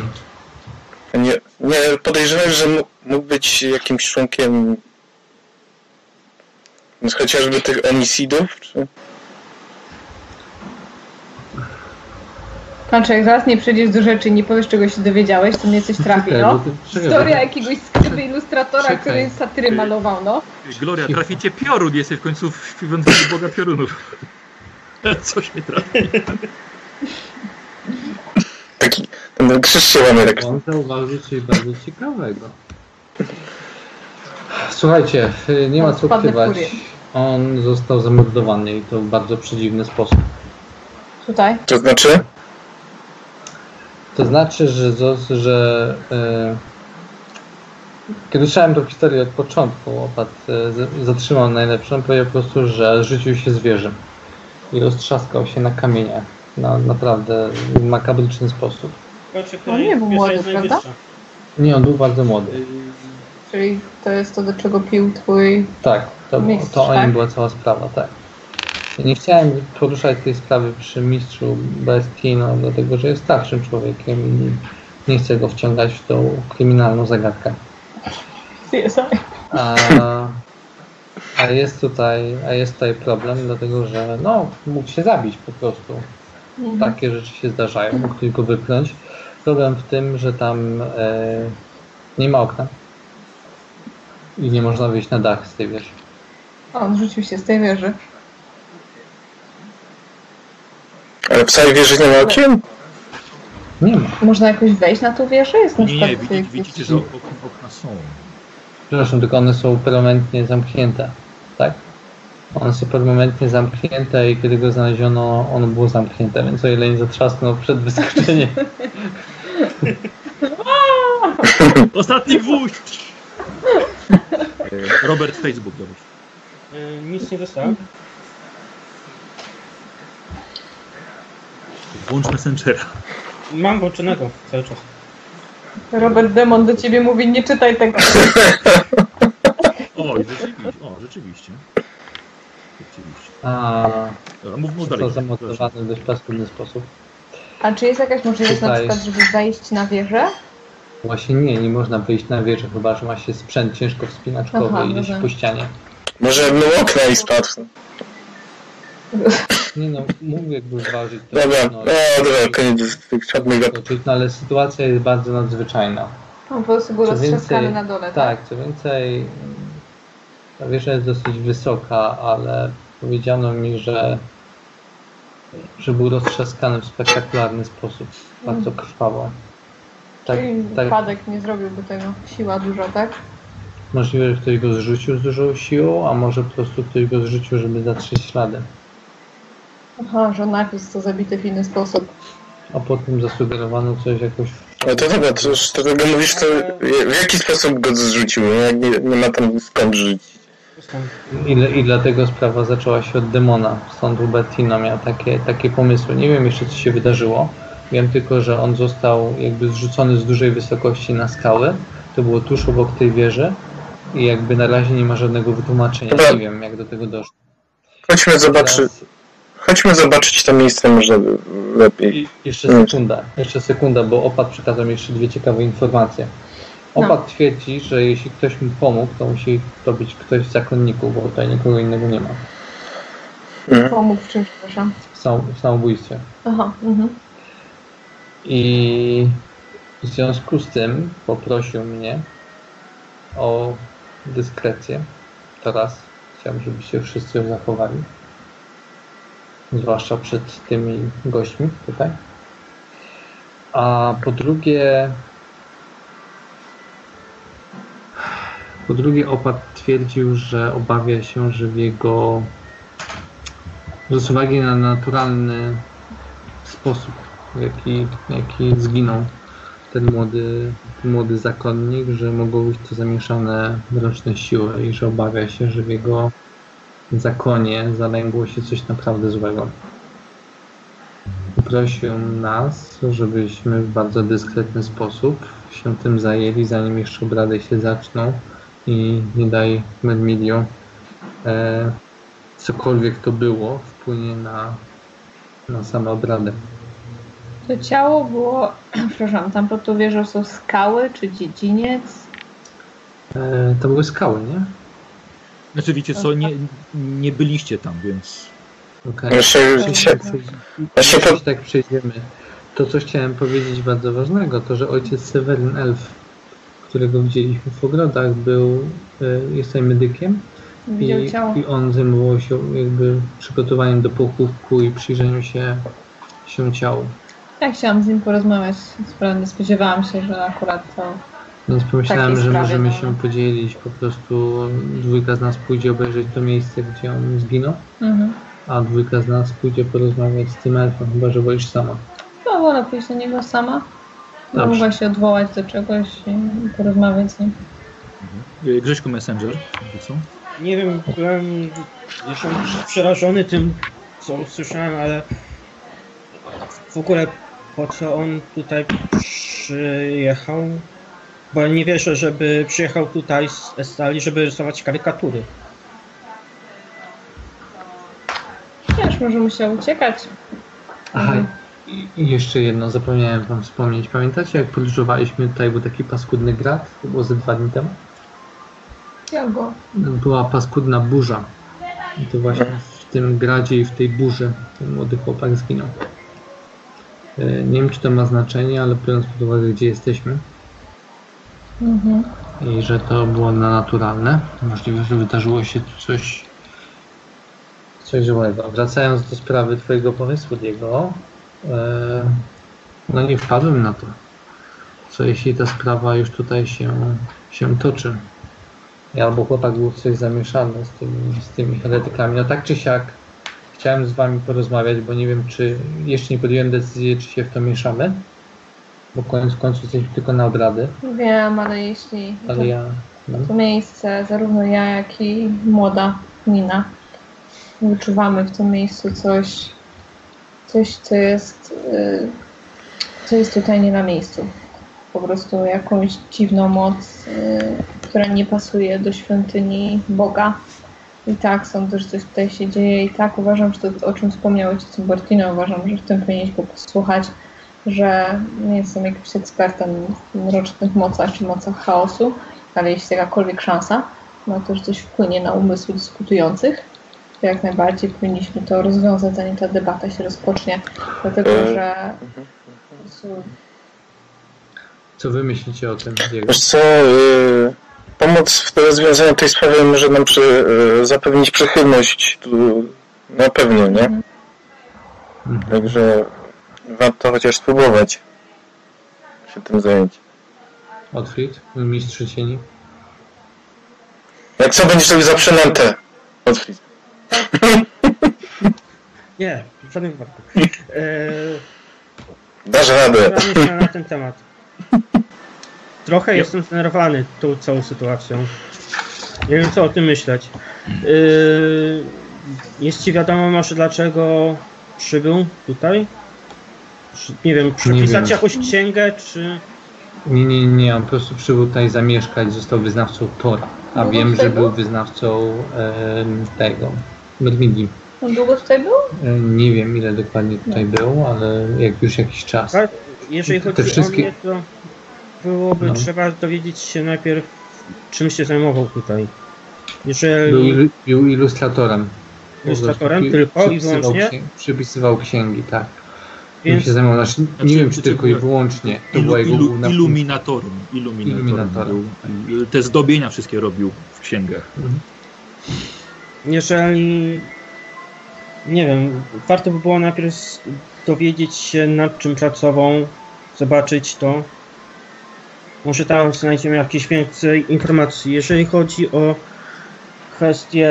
Nie, nie podejrzewam, że mógł- być jakimś członkiem chociażby tych Onisidów? Czy... Kończę, jak zaraz nie przejdziesz do rzeczy i nie powiesz, czego się dowiedziałeś, to mnie coś trafi, no. Historia jakiegoś skryby ilustratora, Czekaj. który satyry malował, no. Gloria, traficie piorun, jesteś w końcu w Boga piorunów. Coś mnie trafi. Taki, ten krzyż się łamie tak. on zauważył coś bardzo ciekawego. Słuchajcie, y, nie ma co ukrywać. On został zamordowany i to w bardzo przedziwny sposób. Tutaj. To znaczy? To znaczy, że, zos- że e, kiedy słyszałem tą historię od początku, opat e, zatrzymał najlepszą, powiedział po prostu, że rzucił się zwierzę i roztrzaskał się na kamieniach. Na naprawdę makabryczny sposób. Patrzcie, On nie był młody, prawda? Nie, on był bardzo młody. Czyli to jest to, do czego pił twój... Tak, to, Mistrz, to o nim tak? była cała sprawa, tak. Nie chciałem poruszać tej sprawy przy mistrzu Bestino, dlatego że jest starszym człowiekiem i nie chcę go wciągać w tą kryminalną zagadkę. A, a jest tutaj, a jest tutaj problem, dlatego że no, mógł się zabić po prostu. Mhm. Takie rzeczy się zdarzają, mógł tylko wypchnąć. Problem w tym, że tam e, nie ma okna. I nie można wyjść na dach z tej wieży. On rzucił się z tej wieży. Ale w całej wieży nie ma okien? Nie ma. Można jakoś wejść na tą wieżę? Jest na Nie, nie, przykład widzicie, że okna, okna są. Przepraszam, tylko one są permanentnie zamknięte. Tak? One są permanentnie zamknięte i kiedy go znaleziono, ono było zamknięte, więc o ile nie zatrzasnął przed wyskoczeniem. Ostatni gwóźdź! E, Robert Facebook, dobrze. Y, Nic nie dostałem. Włącz Messengera. Mam włączonego cały czas. Robert Demon do ciebie mówi, nie czytaj tego. O, rzeczywiście. O, rzeczywiście. Rzeczywiście. A Dobra, mów, mów to dalej. zamontowany w dość paskudny sposób. A czy jest jakaś możliwość na Tutaj- przykład, żeby wejść na wieżę? Właśnie nie, nie można wyjść na wieżę, chyba że ma się sprzęt ciężko wspinaczkowy Aha, i iść po ścianie. Może mył okna i spadł. Nie no, mógł jakby zważyć to. Dobra, no, no dobra, koniec tych czarnych skoczyć, no, ale sytuacja jest bardzo nadzwyczajna. On po prostu był Co roztrzaskany więcej- na dole, tak? Tak, co więcej, ta wieża jest dosyć wysoka, ale powiedziano mi, że, że był roztrzaskany w spektakularny sposób, bardzo krwawo. Tak, Czyli tak wypadek nie zrobiłby tego. Siła duża, tak? możliwe, że ktoś go zrzucił z dużą siłą, a może po prostu ktoś go zrzucił, żeby zatrzeć ślady. Aha, że najpierw to zabity w inny sposób. A potem zasugerowano coś jakoś... No to dobra, to już to tego mówisz, to w jaki sposób go zrzucił, no jak nie, nie ma tam skąd rzucić. Dostałem. I, I dlatego sprawa zaczęła się od demona. Stąd Robertino miał takie, takie pomysły. Nie wiem jeszcze, co się wydarzyło. Wiem tylko, że on został jakby zrzucony z dużej wysokości na skały. To było tuż obok tej wieży. I jakby na razie nie ma żadnego wytłumaczenia. Dobra. Nie wiem, jak do tego doszło. Chodźmy zobaczyć, Teraz- chodźmy zobaczyć to miejsce może lepiej. I jeszcze sekunda, jeszcze sekunda, bo Opat przekazał mi jeszcze dwie ciekawe informacje. Opat twierdzi, że jeśli ktoś mu pomógł, to musi to być ktoś z zakonników, bo tutaj nikogo innego nie ma. Mhm. Pomógł w czymś, przepraszam. W, sam, w samobójstwie. Aha, mhm. I w związku z tym poprosił mnie o dyskrecję. Teraz chciałbym, żebyście wszyscy ją zachowali. Zwłaszcza przed tymi gośćmi tutaj. A po drugie, po drugie opat twierdził, że obawia się, że w jego że z uwagi na naturalny sposób, w jaki, jaki zginął ten młody, ten młody zakonnik, że mogło być to zamieszane mroczne siły i że obawia się, że w jego zakonie zalęgło się coś naprawdę złego. Poprosił nas, żebyśmy w bardzo dyskretny sposób się tym zajęli, zanim jeszcze obrady się zaczną i nie daj Mermilio e, cokolwiek to było wpłynie na, na same obrady. To ciało było, przepraszam, tam pod tą wieżą są skały czy dziedziniec? E, to były skały, nie? Znaczy wiecie co, nie, nie byliście tam, więc Okej. Jeszcze się, Właśnie po- Jeśli tak przejdziemy, to co chciałem powiedzieć bardzo ważnego, to że ojciec Seweryn Elf, którego widzieliśmy w ogrodach, był, e, jest tutaj medykiem i, ciało. i on zajmował się jakby przygotowaniem do pochówku i przyjrzeniu się, się ciału. Ja chciałam z nim porozmawiać. Nie spodziewałam się, że akurat to. Więc pomyślałem, że sprawie, możemy no. się podzielić, po prostu dwójka z nas pójdzie obejrzeć to miejsce, gdzie on zginął, Mhm. a dwójka z nas pójdzie porozmawiać z tym elfem, chyba że wolisz sama. No, wolę pójść do niego sama. Bo Dobrze. mogła się odwołać do czegoś i porozmawiać z nim. y, Grześku Messenger, co? Nie wiem, byłem jeszcze przerażony tym, co usłyszałem, ale w ogóle po co on tutaj przyjechał? Bo nie wierzę, żeby przyjechał tutaj z Estali, żeby rysować karykatury. Wiesz, może musiał uciekać. Aha, i i jeszcze jedno, zapomniałem wam wspomnieć. Pamiętacie, jak podróżowaliśmy, tutaj był taki paskudny grat? To było ze dwa dni temu. Ja go. Była paskudna burza. I to właśnie w tym gradzie i w tej burzy ten młody chłopak zginął. E, Nie wiem, czy to ma znaczenie, ale biorąc pod uwagę, gdzie jesteśmy Mhm. i że to było na naturalne, możliwe, że wydarzyło się tu coś, coś złego. Wracając do sprawy Twojego pomysłu, Diego, e, no nie wpadłem na to. Co jeśli ta sprawa już tutaj się, się toczy? Albo chłopak był w coś zamieszany z tymi, z tymi heretykami. No tak czy siak, chciałem z Wami porozmawiać, bo nie wiem, czy jeszcze nie podjąłem decyzji, czy się w to mieszamy. Bo koniec końców jesteśmy tylko na obrady, Wiem, ale jeśli to, ale ja. No. to miejsce, zarówno ja, jak i młoda Nina, wyczuwamy w tym miejscu coś, coś, co jest, y, co jest tutaj nie na miejscu. Po prostu jakąś dziwną moc, y, która nie pasuje do świątyni Boga. I tak sądzę, że coś tutaj się dzieje i tak uważam, że to, o czym wspomniał ojciec Umbertino, uważam, że w tym powinniśmy posłuchać, że nie jestem jakimś ekspertem w mrocznych mocach czy mocach chaosu, ale jeśli jakakolwiek szansa na to, że coś wpłynie na umysły dyskutujących, to jak najbardziej powinniśmy to rozwiązać, zanim ta debata się rozpocznie, dlatego E, że Co wy myślicie o tym, Diego? Wiesz co, y, pomoc w rozwiązaniu tej sprawy może nam przy, y, zapewnić przychylność tu na pewno, nie? Mhm. Także warto chociaż spróbować się tym zająć. Otfried, mistrz cieni. Jak co będziesz robił za przynętę? Nie, w żadnym wypadku. Eee, Dasz radę. Na ten temat. Trochę jestem zdenerwowany tą całą sytuacją. Nie wiem co o tym myśleć. Yy, jest ci wiadomo może dlaczego przybył tutaj? Nie wiem, przepisać wiem. jakąś księgę, czy Nie, nie, nie, on po prostu przybył tutaj zamieszkać, został wyznawcą Tora. A Długo wiem, że był był? wyznawcą em, tego, Medmidi. On długo tutaj był? E, Nie wiem ile dokładnie tutaj był, ale jak już jakiś czas. Tak, jeżeli Te chodzi wszystkie- o mnie, to byłoby No. trzeba dowiedzieć się najpierw, czym się zajmował tutaj. Jeżeli Był, był ilustratorem. Ilustratorem prostu tylko i wyłącznie? księ- Przypisywał księgi, tak. Więc się zajmował. Znaczy, nie Znaczy, wiem, czy czy tylko to i było- wyłącznie. To Ilu, była jego ilu, główna iluminatorem. Iluminatorem. Iluminatorem. Był. Te zdobienia wszystkie robił w księgach. jeżeli nie wiem, warto by było najpierw dowiedzieć się nad czym pracował, zobaczyć to. Może tam znajdziemy jakieś więcej informacji. Jeżeli chodzi o kwestię,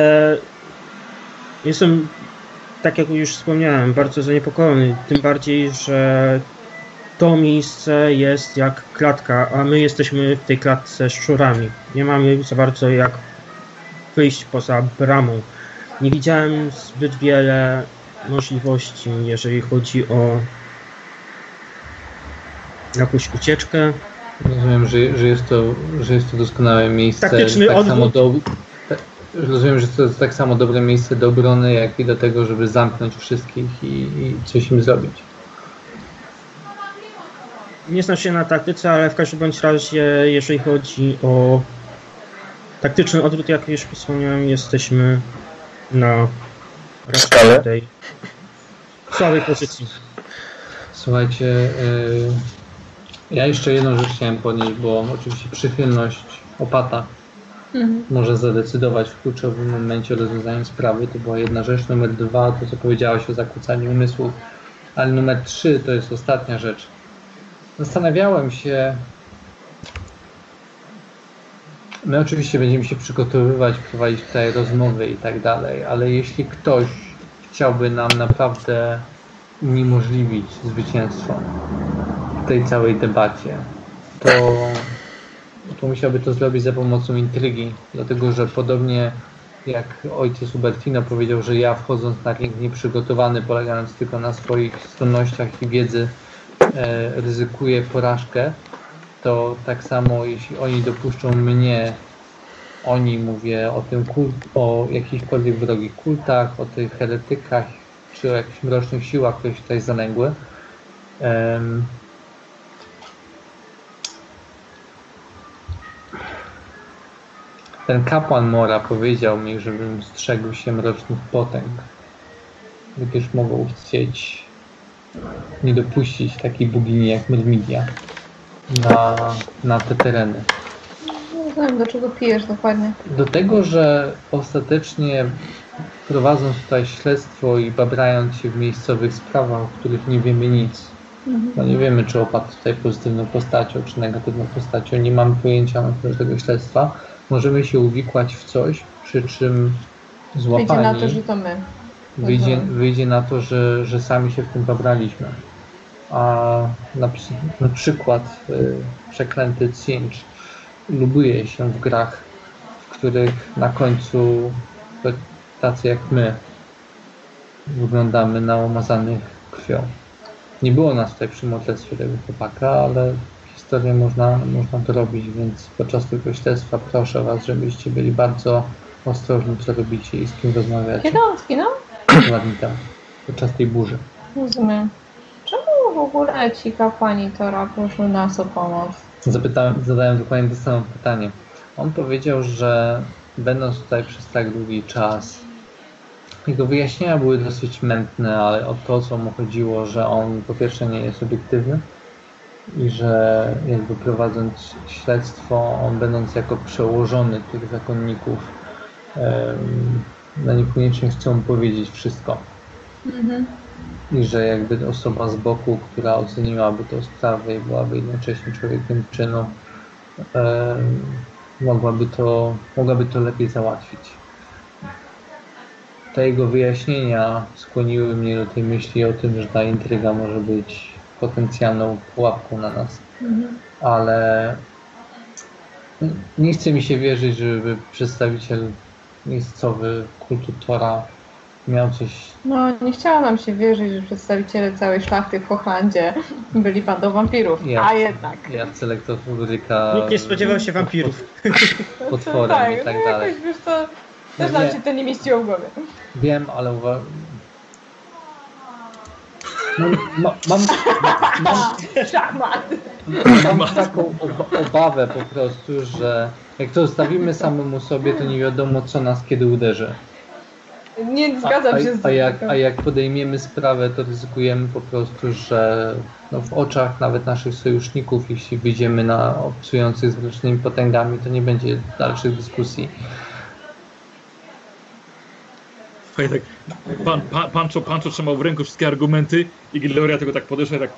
jestem, tak jak już wspomniałem, bardzo zaniepokojony. Tym bardziej, że to miejsce jest jak klatka, a my jesteśmy w tej klatce szczurami. Nie mamy za bardzo jak wyjść poza bramą. Nie widziałem zbyt wiele możliwości, jeżeli chodzi o jakąś ucieczkę. Rozumiem, że, że, jest to, że jest to doskonałe miejsce. Taktyczny tak odwrót. samo do, rozumiem, że to jest tak samo dobre miejsce do obrony, jak i do tego, żeby zamknąć wszystkich i, i coś im zrobić. Nie znam się na taktyce, ale w każdym bądź razie, jeżeli chodzi o taktyczny odwrót, jak już wspomniałem, jesteśmy na Skale? tej słabej pozycji. Słuchajcie, yy, ja jeszcze jedną rzecz chciałem podnieść, bo oczywiście przychylność opata Mhm. może zadecydować w kluczowym momencie o rozwiązaniu sprawy. To była jedna rzecz. Numer dwa, to co powiedziałeś o zakłócaniu umysłów. Ale numer trzy to jest ostatnia rzecz. Zastanawiałem się. My oczywiście będziemy się przygotowywać, prowadzić tutaj rozmowy i tak dalej, ale jeśli ktoś chciałby nam naprawdę uniemożliwić zwycięstwo w tej całej debacie, to to musiałby to zrobić za pomocą intrygi, dlatego że podobnie jak ojciec Ubertino powiedział, że ja wchodząc na ring nieprzygotowany, polegając tylko na swoich zdolnościach i wiedzy, e, ryzykuję porażkę, to tak samo jeśli oni dopuszczą mnie, oni mówię o tym kult, o jakichkolwiek wrogich kultach, o tych heretykach, czy o jakichś mrocznych siłach, które się tutaj zanęgły, Ten kapłan Mora powiedział mi, żebym strzegł się mrocznych potęg, gdyż mogą chcieć nie dopuścić takiej bogini jak Myrmidia na, na te tereny. Nie wiem, do czego pijesz dokładnie. Do tego, że ostatecznie prowadząc tutaj śledztwo i babrając się w miejscowych sprawach, o których nie wiemy nic, Mhm. no nie wiemy, czy opadł tutaj pozytywną postacią, czy negatywną postacią, nie mamy pojęcia na temat tego śledztwa, możemy się uwikłać w coś, przy czym Wyjdzie złapani na to, że to my. wyjdzie, Mhm. wyjdzie na to, że, że sami się w tym pobraliśmy. A na, na przykład y, przeklęty Cinch lubuje się w grach, w których na końcu tacy jak my wyglądamy na umazanych krwią. Nie było nas tutaj przy morderstwie tego chłopaka, ale historię można, można to robić, więc podczas tego śledztwa proszę Was, żebyście byli bardzo ostrożni, co robicie i z kim rozmawiacie. Kiedy on zginął? Podczas tej burzy. Rozumiem. Czemu w ogóle ci kapłani Tora proszą nas o pomoc? Zapytałem, zadałem dokładnie to samo pytanie. On powiedział, że będąc tutaj przez tak długi czas, jego wyjaśnienia były dosyć mętne, ale o to, co mu chodziło, że on po pierwsze nie jest obiektywny i że jakby prowadząc śledztwo, on będąc jako przełożony tych zakonników, no niekoniecznie chcą powiedzieć wszystko. Mhm. i że jakby osoba z boku, która oceniłaby tę sprawę i byłaby jednocześnie człowiekiem czynu, mogłaby, to, mogłaby to lepiej załatwić. Te jego wyjaśnienia skłoniły mnie do tej myśli o tym, że ta intryga może być potencjalną pułapką na nas, Mhm. ale nie chce mi się wierzyć, żeby przedstawiciel miejscowy kultu Tora miał coś... No, nie chciało nam się wierzyć, że przedstawiciele całej szlachty w Hochlandzie byli bandą wampirów. Ja. A jednak. Ja selektor Ulryka... Nikt nie spodziewał się wampirów. Potworem tak, i tak no dalej. jakoś, wiesz, to też Nie. nam się to nie mieściło w głowie. Wiem, ale uwa... Mam, ma, mam, mam, mam taką oba- obawę po prostu, że jak to zostawimy samemu sobie, to nie wiadomo, co nas kiedy uderzy. Nie A, zgadzam a, się z a, tym. jak, a jak podejmiemy sprawę, to ryzykujemy po prostu, że no w oczach nawet naszych sojuszników, jeśli wyjdziemy na obcujących z mrocznymi potęgami, to nie będzie dalszych dyskusji. Fajnie tak, pan, pan, Pancho, Pancho trzymał w ręku wszystkie argumenty i Gloria tego tak podeszła i tak...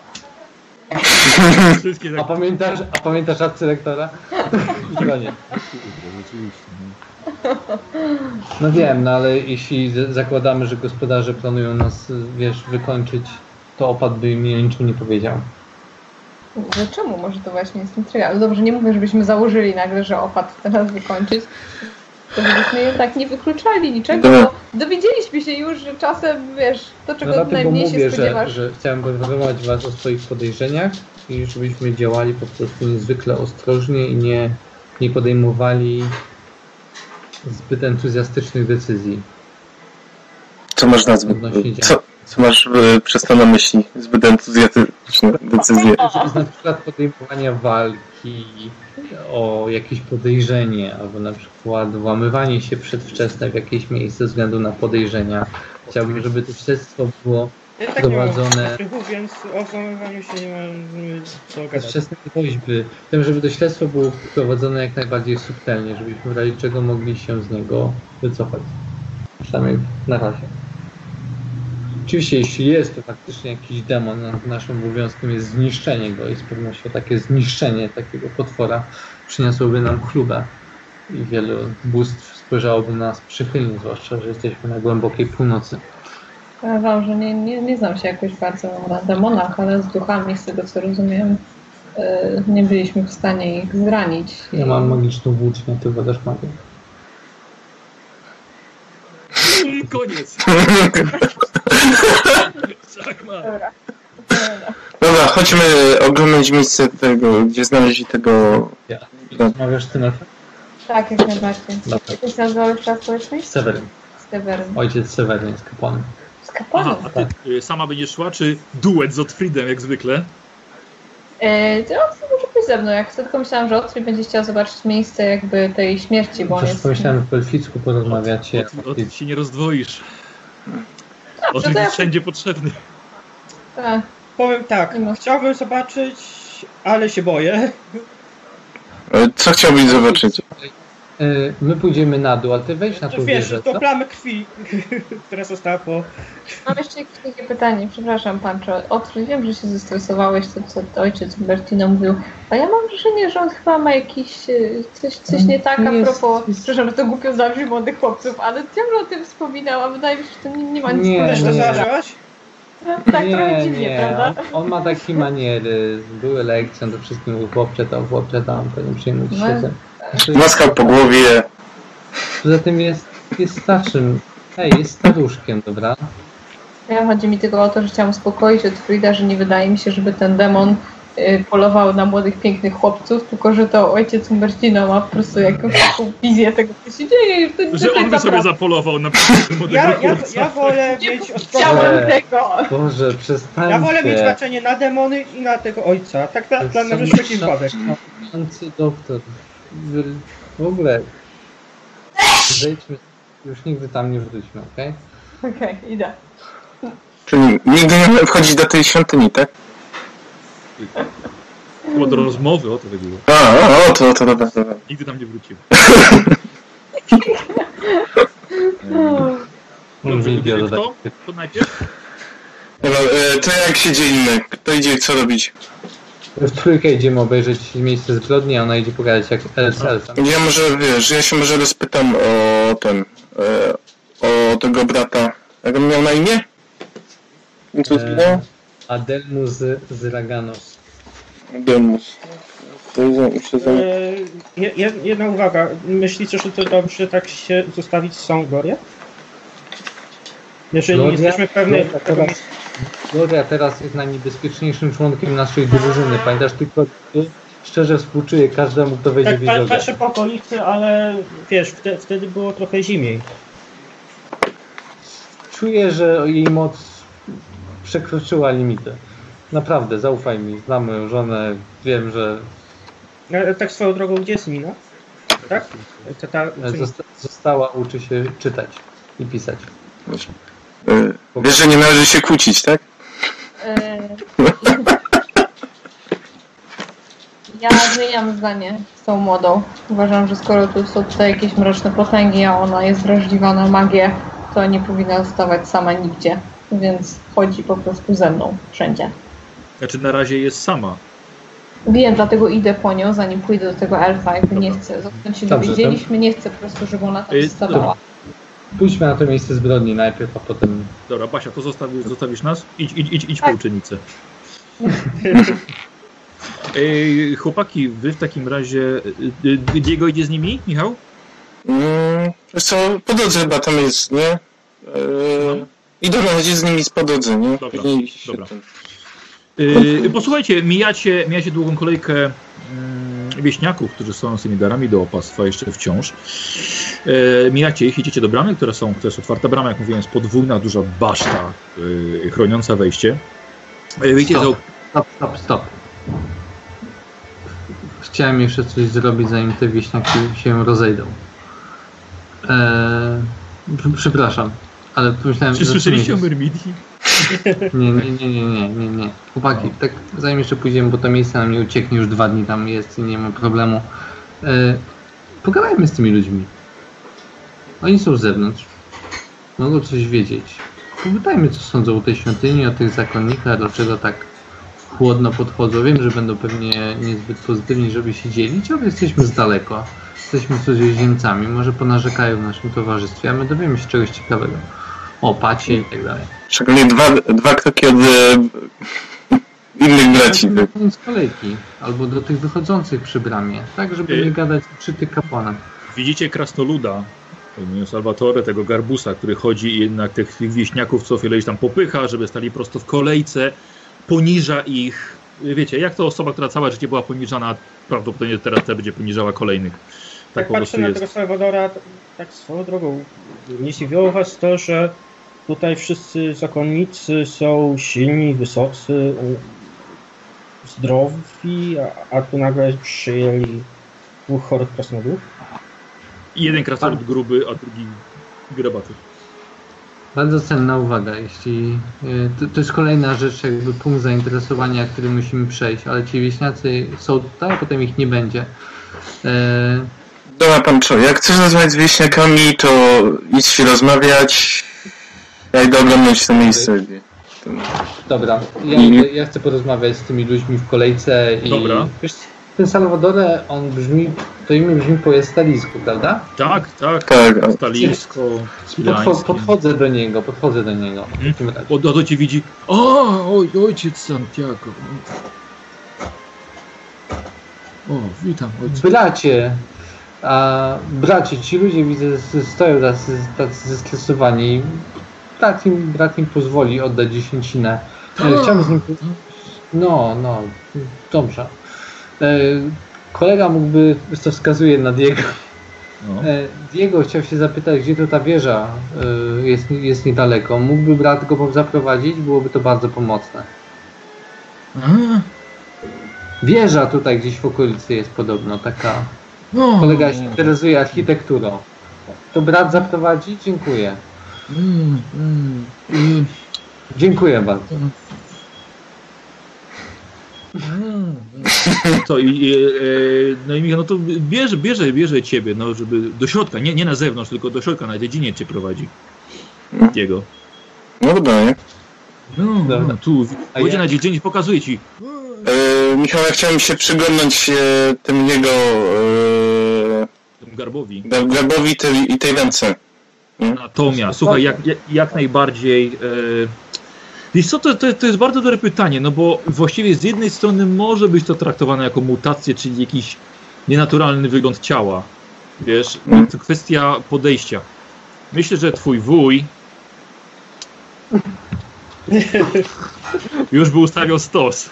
Wszystkie A tak... pamiętasz, a pamiętasz akcję lektora? I koniec. No wiem, no ale jeśli zakładamy, że gospodarze planują nas, wiesz, wykończyć, to opad by im niczym nie powiedział. Że czemu? Może to właśnie jest intryga. Ale dobrze, nie mówię, żebyśmy założyli nagle, że opad chce nas wykończyć. To żebyśmy jednak nie wykluczali niczego, Dobra. bo dowiedzieliśmy się już, że czasem, wiesz, to No czego dlatego najmniej się mówię, że, spodziewasz. że chciałem poinformować Was o swoich podejrzeniach i żebyśmy działali po prostu niezwykle ostrożnie i nie, nie podejmowali zbyt entuzjastycznych decyzji. Co masz na Co, co masz e, przez to na myśli? Zbyt entuzjastyczne decyzje. Na przykład podejmowania walki o jakieś podejrzenie, albo na przykład włamywanie się przedwczesne w jakieś miejsce ze względu na podejrzenia. Chciałbym, żeby to śledztwo było Ja tak nie mam Prowadzone- faktów, więc o włamywaniu się nie mamy co gadać. bezwczesne woźby. Tym, żeby to śledztwo było prowadzone jak najbardziej subtelnie, żebyśmy w razie czego mogli się z niego wycofać. Przynajmniej na razie. Oczywiście, jeśli jest to faktycznie jakiś demon, no, naszym obowiązkiem jest zniszczenie go i z pewnością takie zniszczenie takiego potwora przyniosłoby nam chlubę i wielu bóstw spojrzałoby na nas przychylnie, zwłaszcza, że jesteśmy na głębokiej północy. Powiem wam, że nie, nie, nie znam się jakoś bardzo na demonach, ale z duchami, z tego co rozumiem, yy, nie byliśmy w stanie ich zranić. Ja mam magiczną włócznię, ty badasz magię. I koniec. Szachmat. Dobra. Dobra, chodźmy oglądać miejsce tego, gdzie znaleźli tego... Rozmawiasz ty na Tak, jak najbardziej. Dobra. Jak się nazywał jeszcze raz społeczność? Seweryn. Steweryn. Ojciec Seweryn jest kapłanem. Z kapłanem. Aha, a ty y, sama będziesz szła, czy duet z Otfriedem jak zwykle? To może pójść ze mną. Jak wtedy tylko myślałam, że Otri będzie chciał zobaczyć miejsce jakby tej śmierci, bo on Też jest... pomyślałem, że po elficku porozmawiacie. Od, od, od się nie rozdwoisz. Dobrze, ja... jest wszędzie potrzebny. Tak. Powiem tak, chciałbym zobaczyć, ale się boję. E, Co chciałbyś zobaczyć? Y, My pójdziemy na dół, ale ty wejdź na tą Wiesz, wieżę, to co? plamy krwi, która została po... Mam jeszcze jakieś takie pytanie, przepraszam Pancho. Otri, wiem, że się zestresowałeś, to co ojciec Bertino mówił, a ja mam wrażenie, że on chyba ma jakiś e, coś, coś nie tak a Jest- propos, jest- przepraszam, że to głupio zabrzmi młodych chłopców, ale ciągle o tym wspominał, a wydaje mi się, że to nie, nie ma nic Nie, Też to wspólnego. nie. zaczęłaś? Tak trochę dziwnie, nie. prawda? On, on ma takie maniery. Były lekcje, on to wszystkim mówił, chłopcze to, chłopcze tam, to nie przejmujcie No. Maskał po głowie. Poza tym jest, jest starszym. Ej, jest staruszkiem, dobra? Ja chodzi mi tylko o to, że chciałam uspokoić Otfrida, że nie wydaje mi się, żeby ten demon y, polował na młodych, pięknych chłopców, tylko że to ojciec Umbertino ma po prostu jakąś taką wizję tego, co się dzieje. i To nie Że tak on by sobie zapolował na młodego Ja, ja, chłopca. ja wolę Nie mieć ostrożność. tego! Boże, przestańcie. Ja wolę mieć baczenie na demony i na tego ojca. Tak dla, dla na wszelki wypadek. Doktor. W- W ogóle. Zejdźmy. Już nigdy tam nie wróćmy, okej? Okej, idę. Czyli nigdy nie wchodzić do tej świątyni, tak? Było do rozmowy, o to chodziło. A, o, o to, to dobra, dobra. Nigdy tam nie wrócił. No. Dobrze, Nie idziemy dodać. To najpierw? Dobra, e, to jak się dzieje Kto idzie co robić? W trójkę idziemy obejrzeć miejsce zbrodni, a ona idzie pogadać jak elfem. Ja może, wiesz, ja się może rozpytam o ten, e, o tego brata. Jak on miał na imię? Co E, zginął? Adelmus z Raganos. Demus. To jest- muszę za- E, je- je- jedna uwaga. Myślicie, że to dobrze tak się zostawić z Songorię? Jeżeli nie Gloria? jesteśmy pewni Gloria teraz- miejsca, Gloria teraz jest najniebezpieczniejszym członkiem naszej drużyny. Pamiętasz tylko, szczerze współczuję każdemu, kto wejdzie tak, w jej patrzę po okolicy, ale wiesz, wte, wtedy było trochę zimiej. Czuję, że jej moc przekroczyła limity. Naprawdę, zaufaj mi. Znam moją żonę, wiem, że Ale tak swoją drogą, gdzie jest Nina? Tak? Ta, ta, zosta- została, uczy się czytać i pisać. Wiesz, że nie należy się kłócić, tak? E, Ja zmieniam zdanie z tą młodą. Uważam, że skoro tu są tutaj jakieś mroczne potęgi, a ona jest wrażliwa na magię, to nie powinna zostawać sama nigdzie. Więc chodzi po prostu ze mną wszędzie. Znaczy na razie jest sama. Wiem, dlatego idę po nią, zanim pójdę do tego elfa. Jakby nie chcę, zanim się Dobrze, dowiedzieliśmy, nie chcę po prostu, żeby ona tam Y, zostawała. Pójdźmy na to miejsce zbrodni najpierw, a potem Dobra, Basia, to zostawisz, zostawisz nas? Idź, idź, idź, idź po Tak. uczennicę. Ej, chłopaki, wy w takim razie... y, y, Diego idzie z nimi, Michał? Mm, wiesz co, po drodze chyba tam jest, nie? E, I dobra, chodzi z nimi po drodze, nie? Dobra, dobra. ten- Yy, posłuchajcie, mijacie, mijacie długą kolejkę mm, wieśniaków, którzy są z tymi darami do opastwa jeszcze wciąż. Yy, mijacie ich, idziecie do bramy, które są, to jest otwarta brama, jak mówiłem, jest podwójna, duża baszta yy, chroniąca wejście. Wyjdziecie za, Stop. Stop, stop, stop. Chciałem jeszcze coś zrobić, zanim te wieśniaki się rozejdą. Pr- przepraszam, ale pomyślałem... Czy słyszeliście o Myrmidii? Nie, nie, nie, nie, nie, nie, nie. Chłopaki, tak zanim jeszcze pójdziemy, bo to miejsce nam nie ucieknie, już dwa dni tam jest i nie ma problemu. E, pogadajmy z tymi ludźmi. Oni są z zewnątrz. Mogą coś wiedzieć. Popytajmy, co sądzą o tej świątyni, o tych zakonnikach, dlaczego tak chłodno podchodzą. Wiem, że będą pewnie niezbyt pozytywni, żeby się dzielić, ale jesteśmy z daleko. Jesteśmy cudzoziemcami, może ponarzekają w naszym towarzystwie, a my dowiemy się czegoś ciekawego. O pacie i tak dalej. Szczególnie dwa, dwa kroki od e, innych braci. Na koniec kolejki, albo do tych wychodzących przy bramie, tak żeby Y- nie gadać przy tych kapłanach. Widzicie krasnoluda, Salvatore, tego garbusa, który chodzi i jednak tych, tych wieśniaków co chwilę tam popycha, żeby stali prosto w kolejce, poniża ich. Wiecie, jak to osoba, która całe życie była poniżana, prawdopodobnie teraz też będzie poniżała kolejnych. Tak, Tak po prostu patrzę na jest. tego Salwadora, t- tak swoją drogą. Nie zdziwiło was to, że tutaj wszyscy zakonnicy są silni, wysocy, zdrowi, a, a tu nagle przyjęli dwóch chorych krasnoludów. I jeden krasnolud gruby, a drugi grabaty. Bardzo cenna uwaga, jeśli y, to, to jest kolejna rzecz, jakby punkt zainteresowania, który musimy przejść, ale ci wieśniacy są tutaj, a potem ich nie będzie. E, Dobra, pan co, jak chcesz rozmawiać z wieśniakami, to idź się rozmawiać. Ja idę oglądać to miejsce. dobra, ja, ja chcę porozmawiać z tymi ludźmi w kolejce i Dobra. wiesz, ten Salvadore, on brzmi, to imię brzmi po estalisku, prawda? Tak, tak. Tak, Stalińsko, Podcho- podchodzę do niego, podchodzę do niego. Razie. Od razu cię widzi. O, oj, ojciec Santiago. O, witam ojciec. Bracie, a bracie, ci ludzie widzę stoją tacy zestresowani. Brat im, brat im pozwoli oddać dziesięcinę. E, Chciałbym z nim. No, no, dobrze. E, Kolega mógłby, to wskazuje na Diego. No. E, Diego chciał się zapytać, gdzie to ta wieża jest, jest niedaleko. Mógłby brat go zaprowadzić? Byłoby to bardzo pomocne. A, Wieża tutaj gdzieś w okolicy jest podobno taka. no. Kolega się interesuje architekturą. To brat zaprowadzi? Dziękuję. Mm, mm, mm, Dziękuję bardzo. mm. To i, i, e, no i Michał, no to bierze, bierze, bierze ciebie, no, żeby do środka, nie, nie na zewnątrz, tylko do środka, na dziedzinie cię prowadzi. Jego. no dobra, nie? No, Dobra. no tu, A pójdzie ja- na dziedziniec, pokazuje ci. E, Michał, ja chciałem się przyglądnąć e, tym jego e, Temu garbowi. garbowi tej, i tej ręce. Natomiast, słuchaj, jak, jak, najbardziej. E, wiesz co, to, to, to jest bardzo dobre pytanie, no bo właściwie z jednej strony może być to traktowane jako mutację, czyli jakiś nienaturalny wygląd ciała. Wiesz, Mm. to kwestia podejścia. Myślę, że twój wuj Już by ustawiał stos.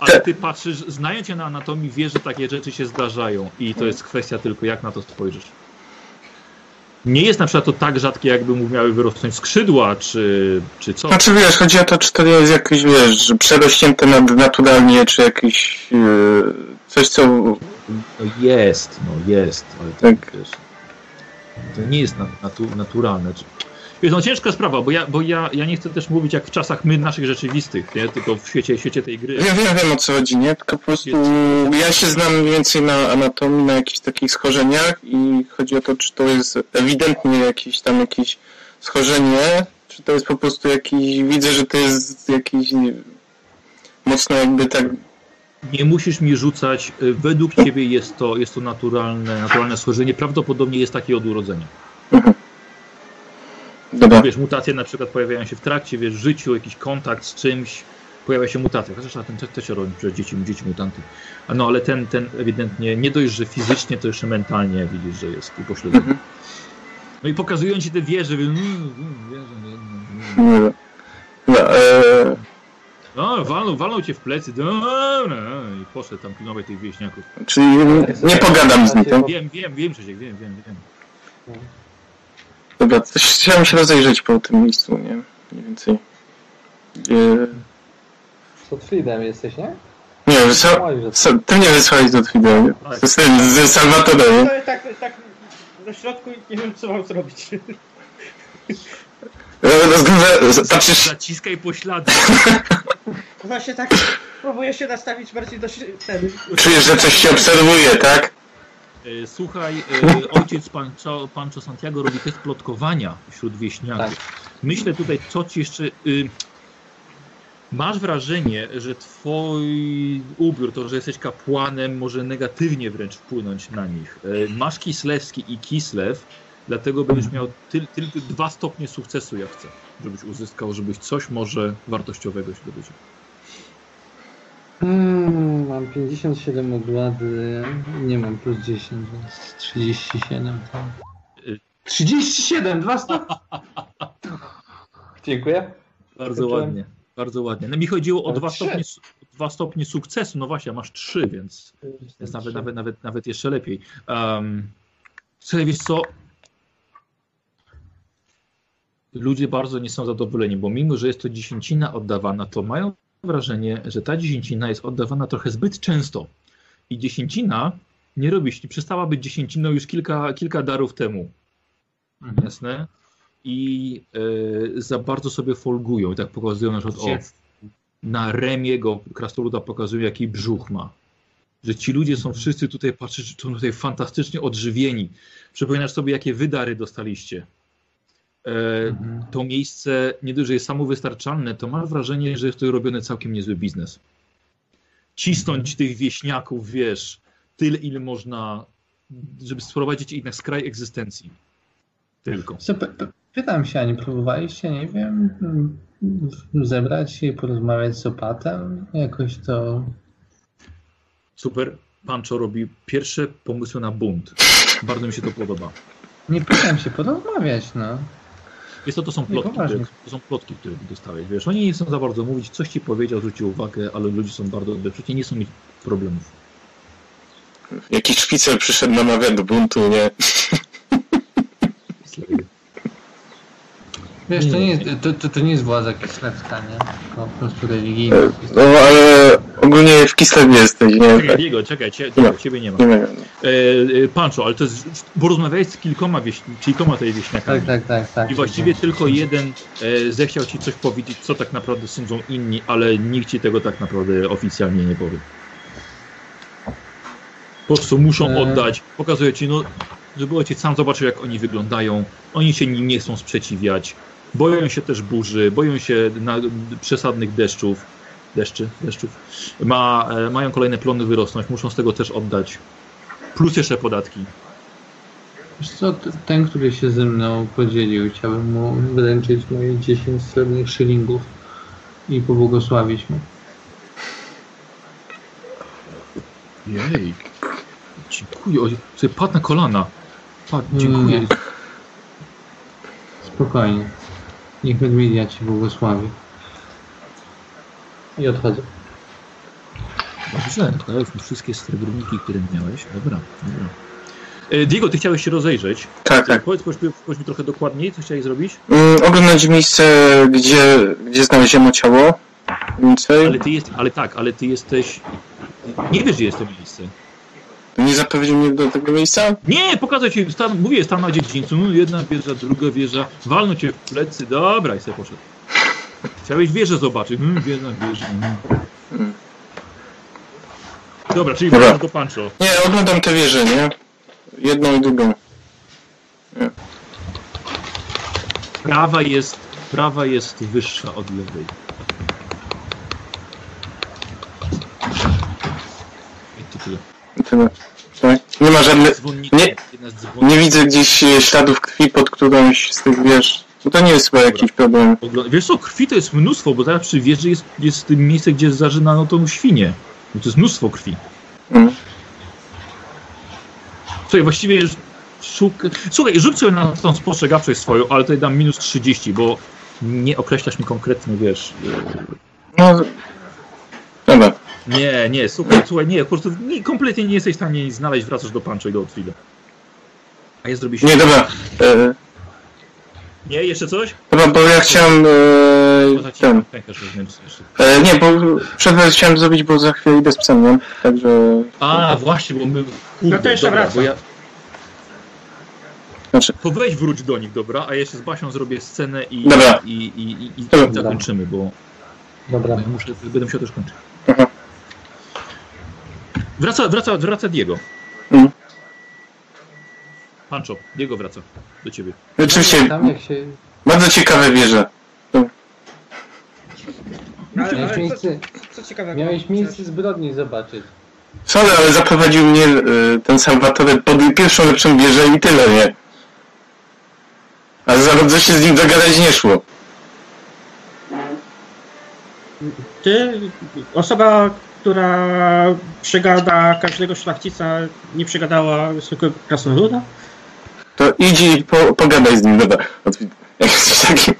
Ale ty patrzysz, znając cię na anatomii, wiesz, że takie rzeczy się zdarzają i to jest kwestia tylko jak na to spojrzysz. Nie jest na przykład to tak rzadkie, jakby mu miały wyrosnąć skrzydła, czy, czy co. Znaczy wiesz, chodzi o to, czy to jest jakieś, wiesz, przerośnięte nadnaturalnie, czy jakieś yy, coś, co... No jest, no jest, ale to, Tak. wiesz, to nie jest nat- natu, naturalne. Wiesz, no ciężka sprawa, bo, ja, bo ja, ja nie chcę też mówić jak w czasach my naszych rzeczywistych, nie? tylko w świecie, świecie tej gry. Ja wiem, wiem o co chodzi, nie? Tylko po prostu ja się znam więcej na anatomii, na jakichś takich schorzeniach i chodzi o to, czy to jest ewidentnie jakieś tam jakieś schorzenie, czy to jest po prostu jakiś, widzę, że to jest jakiś nie, mocno jakby tak Nie musisz mi rzucać, y, według ciebie jest to, jest to naturalne, naturalne schorzenie, prawdopodobnie jest takie od urodzenia. Dobra. Wiesz, mutacje na przykład pojawiają się w trakcie, wiesz, w życiu, jakiś kontakt z czymś, pojawia się mutacja. Chociaż a ten te- też się robi przez dzieci, dzieci mutanty. A no ale ten, ten ewidentnie, nie dość, że fizycznie, to jeszcze mentalnie widzisz, że jest upośledzony. Mhm. No i pokazują ci te wieże, wiesz, mm, mm, wieże, nie, nie, nie. Dobra, e, No, walną, walną cię w plecy, dobra, i poszedł tam pilnować tych wieśniaków. czyli nie pogadam z nim, tak? Wiem, wiem, wiem, Krzysiek, wiem, wiem, wiem. Dobra, coś chciałem się rozejrzeć po tym miejscu, nie? Mniej więcej. E, Pod Friedem jesteś, nie? nie, wysła... Że- Sa- Ty mnie wysłałeś do Twidera, nie? Tak. Z, tym, z Salvatore, nie? To tak, tak na środku i nie wiem co mam zrobić. E, Rozgląda... Patrzysz... Zaciskaj poślady. Właśnie tak próbuję się nastawić bardziej do ten. Czujesz, że coś się obserwuje, tak? E, Słuchaj, e, ojciec Pancho, Pancho Santiago robi test plotkowania wśród wieśniaków. Myślę tutaj, co ci jeszcze... Y, masz wrażenie, że twój ubiór, to, że jesteś kapłanem, może negatywnie wręcz wpłynąć na nich. E, masz Kislewski i Kislew, dlatego będziesz miał tyl, tylko dwa stopnie sukcesu, jak chcę, żebyś uzyskał, żebyś coś może wartościowego się dowiedział. Mam 57 ogłady, nie mam plus 10, więc 37. Tak. Y- 37, dwa stopnie. Dziękuję. Bardzo ładnie, bardzo ładnie. No mi chodziło o dwa stopnie, dwa stopnie sukcesu, no właśnie, masz trzy, więc jest nawet, nawet, nawet, nawet jeszcze lepiej. Um, słuchaj, wiesz co? Ludzie bardzo nie są zadowoleni, bo mimo, że jest to dziesięcina oddawana, to mają wrażenie, że ta dziesięcina jest oddawana trochę zbyt często. I dziesięcina nie robi się, przestała być dziesięciną już kilka, kilka darów temu. Mhm. Jasne? I e, za bardzo sobie folgują. I tak pokazują na przykład o, na Remiego krasnoluda pokazują, jaki brzuch ma. Że ci ludzie są wszyscy tutaj, patrzysz, że są tutaj fantastycznie odżywieni. Przypominasz sobie, jakie wydary dostaliście. E, Mhm. to miejsce nie dość, że jest samowystarczalne, to masz wrażenie, że jest to robiony całkiem niezły biznes. Cisnąć tych wieśniaków, wiesz, tyle ile można, żeby sprowadzić ich na skraj egzystencji. Tylko. Pytam się, a nie próbowaliście, nie wiem, zebrać się i porozmawiać z opatem? Jakoś to... Super. Pancho robi pierwsze pomysły na bunt. Bardzo mi się to podoba. Nie pytam się, porozmawiać, no. Jest to, to są plotki, które, to są plotki, które dostałeś. Wiesz, oni nie chcą za bardzo mówić, coś ci powiedział, zwrócił uwagę, ale ludzie są bardzo odbeczeni, nie są mieć problemów. Jakiś szpicer przyszedł namawiać do buntu, nie? Wiesz, to Nie. jest, to, to, to nie jest władza kislewska, nie? Tylko po prostu religijna. No ale ogólnie w Kislewie jesteś, nie? Czekaj, Diego, czekaj, cie, Diego, ciebie nie ma. Nie wiem. E, e, Pancho, ale to jest, bo rozmawiałeś z kilkoma, wieś, kilkoma tej wieśniakami. Tak, tak, tak, tak. I właściwie tylko jeden e, zechciał ci coś powiedzieć, co tak naprawdę sądzą inni, ale nikt ci tego tak naprawdę oficjalnie nie powie. Po prostu muszą E. oddać. Pokazuję ci, no, żeby ojciec sam zobaczył, jak oni wyglądają. Oni się nim nie chcą sprzeciwiać. Boją się też burzy, boją się przesadnych deszczów. Deszczy, deszczów. Ma, e, mają kolejne plony wyrosnąć, muszą z tego też oddać. Plus jeszcze podatki. Wiesz co, ten, który się ze mną podzielił, chciałbym mu wręczyć moje 10 srebrnych szylingów i pobłogosławić mu. Jej. Dziękuję. Oj, Sobie padł na kolana. Padł, dziękuję. Mm. Spokojnie. Niech Medmidia ci błogosławi. I odchodzę. Dobrze, to już wszystkie srebrniki, które miałeś. Dobra, dobra. E, Diego, ty chciałeś się rozejrzeć. Tak, tak. Powiedz, powiedz, mi- powiedz mi trochę dokładniej, co chciałeś zrobić. Mm, oglądać miejsce, gdzie, gdzie znaleziono ciało. Więcej. Ale ty jest, ale tak, ale ty jesteś. Nie wiesz, gdzie jest to miejsce. Nie zaprowadził mnie do tego miejsca? Nie, pokażę ci, mówię, stan na dziedzińcu, no, jedna wieża, druga wieża, walną cię w plecy, dobra, i sobie poszedł. Chciałeś wieżę zobaczyć, hmm, wieża, wieża. Hmm. Dobra, czyli wracasz do Pancho. Nie, oglądam te wieże, nie? Jedną i drugą. Prawa jest, prawa jest wyższa od lewej. I to tyle. Tyle. Nie ma żadnych... Nie-. Nie widzę gdzieś e, śladów krwi pod którąś z tych wież. No to nie jest chyba jakiś problem. Wiesz co, krwi to jest mnóstwo, bo zaraz przy wieży jest, jest miejsce, gdzie zażynano tą świnię. No to jest mnóstwo krwi. Mm. Słuchaj, właściwie już szuk... Słuchaj, rzuć sobie na tą spostrzegawczość swoją, ale tutaj dam minus 30, bo nie określasz mi konkretnie, wiesz... No... Dobra. Nie, nie, słuchaj, słuchaj, nie, po prostu nie, kompletnie nie jesteś w stanie nic znaleźć, wracasz do Pancho i do Otwila. A ja zrobię się... Nie, dobra. E, Nie, jeszcze coś? dobra, bo ja chciałem... E, ci ten... E, nie, bo przerwę chciałem zrobić, bo za chwilę idę z psem, nie? Także... A, właśnie, bo my... Kurde, No to jeszcze dobra, wracam. bo ja... Znaczy... To weź wróć do nich, dobra? A ja jeszcze z Basią zrobię scenę i, Dobra. i, i, i, i, zakończymy, bo Dobra. muszę, będę musiał też kończyć. Wraca, wraca, wraca Diego. Mm. Pancho, Diego wraca do ciebie. Oczywiście, Tam jak się... bardzo ciekawe wieże. Ale, Miałeś ale co, miejsce, co ciekawego? miałeś miejsce zbrodni zobaczyć. Sorry, ale zaprowadził mnie e, ten Salvatore pod pierwszą lepszą wieżę i tyle, nie? A za bardzo się z nim dogadać nie szło. Ty, osoba, która przegada każdego szlachcica, nie przegadała zwykłego krasnoluda? To idź i po, pogadaj z nim, dobra. Jakiś taki...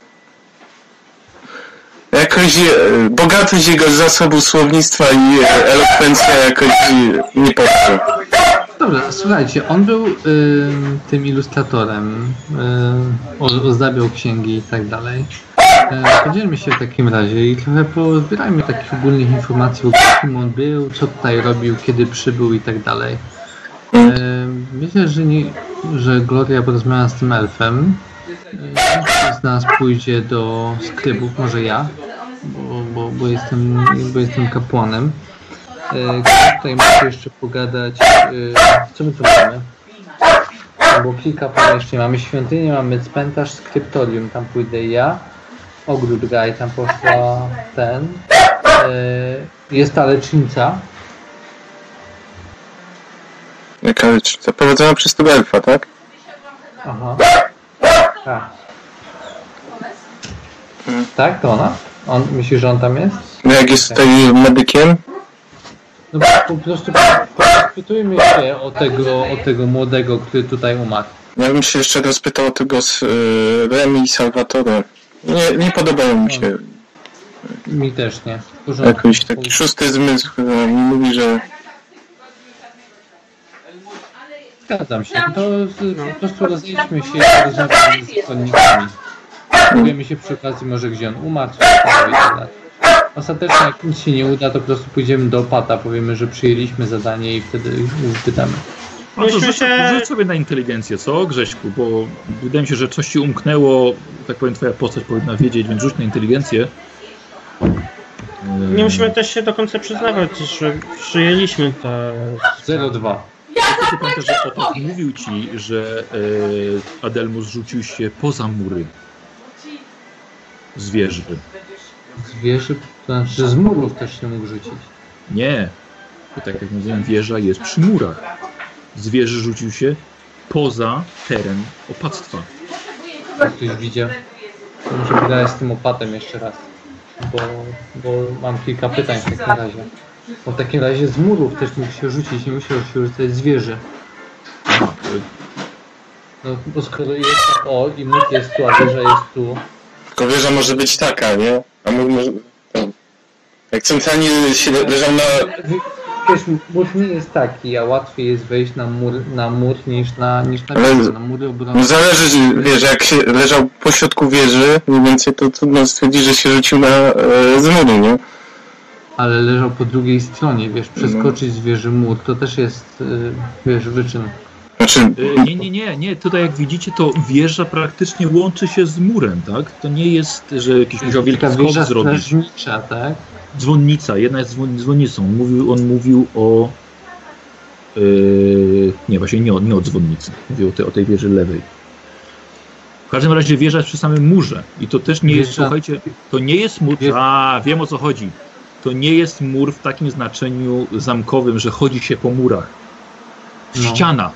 Jakoś e, bogatość jego zasobu słownictwa i e, elokwencja jakoś nie poszła. Dobra, słuchajcie, on był y, tym ilustratorem, y, o- ozdabiał księgi i tak dalej. Y, Podzielmy się w takim razie i trochę pozbierajmy takich ogólnych informacji, o kim on był, co tutaj robił, kiedy przybył i tak dalej. Y, Myślę, że, nie, że Gloria porozmawia z tym elfem. Z nas pójdzie do skrybów, może ja, bo, bo, bo, jestem, bo jestem kapłanem. E, Tutaj muszę jeszcze pogadać, e, co my tu mamy? Bo kilka pomieszczeń. Mamy świątynię, mamy cmentarz, skryptorium, tam pójdę ja. Ogród Gaj, tam poszła ten. E, Jest ta lecznica. Jaka rzecz? Zaprowadzona przez tego elfa, tak? Aha. Tak. Tak, to ona? On, myślisz, że on tam jest? No jak jest tutaj medykiem? No po prostu podpytujmy się o tego, o tego młodego, który tutaj umarł. Ja bym się jeszcze rozpytał o tego z e, Remi i Salvatore. Nie, nie podobają mi się. Mi też nie. Porządku. Jakoś taki szósty zmysł mówi, że Zgadzam się. To z- po prostu rozejdźmy się z konnikami. Dowiemy się przy okazji może gdzie on umarł. Ostatecznie jak nic się nie uda, to po prostu pójdziemy do opata, powiemy, że przyjęliśmy zadanie i wtedy pytamy. No to rzuć, się- rzuć sobie na inteligencję, co Grześku? Bo wydaje mi się, że coś ci umknęło, tak powiem, twoja postać powinna wiedzieć, więc rzuć na inteligencję. Nie musimy też się do końca przyznawać, że przyjęliśmy te... 0,2. Ty pamiętasz, że mówił ci, że e, Adelmus rzucił się poza mury zwierzy. Zwierzy, to znaczy, że z murów też się mógł rzucić. Nie. Bo tak jak mówiłem, wieża jest przy murach. Zwierzę rzucił się poza teren opactwa. Jak ktoś widział. To muszę pogadać z tym opatem jeszcze raz. Bo, bo mam kilka pytań w takim razie. Bo w takim razie z murów też mógł się rzucić, nie musiał się rzucać zwierzę. Aha, No bo skoro jest o i mur jest tu, a wieża jest tu, Tylko wieża może być taka, nie? A mur może... Jak centralnie się le- leżał na... Wiesz, mur nie jest taki, a łatwiej jest wejść na mur, na mur niż na, niż na Ale- wieżę. Na mury No obrony. zależy, wiesz, jak się leżał po środku wieży, mniej więcej to trudno stwierdzić, że się rzucił na e, z muru, nie? Ale leżał po drugiej stronie, wiesz, przeskoczyć z wieży mur, to też jest, y, wiesz, wyczyn. Znaczy, E, Nie, nie, nie, nie. Tutaj jak widzicie, to wieża praktycznie łączy się z murem, tak? To nie jest, że jakiś musiał wielki skok wieża zrobić. strażnicza, tak? Dzwonnica, jedna jest dzwon, dzwonnicą. On mówił, on mówił o. Yy, nie, właśnie nie o, nie o dzwonnicy. Mówił o, te, o tej wieży lewej. W każdym razie wieża jest przy samym murze. I to też nie jest, Wieża- słuchajcie, to nie jest mur. A, wiem o co chodzi. To nie jest mur w takim znaczeniu zamkowym, że chodzi się po murach. No. Ściana.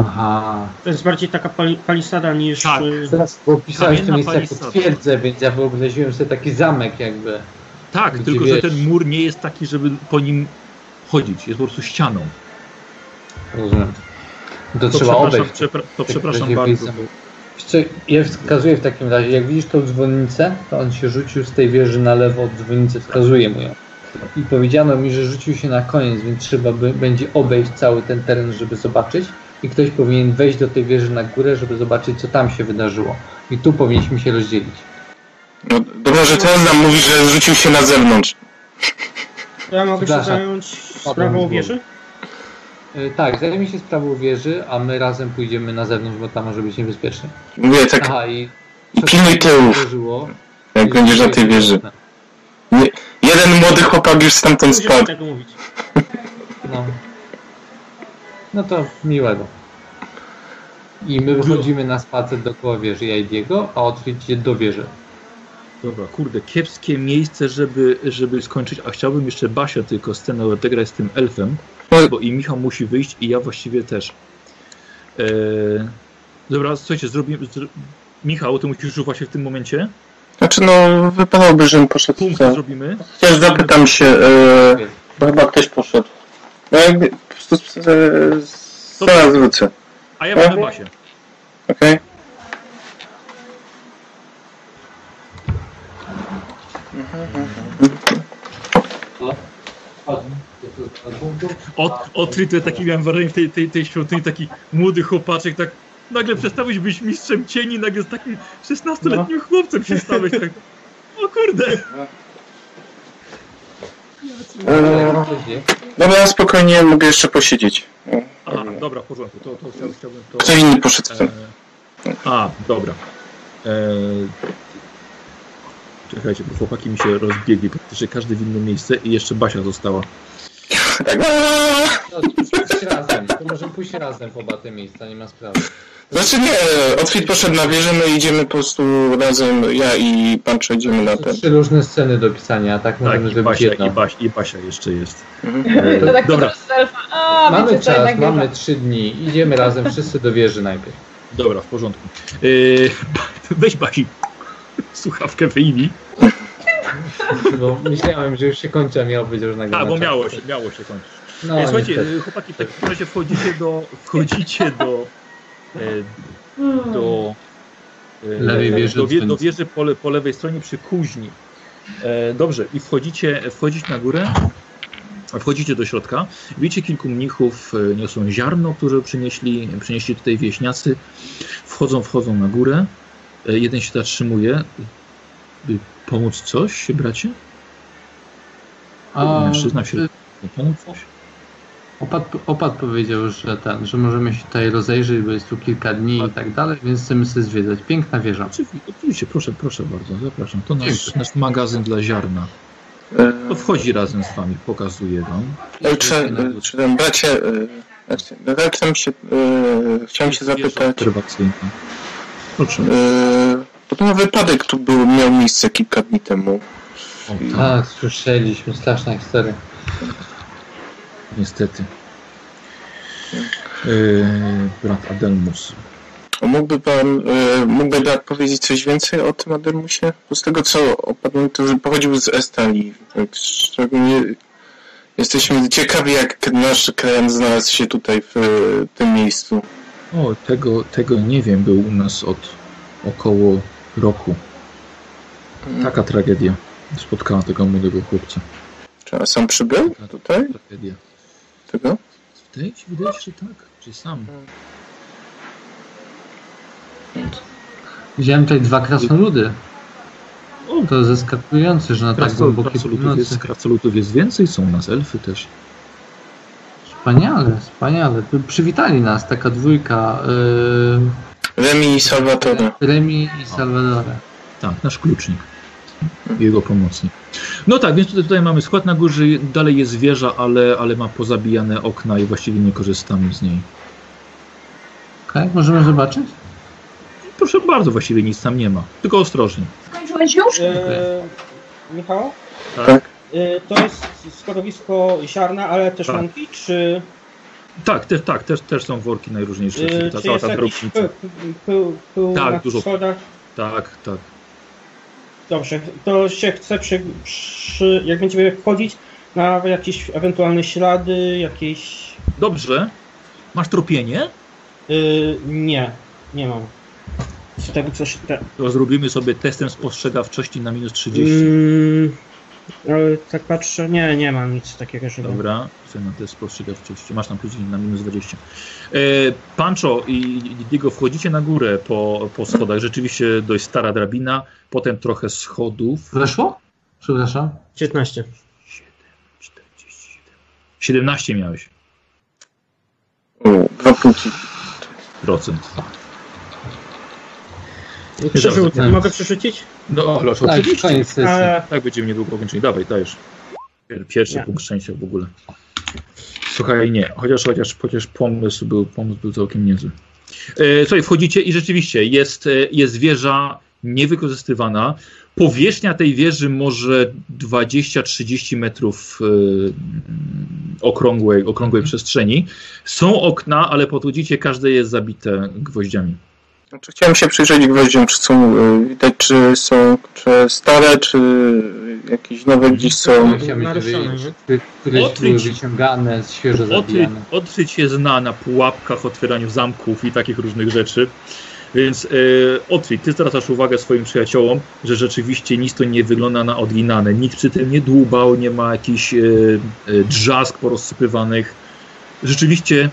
Aha. To jest bardziej taka pali palisada niż... Tak. y, Teraz bo pisałeś to miejsce jako twierdzę, więc ja wyobraziłem sobie taki zamek jakby. Tak, Gdzie tylko że wiesz- ten mur nie jest taki, żeby po nim chodzić. Jest po prostu ścianą. Rozumiem. To, To trzeba przepraszam, obejść. przepra- to Tak, przepraszam bardzo. ja wskazuję w takim razie, jak widzisz tą dzwonnicę, to on się rzucił z tej wieży na lewo od dzwonnicy, wskazuje mu ją. I powiedziano mi, że rzucił się na koniec, więc trzeba by, będzie obejść cały ten teren, żeby zobaczyć. I ktoś powinien wejść do tej wieży na górę, żeby zobaczyć, co tam się wydarzyło. I tu powinniśmy się rozdzielić. no, dobrze, że ten nam mówi, że rzucił się na zewnątrz. Ja mogę się zająć sprawą wieży? Yy, tak, zajmie się sprawą wieży, a my razem pójdziemy na zewnątrz, bo tam może być niebezpiecznie. Mówię tak, Aha, i... i pilnuj tyłów, Wydarzyło, jak będziesz na tej wieży. Jeden młody chłopak już stamtąd spadł. tego mówić. No. No to miłego. I my wychodzimy na spacer dookoła wieży, ja i Diego, a Otwit idzie do wieży. Dobra, kurde, kiepskie miejsce, żeby, żeby skończyć, a chciałbym jeszcze Basia tylko scenę odegrać z tym elfem, bo i Michał musi wyjść i ja właściwie też. Eee, dobra, słuchajcie, zrobimy... Zro... Michał, ty musisz już właśnie w tym momencie. Znaczy, no, wypadałoby, żebym poszedł. Punkt zrobimy. Chociaż zapytam się, e, bo chyba ktoś poszedł. No jakby, zaraz wrócę, A ja mamy Basię. okej? Od, Otry to taki miałem wrażenie w tej, tej, tej świątyni, taki młody chłopaczek, tak nagle przestałeś być mistrzem cieni, nagle z takim 16-letnim No. chłopcem przestałeś tak. O kurde! E, dobra, spokojnie, mogę jeszcze posiedzieć. Aha, dobra, w porządku, to, to chciałbym, chciałbym to... Ktoś inny poszedł w E, ten. a, dobra. E, czekajcie, bo chłopaki mi się rozbiegli praktycznie każdy w inne miejsce i jeszcze Basia została. Tak. No, pójść razem. To możemy pójść razem w oba te miejsca, nie ma sprawy. Znaczy nie, Otwit poszedł na wieżę, my idziemy po prostu razem, ja i pan przejdziemy na To ten. trzy różne sceny do pisania, a tak Tak, możemy zrobić Basia, jedną. i, Basia, i Basia jeszcze jest. Mhm. To tak Dobra. A, Mamy wiecie czas, mamy trzy dni. Idziemy razem wszyscy do wieży najpierw. Dobra, w porządku. Yy, weź Basi słuchawkę wyjmij. Bo myślałem, że już się kończy, a miało być już nagrane. A, bo miało się, miało się kończyć. No, E, Słuchajcie, niestety. chłopaki, w takim razie wchodzicie do, wchodzicie do, e, do, e, Lewej wieży do, wie, do wieży po, le, po lewej stronie przy kuźni. E, dobrze, i wchodzicie, wchodzić na górę, wchodzicie do środka. Widzicie kilku mnichów, e, niosą ziarno, które przynieśli, przynieśli tutaj wieśniacy. Wchodzą, wchodzą na górę. E, jeden się zatrzymuje. Pomóc coś, bracie? A, Mężczyzna się pomóc coś? Opat, opat powiedział, że ten, że możemy się tutaj rozejrzeć, bo jest tu kilka dni i tak dalej, więc chcemy sobie zwiedzać. Piękna wieża. Oczywiście, oczywiście, proszę, proszę bardzo, zapraszam. To nasz, nasz magazyn dla ziarna. To wchodzi razem z wami, pokazuje wam. e, Czy, e, czy ten bracie, e, znaczy, się, e, chciałem się zapytać. Proszę. Bo ten wypadek tu był, miał miejsce kilka dni temu. O, tak, słyszeliśmy, straszna historia. niestety. Yy, brat Adelmus. A Mógłby pan, e, mógłby brat powiedzieć coś więcej o tym Adelmusie? Bo z tego co opadło, to że pochodził z Estalii. Szczególnie jesteśmy ciekawi, jak nasz kraj znalazł się tutaj w e, tym miejscu. O, tego, tego nie wiem, był u nas od około roku. Taka tragedia spotkała tego młodego chłopca. Czy on sam przybył tutaj? Tragedia. Tego? Wydaje ci, wydaje ci się, że tak. Czy sam? Widziałem tutaj dwa krasnoludy. O, To zaskakujące, że na tak krasol- głębokiej krasolutów, jest, północy. krasolutów jest więcej, są u nas elfy też. Wspaniale, wspaniale. Przy- Przywitali nas taka dwójka. Remi i Salvatore. Remi i Salvadore. Tak, nasz klucznik. Jego pomocnik. No tak, więc tutaj, tutaj mamy skład na górze, dalej jest wieża, ale, ale ma pozabijane okna i właściwie nie korzystamy z niej. Okej, możemy zobaczyć? Proszę bardzo, właściwie nic tam nie ma. Tylko ostrożnie. Skończyłeś już? E, Michał? Tak. E, to jest składowisko ziarna, ale też Tak. mąki, czy, Tak, też, tak też, też są worki najróżniejsze. e, ta cała ta drobnica. pył, pył, pył Tak, na dużo. schodach? Tak, tak. Dobrze, to się chce przy, przy, jak będziemy wchodzić na jakieś ewentualne ślady, jakieś... Dobrze. Masz tropienie? y, nie, nie mam. Czy tego coś... Te, To zrobimy sobie testem spostrzegawczości na minus 30. mm, ale tak patrzę, nie, nie mam nic takiego, żeby... Dobra, na test spostrzegawczości. Masz tam plus na minus 20. E, Pancho i Diego wchodzicie na górę po, po schodach. Rzeczywiście dość stara drabina, potem trochę schodów. Weszło? Przepraszam. 19. 47. 17 miałeś O, dwa punkty. procent. Przerzucę, Dobra. mogę przerzucić? No, ale Tak, oczywiście. Tak, będziemy niedługo kończyli. Dawaj, dajesz. Pierwszy Nie. punkt szczęścia w ogóle. Słuchaj, nie. Chociaż, chociaż, chociaż pomysł, był, pomysł był całkiem niezły. E, słuchaj, wchodzicie i rzeczywiście jest, e, jest wieża niewykorzystywana. Powierzchnia tej wieży może 20-30 metrów e, okrągłej, okrągłej przestrzeni. Są okna, ale podchodzicie, każde jest zabite gwoździami. Znaczy, chciałem się przyjrzeć gwoździom, czy są y, widać, czy są czy stare, czy jakieś nowe gdzieś są. Odkryć. były wyciągane, świeżo zabijane. odkryć się zna na pułapkach, otwieraniu zamków i takich różnych rzeczy. Więc e, Otwit, ty zwracasz uwagę swoim przyjaciołom, że rzeczywiście nic to nie wygląda na odginane. Nikt przy tym nie dłubał, nie ma jakichś e, e, drzask porozsypywanych. Rzeczywiście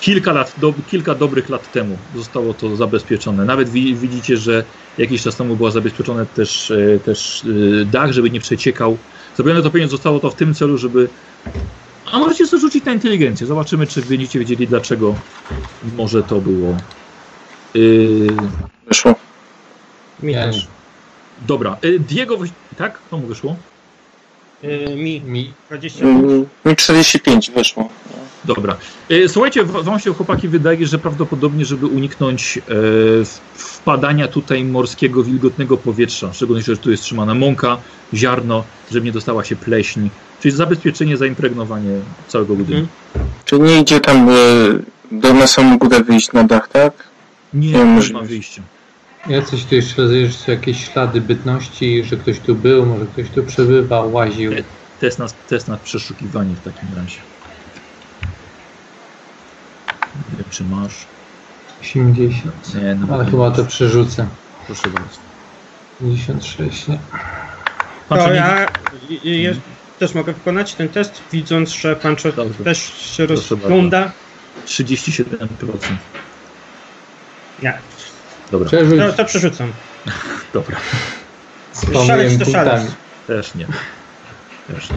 kilka lat, do, kilka dobrych lat temu zostało to zabezpieczone. Nawet wi, widzicie, że jakiś czas temu była zabezpieczone też, e, też e, dach, żeby nie przeciekał. Zrobione to pewnie zostało to w tym celu, żeby a możecie sobie rzucić na inteligencję. Zobaczymy, czy będziecie wiedzieli, dlaczego może to było. Yy, Wyszło. Mi też. dobra. Yy, Diego, tak? Komu wyszło? Y, mi Mi 20. Mm, Mi 45 wyszło. Dobra. Yy, słuchajcie, wam się chłopaki wydaje, że prawdopodobnie, żeby uniknąć e, wpadania tutaj morskiego, wilgotnego powietrza, szczególnie, że tu jest trzymana mąka, ziarno, żeby nie dostała się pleśń, czyli zabezpieczenie, zaimpregnowanie całego budynku. Czy nie idzie tam y, do na samą górę wyjść na dach, tak? Nie, Nie nie ma wyjścia. Ja coś tu jeszcze są jakieś ślady bytności, że ktoś tu był, może ktoś tu przebywał, łaził. Test na, test na przeszukiwanie w takim razie. Nie, Czy masz? 80. Nie, no Ale chyba to przerzucę. Proszę bardzo. 56, nie? To ja też mogę wykonać ten test, widząc, że Pancho Dobrze. też się Proszę rozgląda. 37%. Nie, Dobra, Przerzuć to, to przerzucam. dobra. Szalec to szalec. Też nie. Też nie.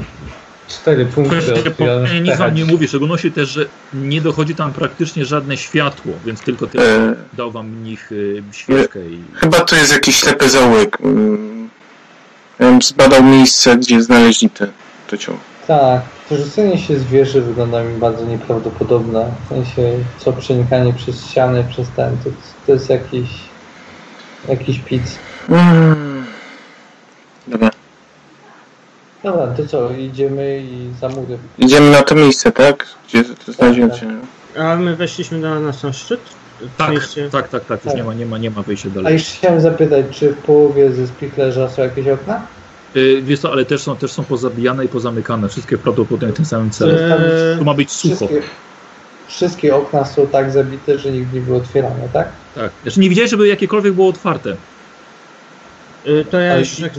4 punkty po- nic wam nie mówi, w szczególności też, że nie dochodzi tam praktycznie żadne światło, więc tylko tyle E, dał wam mnich y, świeczkę i... chyba to jest jakiś ślepy zaułek. Mm, Ja bym zbadał miejsce, gdzie znaleźli te, to ciało. Tak, przerzucenie się z wieży wygląda mi bardzo nieprawdopodobne. W sensie, co przenikanie przez ściany, przez ten, to, to jest jakiś, jakiś pic. Mm. Dobra. Dobra, to co, idziemy i za mury. Idziemy na to miejsce, tak? Gdzie to znajdziemy tak. się. A my weszliśmy na, na sam szczyt? Tak, tak, tak, tak, już Tak. nie ma, nie ma, nie ma wyjścia A dalej. jeszcze chciałem zapytać, czy w połowie ze spichlerza są jakieś okna? Y, Wiesz co, ale też są, też są pozabijane i pozamykane, wszystkie prawdopodobnie w tym samym celu. Eee, Tu ma być sucho. Wszystkie. wszystkie okna są tak zabite, że nigdy nie były otwierane, tak? Tak. Znaczy nie widziałeś, żeby jakiekolwiek było otwarte. Y, To ja Ale- jeszcze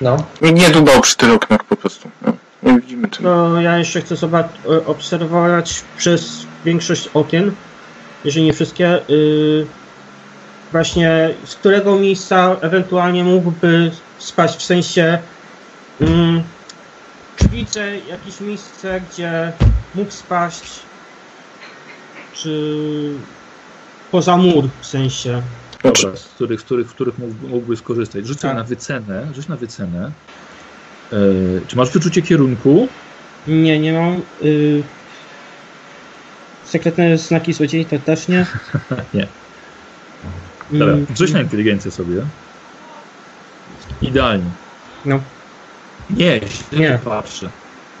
No. Nikt nie dubał przy tych oknach po prostu. No, nie widzimy czego. to ja jeszcze chcę zobac- y, obserwować przez większość okien, jeżeli nie wszystkie, y, właśnie z którego miejsca ewentualnie mógłby spać, w sensie mm, czy widzę jakieś miejsce, gdzie mógł spaść, czy poza mur w sensie. Znaczy, z których, z których, z których mógł, mógłby skorzystać. Rzuć Tak. na wycenę. Rzuć na wycenę. E, czy masz wyczucie kierunku? Nie, nie mam. Y... Sekretne znaki złodziei to też nie. Nie. Dobra, Mm, rzuć na inteligencję sobie. Idealnie. No. Nie, źle Nie. patrzę.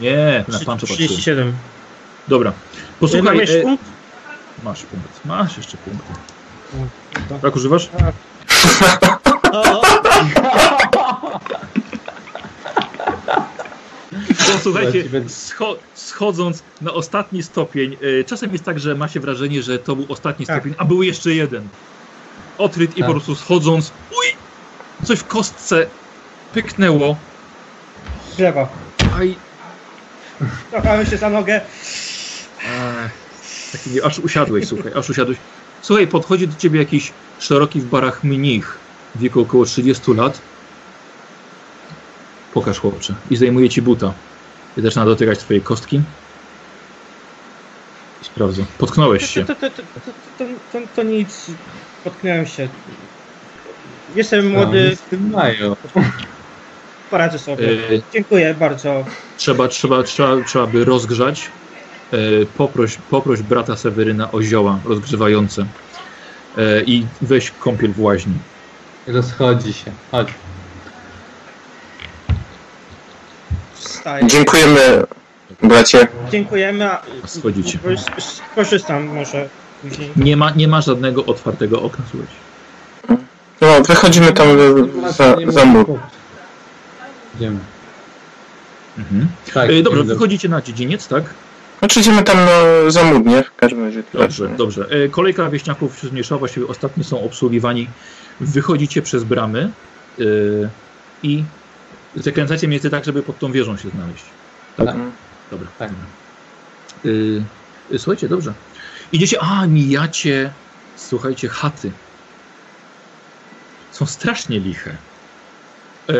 Nie, na pan patrzyłem. 37. Dobra. Posłuchaj, jeszcze e, punkt? masz punkt. Masz jeszcze punkt. to- Tak używasz? O, To słuchajcie, scho schodząc na ostatni stopień, e, czasem jest tak, że ma się wrażenie, że to był ostatni Tak. stopień, a był jeszcze jeden. Otryt i Tak. po prostu schodząc, uj, coś w kostce pyknęło, Drzewa. aj, Złapałem się za nogę. Ech, taki aż usiadłeś, słuchaj, aż usiadłeś. Słuchaj, podchodzi do ciebie jakiś szeroki w barach mnich w wieku około 30 lat. Pokaż chłopcze. I zajmuje ci buta. I zaczyna dotykać twojej kostki. I sprawdza. Potknąłeś się. To, to, to, to, to, nic. Potknąłem się. Jestem młody, Z tym mają. poradzę sobie. E, Dziękuję bardzo. trzeba, trzeba, trzeba, trzeba by rozgrzać. E, poproś, poproś brata Seweryna o zioła rozgrzewające. E, I weź kąpiel w łaźni. Rozchodzi się. Chodź. Wstaję. dziękujemy, bracie. Dziękujemy. A, Schodzicie. Korzystam może później. Nie ma, nie ma żadnego otwartego okna, słuchajcie. No, wychodzimy tam za, za mur. Idziemy. Mhm. Tak, E, dobrze, wychodzicie na dziedziniec, tak? Znaczy idziemy tam no, za mur, nie? W każdym razie. Dobrze, dobrze. E, Kolejka wieśniaków się zmniejszała, właściwie ostatni są obsługiwani. Wychodzicie przez bramy e, i zakręcacie mniej więcej tak, żeby pod tą wieżą się znaleźć. Tak? Tak. Dobra. Tak. Y, słuchajcie, dobrze. Idziecie, a mijacie, słuchajcie, chaty. Są strasznie liche. E,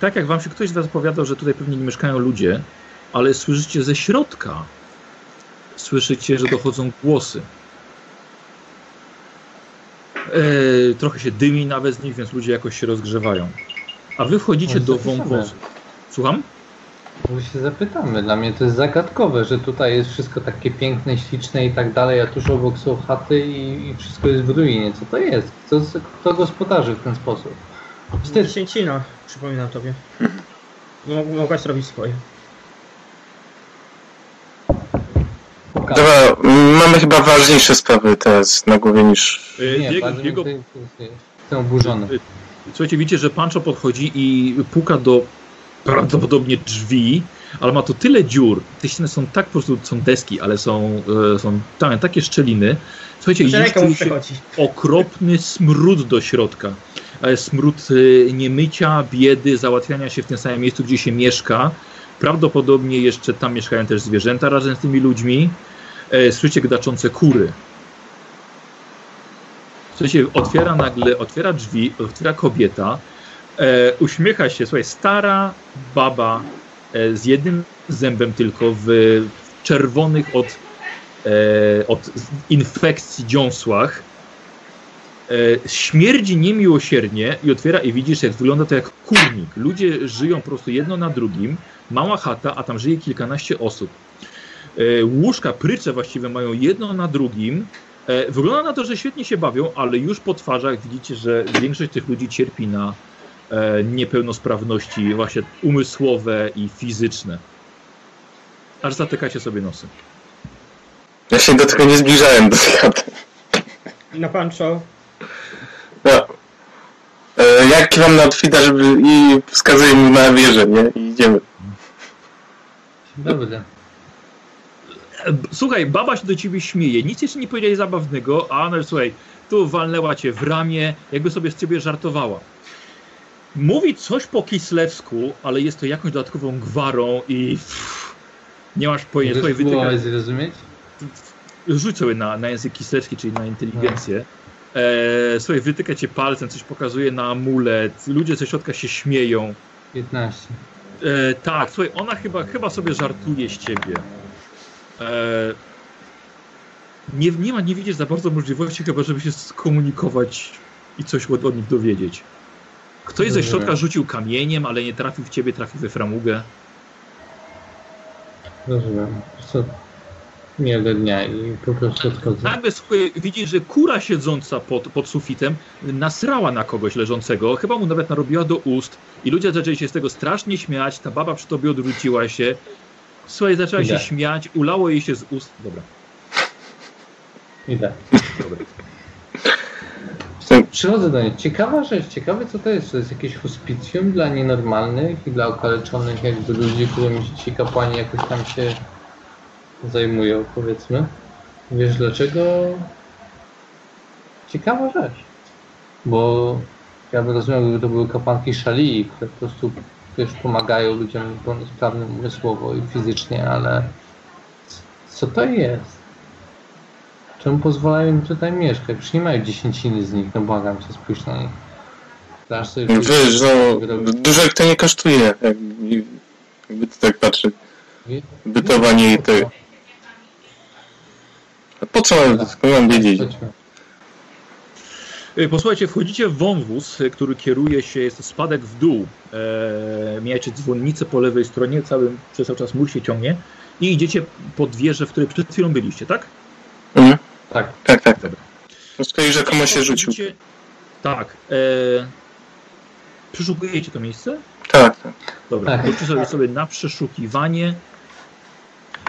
tak jak wam się ktoś z was opowiadał, że tutaj pewnie nie mieszkają ludzie, ale słyszycie ze środka, słyszycie, że dochodzą głosy. E, trochę się dymi nawet z nich, więc ludzie jakoś się rozgrzewają. A wy wchodzicie Może do wąwozu. Słucham? Może się zapytamy. Dla mnie to jest zagadkowe, że tutaj jest wszystko takie piękne, śliczne i tak dalej, a tuż obok są chaty i, i wszystko jest w ruinie. Co to jest? Kto, kto gospodarzy w ten sposób? Wstyd. Dziesięcina, przypominam tobie. Mog- Mogłaś zrobić swoje. Dobra, mamy chyba ważniejsze sprawy teraz na głowie niż... E, Nie, to interesuje. Jestem oburzony. Słuchajcie, widzicie, że Pancho podchodzi i puka do prawdopodobnie drzwi, ale ma to tyle dziur. Te ściany są tak po prostu, są deski, ale są, e, są tam takie szczeliny. Słuchajcie, przechodzi. okropny smród do środka. E, Smród niemycia, biedy, załatwiania się w tym samym miejscu, gdzie się mieszka. Prawdopodobnie jeszcze tam mieszkają też zwierzęta razem z tymi ludźmi. E, Słyszycie gdaczące kury. Słuchajcie, otwiera nagle, otwiera drzwi, otwiera kobieta, e, uśmiecha się, słuchaj, stara baba e, z jednym zębem tylko w czerwonych od, e, od infekcji dziąsłach. E, śmierdzi niemiłosiernie i otwiera i widzisz, jak wygląda to jak kurnik. Ludzie żyją po prostu jedno na drugim, mała chata, a tam żyje kilkanaście osób. E, łóżka, prycze właściwie mają jedno na drugim, E, Wygląda na to, że świetnie się bawią, ale już po twarzach widzicie, że większość tych ludzi cierpi na e, niepełnosprawności właśnie umysłowe i fizyczne. Aż zatykacie sobie nosy. Ja się do tego nie zbliżałem do chaty. Na pancho. No. E, ja kiwam na Otwita, żeby i wskazuję mu na wieżę, nie? I idziemy. Dobry. Słuchaj, baba się do ciebie śmieje, nic jeszcze nie powiedziałeś zabawnego, a no słuchaj, tu walnęła cię w ramię, jakby sobie z ciebie żartowała. Mówi coś po kislewsku, ale jest to jakąś dodatkową gwarą i pff, nie masz pojęcia. Możesz próbować zrozumieć? rzuć sobie na, na język kislewski, czyli na inteligencję. E, słuchaj, wytyka cię palcem, coś pokazuje na amulet, ludzie ze środka się śmieją. 15. E, tak, słuchaj, ona chyba, chyba sobie żartuje z ciebie. E, nie, nie ma, nie widzisz za bardzo możliwości chyba, żeby się skomunikować i coś od, od nich dowiedzieć. Ktoś ze środka rzucił kamieniem, ale nie trafił w ciebie, trafił we framugę. Rozumiem. Co? Miłego dnia i po prostu odchodzę. Nagle słuchaj, widzisz, że kura siedząca pod, pod sufitem nasrała na kogoś leżącego, chyba mu nawet narobiła do ust i ludzie zaczęli się z tego strasznie śmiać, ta baba przy tobie odwróciła się. Słuchaj, zaczęła się Idę. śmiać, ulało jej się z ust. Dobra, Idę. dobra. Przychodzę do niej. Ciekawa rzecz, ciekawe co to jest. To jest jakieś hospicjum dla nienormalnych i dla okaleczonych jakby ludzi, którymi ci kapłani jakoś tam się zajmują, powiedzmy. Wiesz dlaczego? Ciekawa rzecz. Bo ja bym rozumiał, gdyby to były kapłanki szalii, które po prostu wiesz, pomagają ludziom niepełnosprawnym umysłowo i fizycznie, ale co to jest? Czemu pozwalają im tutaj mieszkać? Przecież nie mają dziesięciny z nich, no błagam cię, spójrz na nich. Dasz sobie Wiesz, no, dużo jak to nie kosztuje, jakby, jakby to tak patrzeć. Bytowanie i te... A po co mam wiedzieć? Chodźmy. Y, Posłuchajcie, wchodzicie w wąwóz, y, który kieruje się, jest to spadek w dół. E, mijacie dzwonnicę po lewej stronie, cały, przez cały czas mur się ciągnie i idziecie pod wieżę, w której przed chwilą byliście, tak? Mhm. Tak. Tak, tak. Dobra. No skoro rzekomo się rzucił. Tak. E, przeszukujecie to miejsce? Tak, tak. Dobra, Tak. rzućcie sobie, sobie na przeszukiwanie.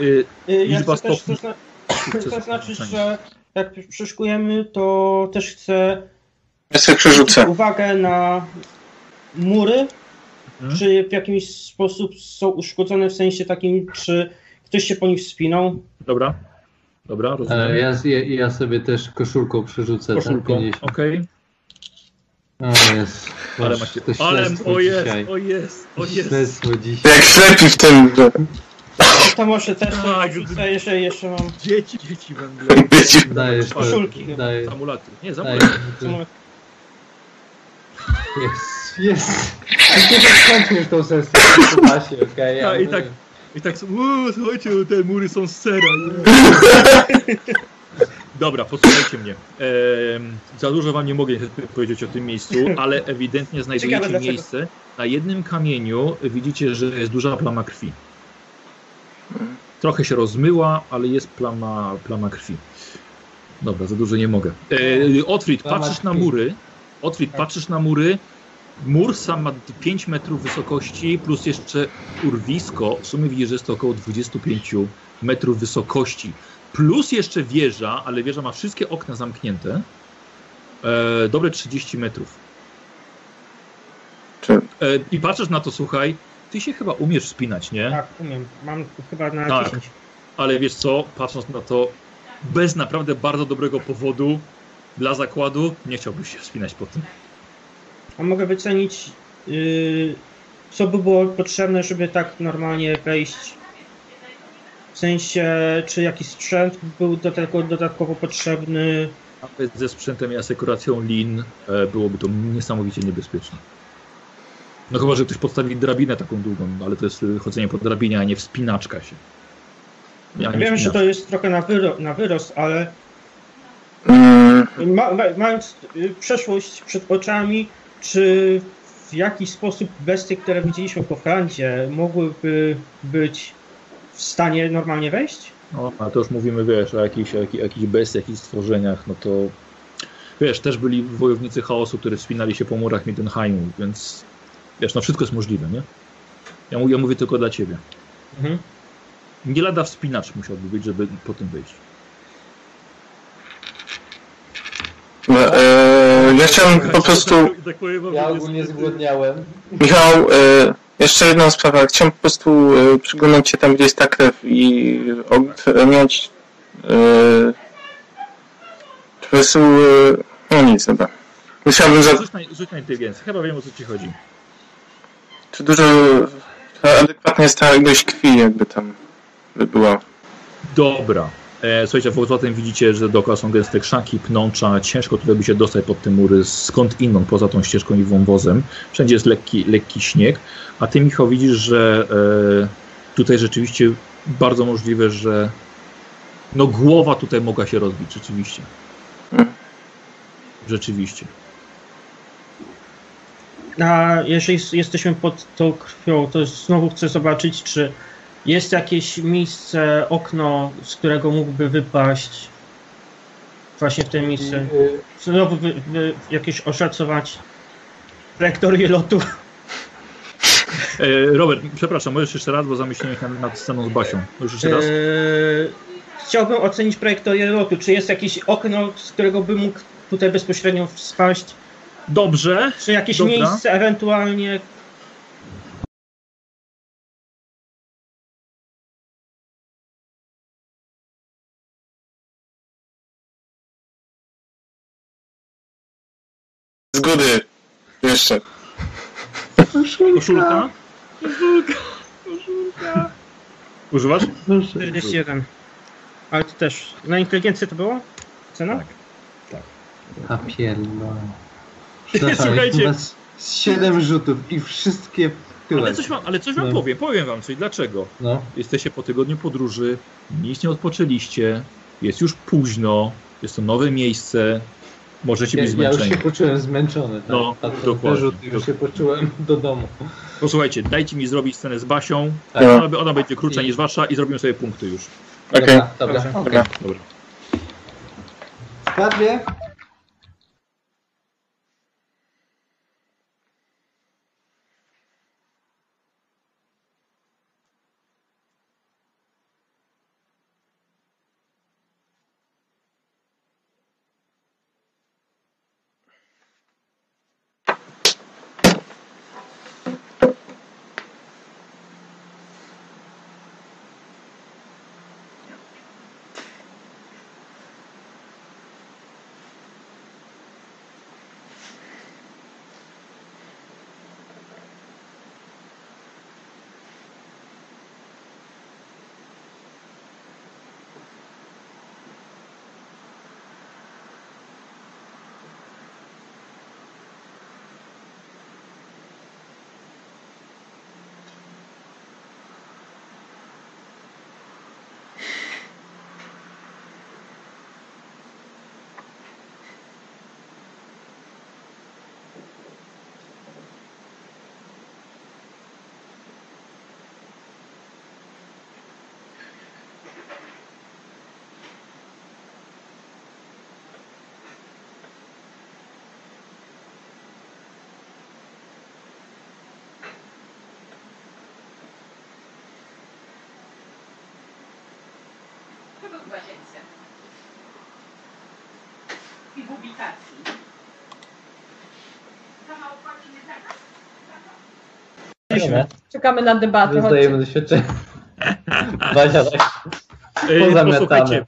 Y, Y, Ja Liczba też stopni. zazna- zaznaczyć, że jak przeszukujemy, to też chcę Ja sobie przerzucę. uwagę na mury, Mhm. czy w jakiś sposób są uszkodzone, w sensie takim, czy ktoś się po nich wspinał. dobra. Dobra, rozumiem. Ja, ja, ja sobie też koszulką przerzucę. Koszulką, Tak, 50. okej. O jest. Ale macie... to Ale, o jest, dzisiaj. o jest, o jest. Śledztwo dzisiaj. Jak ślepi w tym... To może też Tak. rzucę, jeżeli jeszcze mam Dzieci, dzieci będą. Wiecie, Dajesz Koszulki. Dajesz. Amulaty. Nie, zamulaty. Jest, jest. Nie skończmy tą sesję pasie, okej? Ale- i tak- I tak, uuu, słuchajcie, te mury są z sera. Dobra, posłuchajcie mnie. Em, za dużo wam nie mogę powiedzieć o tym miejscu, ale ewidentnie znajdujecie dlaczego. miejsce. Na jednym kamieniu widzicie, że jest duża plama krwi. Trochę się rozmyła, ale jest plama, plama krwi. Dobra, za dużo nie mogę. E, Otfrid, patrzysz na krwi. Mury. Otfrid, patrzysz na mury. Mur sam ma 5 metrów wysokości, plus jeszcze urwisko. W sumie widzisz, że jest to około 25 metrów wysokości. Plus jeszcze wieża, ale wieża ma wszystkie okna zamknięte. E, dobre 30 metrów. Czy- E, I patrzysz na to, słuchaj, ty się chyba umiesz wspinać, nie? Tak, umiem. Mam chyba na Tak. 10. Ale wiesz co, patrząc na to, bez naprawdę bardzo dobrego powodu dla zakładu, nie chciałbyś się wspinać po tym. A mogę wycenić, yy, co by było potrzebne, żeby tak normalnie wejść. W sensie, czy jakiś sprzęt był do tego dodatkowo potrzebny. Nawet ze sprzętem i asekuracją lin e, byłoby to niesamowicie niebezpieczne. No chyba, że ktoś postawi drabinę taką długą, ale to jest y, chodzenie po drabinie, a nie wspinaczka się. Ja Wiem, że to jest trochę na, wyro- na wyrost, ale ma- ma- mając y, przeszłość przed oczami, czy w jakiś sposób bestie, które widzieliśmy po Francie, mogłyby być w stanie normalnie wejść? No, a to już mówimy, wiesz, o jakichś, o jakichś, jakichś bestiach, jakichś stworzeniach, no to wiesz, też byli wojownicy chaosu, którzy wspinali się po murach Middenheimu, więc wiesz, no wszystko jest możliwe, nie? Ja mówię, ja mówię tylko dla ciebie. Mhm. Nie lada wspinacz musiałby być, żeby po tym wyjść. No, e, ja chciałem po prostu... Ja ogólnie zgłodniałem. Michał, e, Jeszcze jedna sprawa. Chciałem po prostu y, przyglądać się tam, gdzie jest ta krew i ogarniać y, po prostu no nic, dobra. Musiałbym za... Rzuć na, rzuć na inteligencję. Chyba wiem o co ci chodzi. Czy dużo adekwatna jest ta ilość krwi, jakby tam by była. Dobra. E, słuchajcie, poza tym widzicie, że dookoła są gęste krzaki, pnącza. Ciężko tutaj by się dostać pod te mury skąd inąd, poza tą ścieżką i wąwozem. Wszędzie jest lekki, lekki śnieg. A ty, Michał, widzisz, że e, tutaj rzeczywiście bardzo możliwe, że no głowa tutaj mogła się rozbić, rzeczywiście. Rzeczywiście. A jeżeli jesteśmy pod tą krwią, to znowu chcę zobaczyć, czy jest jakieś miejsce, okno, z którego mógłby wypaść właśnie w tym miejsce. Y, Znowu wy, wy, jakieś oszacować trajektorię lotu. E, Robert, przepraszam, możesz jeszcze raz, bo zamyśliłem się nad, sceną z Basią. Możesz jeszcze raz? Eee, chciałbym ocenić trajektorię lotu. Czy jest jakieś okno, z którego bym mógł tutaj bezpośrednio spaść? Dobrze. Czy jakieś Dobra. miejsce ewentualnie Zgody. Jeszcze. Koszulka? Używasz? Proszę. 41. Ale to też. Na inteligencję to było? Cena? Tak. A pierdolę. Słuchajcie. siedem rzutów i wszystkie tyłek. Ale coś wam, ale coś wam No. powiem, powiem wam coś. Dlaczego? No. Jesteście po tygodniu podróży, nic nie odpoczęliście, jest już późno, jest to nowe miejsce, możecie Ja, być ja już zmęczeni. się poczułem zmęczony. Tak? No, Patrząc dokładnie. Te rzuty, już się poczułem do domu. Posłuchajcie, dajcie mi zrobić scenę z Basią, Tak. Ona, ona będzie krótsza niż wasza i zrobimy sobie punkty już. Okej. Dobra, dobra. Dobra. Dobra. Skarbie? Czego w łazience? I w ubikacji. Za mało płacimy za gaz? Dobra. Czekamy na debatę. Chodźcie. doświadczenie. Bazia tak. Pozamiatane. Posłuchajcie,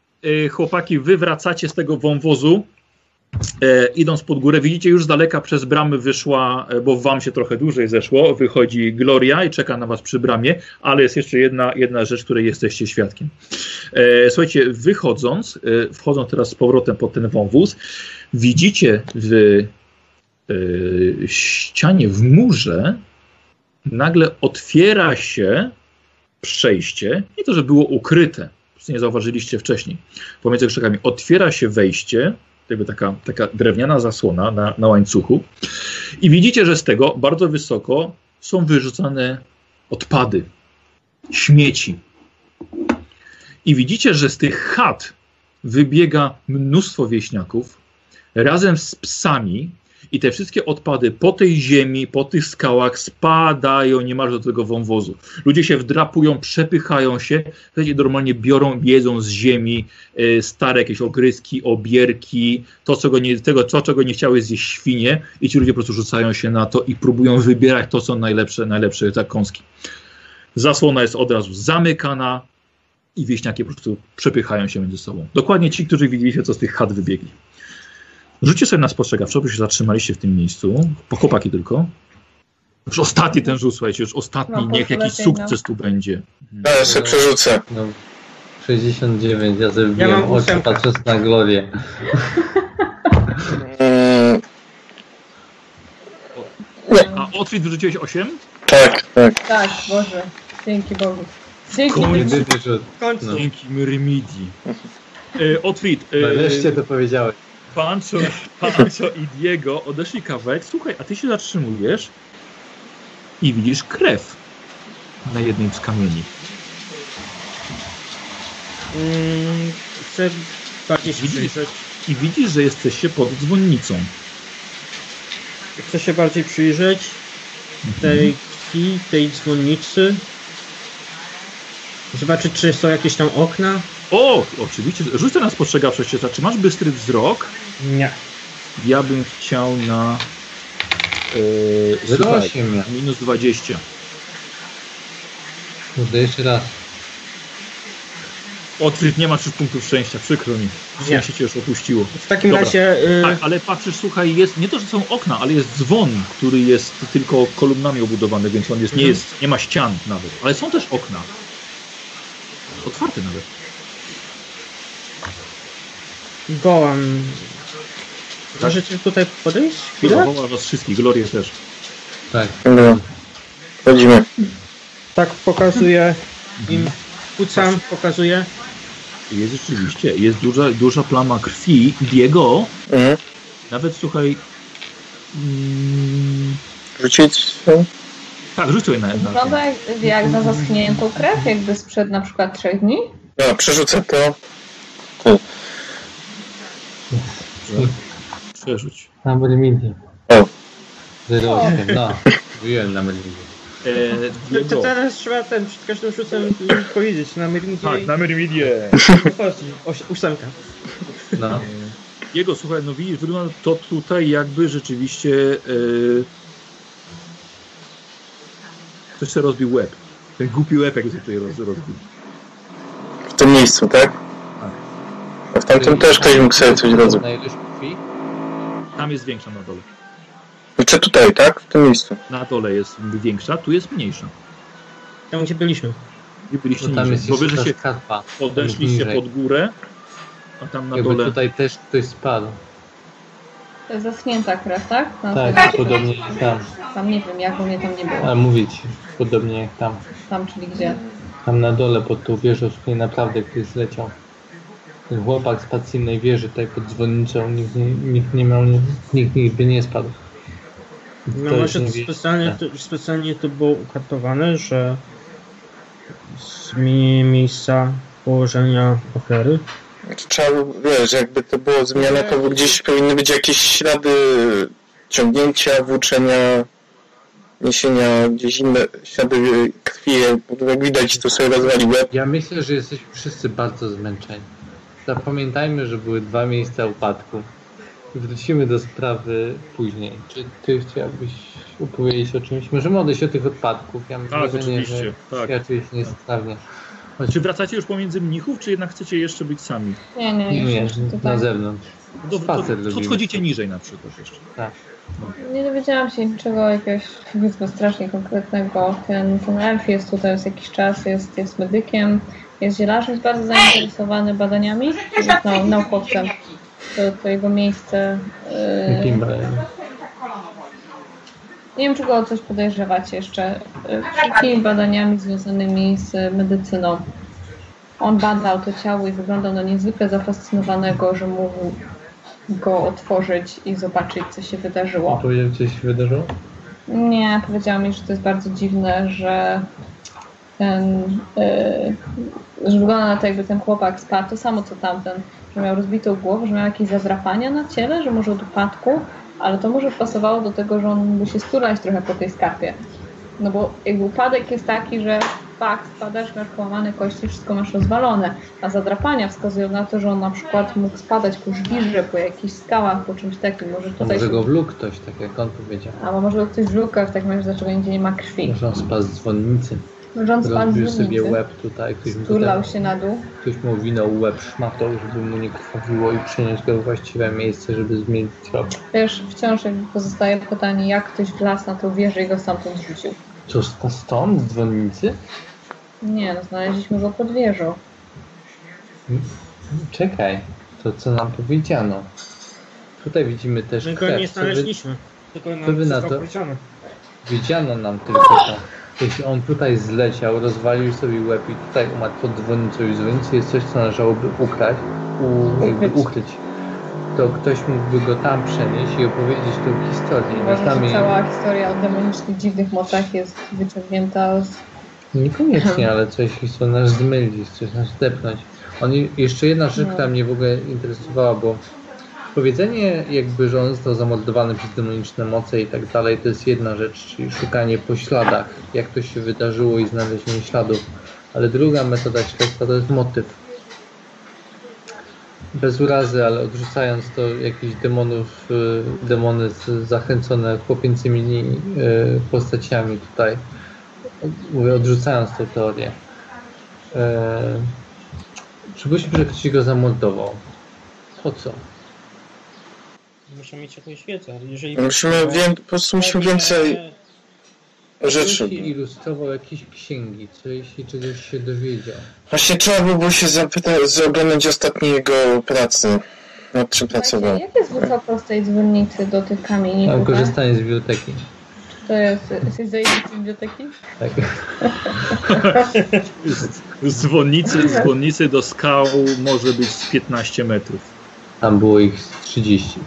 chłopaki, wy wracacie z tego wąwozu, e, idąc pod górę, widzicie już z daleka przez bramy wyszła, e, bo wam się trochę dłużej zeszło, wychodzi Gloria i czeka na was przy bramie, ale jest jeszcze jedna, jedna rzecz, której jesteście świadkiem. E, słuchajcie, wychodząc, e, wchodząc teraz z powrotem pod ten wąwóz, widzicie w e, ścianie, w murze, nagle otwiera się przejście, nie to, że było ukryte, nie zauważyliście wcześniej, pomiędzy krzakami otwiera się wejście, jakby taka, taka drewniana zasłona na, na łańcuchu i widzicie, że z tego bardzo wysoko są wyrzucane odpady, śmieci. I widzicie, że z tych chat wybiega mnóstwo wieśniaków razem z psami I te wszystkie odpady po tej ziemi, po tych skałach spadają niemalże do tego wąwozu. Ludzie się wdrapują, przepychają się, wtedy normalnie biorą, jedzą z ziemi e, stare jakieś ogryzki, obierki, to, czego nie, tego, to, czego nie chciały zjeść świnie i ci ludzie po prostu rzucają się na to i próbują wybierać to, co najlepsze, najlepsze zakąski. Zasłona jest od razu zamykana i wieśniaki po prostu przepychają się między sobą. Dokładnie ci, którzy widzieliście, co z tych chat wybiegli. Rzućcie sobie na spostrzegawczo, bo się zatrzymaliście w tym miejscu. Po chłopaki tylko. Już ostatni ten rzut, słuchajcie, już ostatni, No, niech jakiś no. sukces tu będzie. Ja ja sobie przerzucę. No, 69, ja sobie Ja wbiłem mam oczy patrząc na glorię. A Otwit wyrzuciłeś 8? tak, tak. Tak, Boże. Dzięki Bogu. Dzięki końcu. Dzięki Myrmidii. E, Otwit, e, Nareszcie to powiedziałeś. Pancho, Pancho i Diego odeszli kawałek. Słuchaj, a ty się zatrzymujesz i widzisz krew na jednym z kamieni. Mm, chcę bardziej się Widzisz? przyjrzeć. I widzisz, że jesteście pod dzwonnicą. Chcę się bardziej przyjrzeć tej krwi, tej dzwonnicy. Zobaczyć, czy są jakieś tam okna. O, oczywiście. Rzuć to na spostrzegawczość. Czy masz bystry wzrok? Nie. Ja bym chciał na... Yy, słuchaj, 08 miał. minus 20. Kurde, jeszcze raz. Otwit, nie masz już punktów szczęścia, przykro mi. Szczęście cię już opuściło. W takim Dobra. razie. Y, Tak, ale patrzysz, słuchaj, jest nie to, że są okna, ale jest dzwon, który jest tylko kolumnami obudowany, więc on jest, nie, Mhm. jest, nie ma ścian nawet. Ale są też okna. Otwarte nawet. Wołam. Możecie tutaj podejść? Chwilę? Woła was wszystkich, Glorię też. Tak. Dobra. Wchodzimy. Tak, pokazuję im. Kucam, pokazuję. Jest rzeczywiście, jest duża, duża plama krwi. Diego, Mhm. nawet słuchaj... Mm, Rzucić? tak, sobie na, na Wygląda jak, na zaschniętą krew, jakby sprzed na przykład trzech dni. No, przerzucę to. Przerzuć. Na Mermidii. O. 08, no. Mówiłem na Mermidii. E, To, teraz trzeba ten przed każdym rzutem powiedzieć na Myrmidzie. Tak, na Myrmidię. Ósemka. No. Jego, słuchaj, no widzisz, wygląda to tutaj jakby rzeczywiście yy... ktoś sobie rozbił łeb. Ten głupi łeb jak sobie tutaj roz, rozbił. W tym miejscu, tak? Tamtym też ktoś mógł sobie coś rozbić. Na ilość krwi? Tam jest większa na dole. Znaczy tutaj, tak? W tym miejscu. Na dole jest większa, tu jest mniejsza. Tam gdzie byliśmy. Nie byliście No tam niżej, że się skarpa. podeszliście niżej. pod górę, a tam na Jakby dole... tutaj też ktoś spadł. To jest zaschnięta krew, tak? Na Tak, podobnie jak tam. Tam nie wiem, jak bo mnie tam nie było. Ale mówić, podobnie jak tam. Tam, czyli gdzie? Tam na dole pod tą wieżą, z której naprawdę ktoś zleciał. Ten chłopak spadł z innej wieży, tutaj pod dzwonnicą, nikt nie, nikt nie miał, nikt nigdy nie spadł. No To może jest nie wie- specjalnie to, specjalnie to było ukartowane, że zmienienie miejsca położenia ofiary. Znaczy, Trzeba, wiesz, jakby to było zmiana, to gdzieś powinny być jakieś ślady ciągnięcia, włóczenia, niesienia, gdzieś inne ślady krwi. Jak widać, to sobie rozwalił łeb. Ja myślę, że jesteśmy wszyscy bardzo zmęczeni. Zapamiętajmy, że były dwa miejsca upadku. Wrócimy do sprawy później. Czy ty chciałbyś opowiedzieć o czymś? Możemy odejść od tych odpadków. Ja mam Tak, wrażenie, oczywiście, że tak. świat jest niesprawnie. Czy wracacie już pomiędzy mnichów, czy jednak chcecie jeszcze być sami? Nie, nie, Nie, już nie, na zewnątrz. Dobrze, Spacer to, to robimy. schodzicie niżej na przykład jeszcze. Tak. Nie dowiedziałam się niczego jakiegoś powiedzmy strasznie konkretnego. Ten, ten elf jest tutaj już jakiś czas, jest, jest medykiem, jest zielarzem, jest bardzo zainteresowany badaniami, jest nau, naukowcem. To, to jego miejsce. Yy, nie wiem, czy go o coś podejrzewać jeszcze. Yy, Wszelkimi badaniami związanymi z medycyną. On badał to ciało i wyglądał na niezwykle zafascynowanego, że mógł go otworzyć i zobaczyć, co się wydarzyło. Powiedział, coś się wydarzyło? Nie, powiedziała mi, że to jest bardzo dziwne, że ten, yy, że wygląda na to, jakby ten chłopak spadł, to samo co tamten, że miał rozbitą głowę, że miał jakieś zadrapania na ciele, że może od upadku ale to może pasowało do tego, że on mógłby się sturlać trochę po tej skarpie. No bo jakby upadek jest taki, że fakt, spadasz, masz połamane kości, wszystko masz rozwalone, a zadrapania wskazują na to, że on na przykład mógł spadać po żwirze, po jakichś skałach, po czymś takim. Może A tutaj może go wlókł ktoś, tak jak on powiedział. Albo może go ktoś żółka, w takim razie dlaczego nigdzie nie ma krwi. Może on spadł z dzwonnicy. Spadł Rozbił z sobie łeb tutaj, ktoś mu, się na dół. ktoś mu winął łeb szmatą, żeby mu nie krwawiło i przynieść go w właściwe miejsce, żeby zmienić trop. Wiesz, wciąż jakby pozostaje pytanie, jak ktoś wlazł na tą wieżę i go stamtąd zrzucił. Co, st- stąd, z dzwonnicy? Nie, no znaleźliśmy go pod wieżą. Czekaj, to co nam powiedziano. Tutaj widzimy też My go nie krew. Wy, znaleźliśmy. Tylko nam wy na to? powiedziane. widziano nam tylko to. Jeśli on tutaj zleciał, rozwalił sobie łeb i tutaj umarł pod dzwonnicą i w dzwonnicy jest coś, co należałoby ukraść, u, jakby Ukryć. To ktoś mógłby go tam przenieść i opowiedzieć tą historię. Uważam, że cała historia o demonicznych, dziwnych mocach jest wyciągnięta z... Niekoniecznie, ale coś chcą nas zmylić, coś nas zdepnąć. On, jeszcze jedna rzecz, No. która mnie w ogóle interesowała, bo powiedzenie jakby, że on został zamordowany przez demoniczne moce i tak dalej, to jest jedna rzecz, czyli szukanie po śladach, jak to się wydarzyło i znalezienie śladów. Ale druga metoda śledztwa to jest motyw. Bez urazy, ale odrzucając to jakichś demonów, y, demony zachęcone chłopięcymi y, postaciami tutaj, mówię, odrzucając tę teorię. E, przypuśćmy, że ktoś go zamordował. Po co? Muszę mieć jakąś wiedzę. ale Jeżeli Musimy wię- po prostu musimy więcej rzeczy. Jeśli ilustrował jakieś księgi, co jeśli czegoś się dowiedział. Właśnie trzeba by było się zapytać, oglądać ostatnie jego prace. Nad czym pracował. Jak jest wysoko z tej dzwonnicy do tych Mam kamieników? korzystanie z biblioteki. To jest... Jesteś zajęty z biblioteki? Tak. Z, z dzwonnicy, z dzwonnicy do skał może być z 15 metrów. Tam było ich z 30.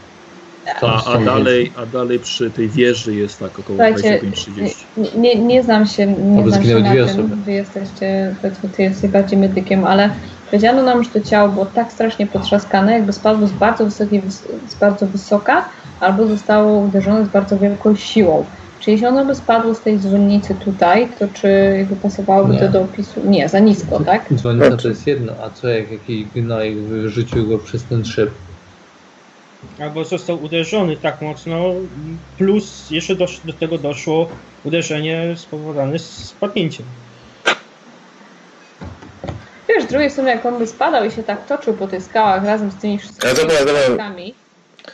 Tam A, dalej, a dalej przy tej wieży jest tak około Słuchajcie, 25-30. nie, nie, nie znam się, nie znam się na tym, osoby. wy jesteście, powiedzmy, ty jesteś bardziej medykiem, ale powiedziano nam, że to ciało było tak strasznie potrzaskane, jakby spadło z bardzo wysokiej, wys- z bardzo wysoka, albo zostało uderzone z bardzo wielką siłą. Czy jeśli ono by spadło z tej dzwonnicy tutaj, to czy jakby pasowałoby Nie. to do opisu? Nie, za nisko, tak? Dzwonica to jest jedno, a co jak jakiś gnoj wyrzucił go przez ten szyb? Albo został uderzony tak mocno, plus jeszcze do, do tego doszło uderzenie spowodowane spadnięciem. Wiesz, z drugiej strony, jak on by spadał i się tak toczył po tych skałach razem z tymi wszystkimi dobra, dobra. skałkami,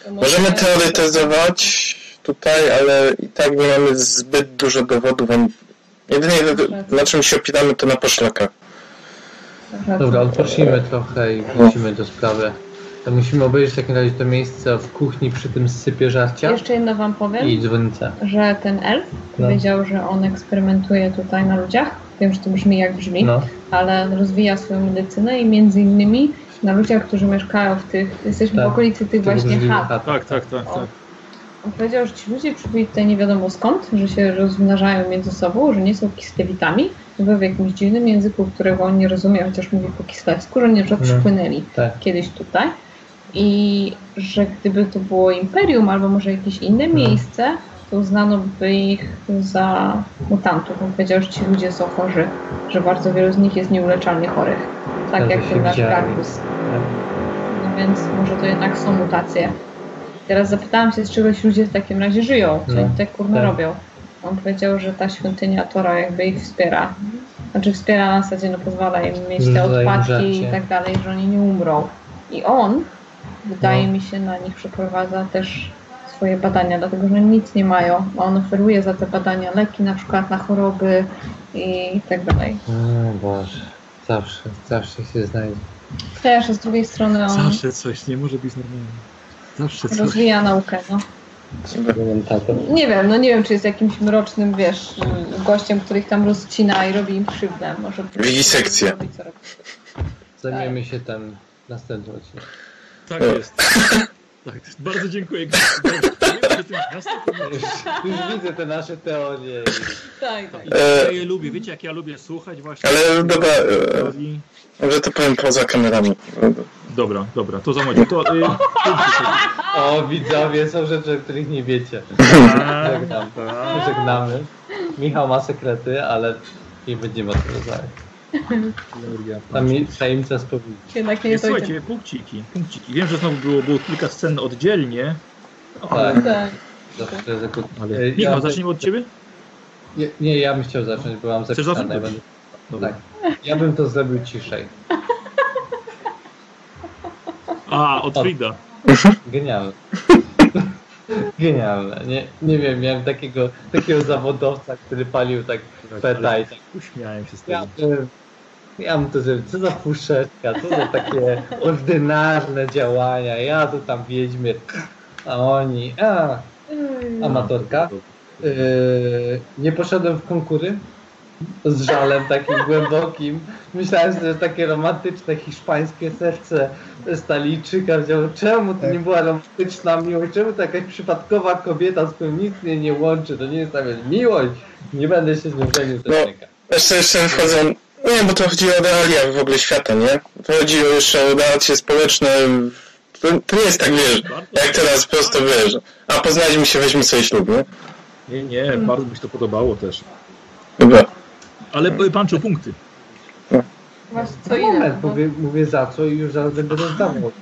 to może- Możemy teoretyzować tutaj, ale i tak nie mamy zbyt dużo dowodów. Jedynie na czym się opieramy to na poszlakach. Dobra, odpocznijmy trochę i wrócimy do sprawy. To musimy obejrzeć w takim razie to miejsce w kuchni przy tym sypie żarcia Jeszcze jedno wam powiem. i dzwonicę. że ten elf No. powiedział, że on eksperymentuje tutaj na ludziach. Wiem, że to brzmi jak brzmi, No, ale rozwija swoją medycynę i między innymi na ludziach, którzy mieszkają w tych, jesteśmy Tak, w okolicy tych to właśnie chat. Tak, tak, tak, tak. On powiedział, że ci ludzie przybyli tutaj nie wiadomo skąd, że się rozmnażają między sobą, że nie są kislewitami, chyba w jakimś dziwnym języku, którego on nie rozumie, chociaż mówi po kislewsku, że nie, że No. przypłynęli Tak. kiedyś tutaj. I że gdyby to było imperium albo może jakieś inne No. miejsce, to uznano by ich za mutantów. On powiedział, że ci ludzie są chorzy, że bardzo wielu z nich jest nieuleczalnie chorych. Tak jak ten nasz. Gargus. Tak. No więc może to jednak są mutacje. Teraz zapytałam się, z czegoś ludzie w takim razie żyją, co No, oni tak kurna tak. robią. On powiedział, że ta świątynia Tora jakby ich wspiera. Znaczy wspiera na zasadzie, no pozwala im mieć te odpadki i tak dalej, że oni nie umrą. I on, wydaje No. mi się, na nich przeprowadza też swoje badania, dlatego że nic nie mają. A on oferuje za te badania leki na przykład na choroby i tak dalej. O Boże, zawsze, zawsze się znajdzie. Też, a z drugiej strony on Zawsze coś, nie może być normalne. Zawsze coś. rozwija naukę, no. Nie wiem, no nie wiem, czy jest jakimś mrocznym, wiesz, gościem, który ich tam rozcina i robi im krzywdę. Może robi. Zajmiemy się tym w następnym odcinku. Tak jest. Tak, bardzo dziękuję. Już, widzę te nasze teorie. Tak, tak. I Ja je lubię, wiecie jak ja lubię słuchać właśnie. Ale dobra, e, może to powiem poza kamerami. dobra, dobra, to zamówię. To, y, O, widzowie, są rzeczy, o których nie wiecie. tak, Żegnam. tak. Żegnamy. Michał ma sekrety, ale nie będziemy o tym rozmawiać. Tam mi tajemnica spowiedzi. Jednak nie jest słuchajcie, punkciki, punkciki. Wiem, że znowu było, było kilka scen oddzielnie, Tak, Tak. ale... Ej, Michał, ja- zaczniemy od ciebie? Nie, nie, ja bym chciał zacząć, bo mam Chcesz zapisane. zacząć? Będę... Tak. Ja bym to zrobił ciszej. A, od Frida. Genialne. Genialne. Nie, nie wiem, miałem takiego, takiego zawodowca, który palił tak peta i tak. Uśmiałem się z Ja tego. bym, ja bym to zrobił. Co za fuszeczka, co za takie ordynarne działania. Ja tu tam wiedźmy, a oni, a, amatorka. Yy, nie poszedłem w konkury z żalem takim głębokim. Myślałem, że takie romantyczne hiszpańskie serce Stalijczyka wziął. Czemu to nie była romantyczna miłość? Czemu to jakaś przypadkowa kobieta, z którą nic mnie nie łączy? To nie jest nawet miłość. Nie będę się z nią żenił No. Jeszcze, jeszcze wchodzą... Nie, bo to chodzi o realia w ogóle świata, nie? To chodzi jeszcze o relacje społeczne. To, to nie jest tak, wiesz, jak teraz prosto, wiesz, a poznaliśmy się, weźmy sobie ślub, nie? Nie, nie, bardzo mi się to podobało też. Dobra. Ale y, Pancho, punkty. Masz co moment, mówię, mówię za co i już zaraz będę rozdawał.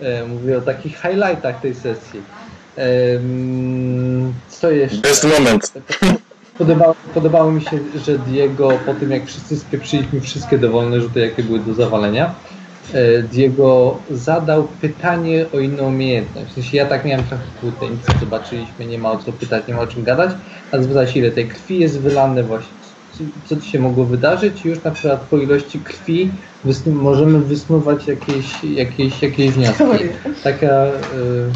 E, mówię o takich highlightach tej sesji. Co jeszcze? Best moment. Podobało, podobało mi się, że Diego po tym jak wszyscy spieprzyliśmy wszystkie dowolne rzuty, jakie były do zawalenia, e, Diego zadał pytanie o inną umiejętność. W sensie ja tak miałem trochę kłótnie, nic zobaczyliśmy, nie ma o co pytać, nie ma o czym gadać, a zapytać ile tej krwi jest wylane właśnie, co, tu się mogło wydarzyć i już na przykład po ilości krwi wysnu- możemy wysnuwać jakieś, jakieś, jakieś wnioski taka y,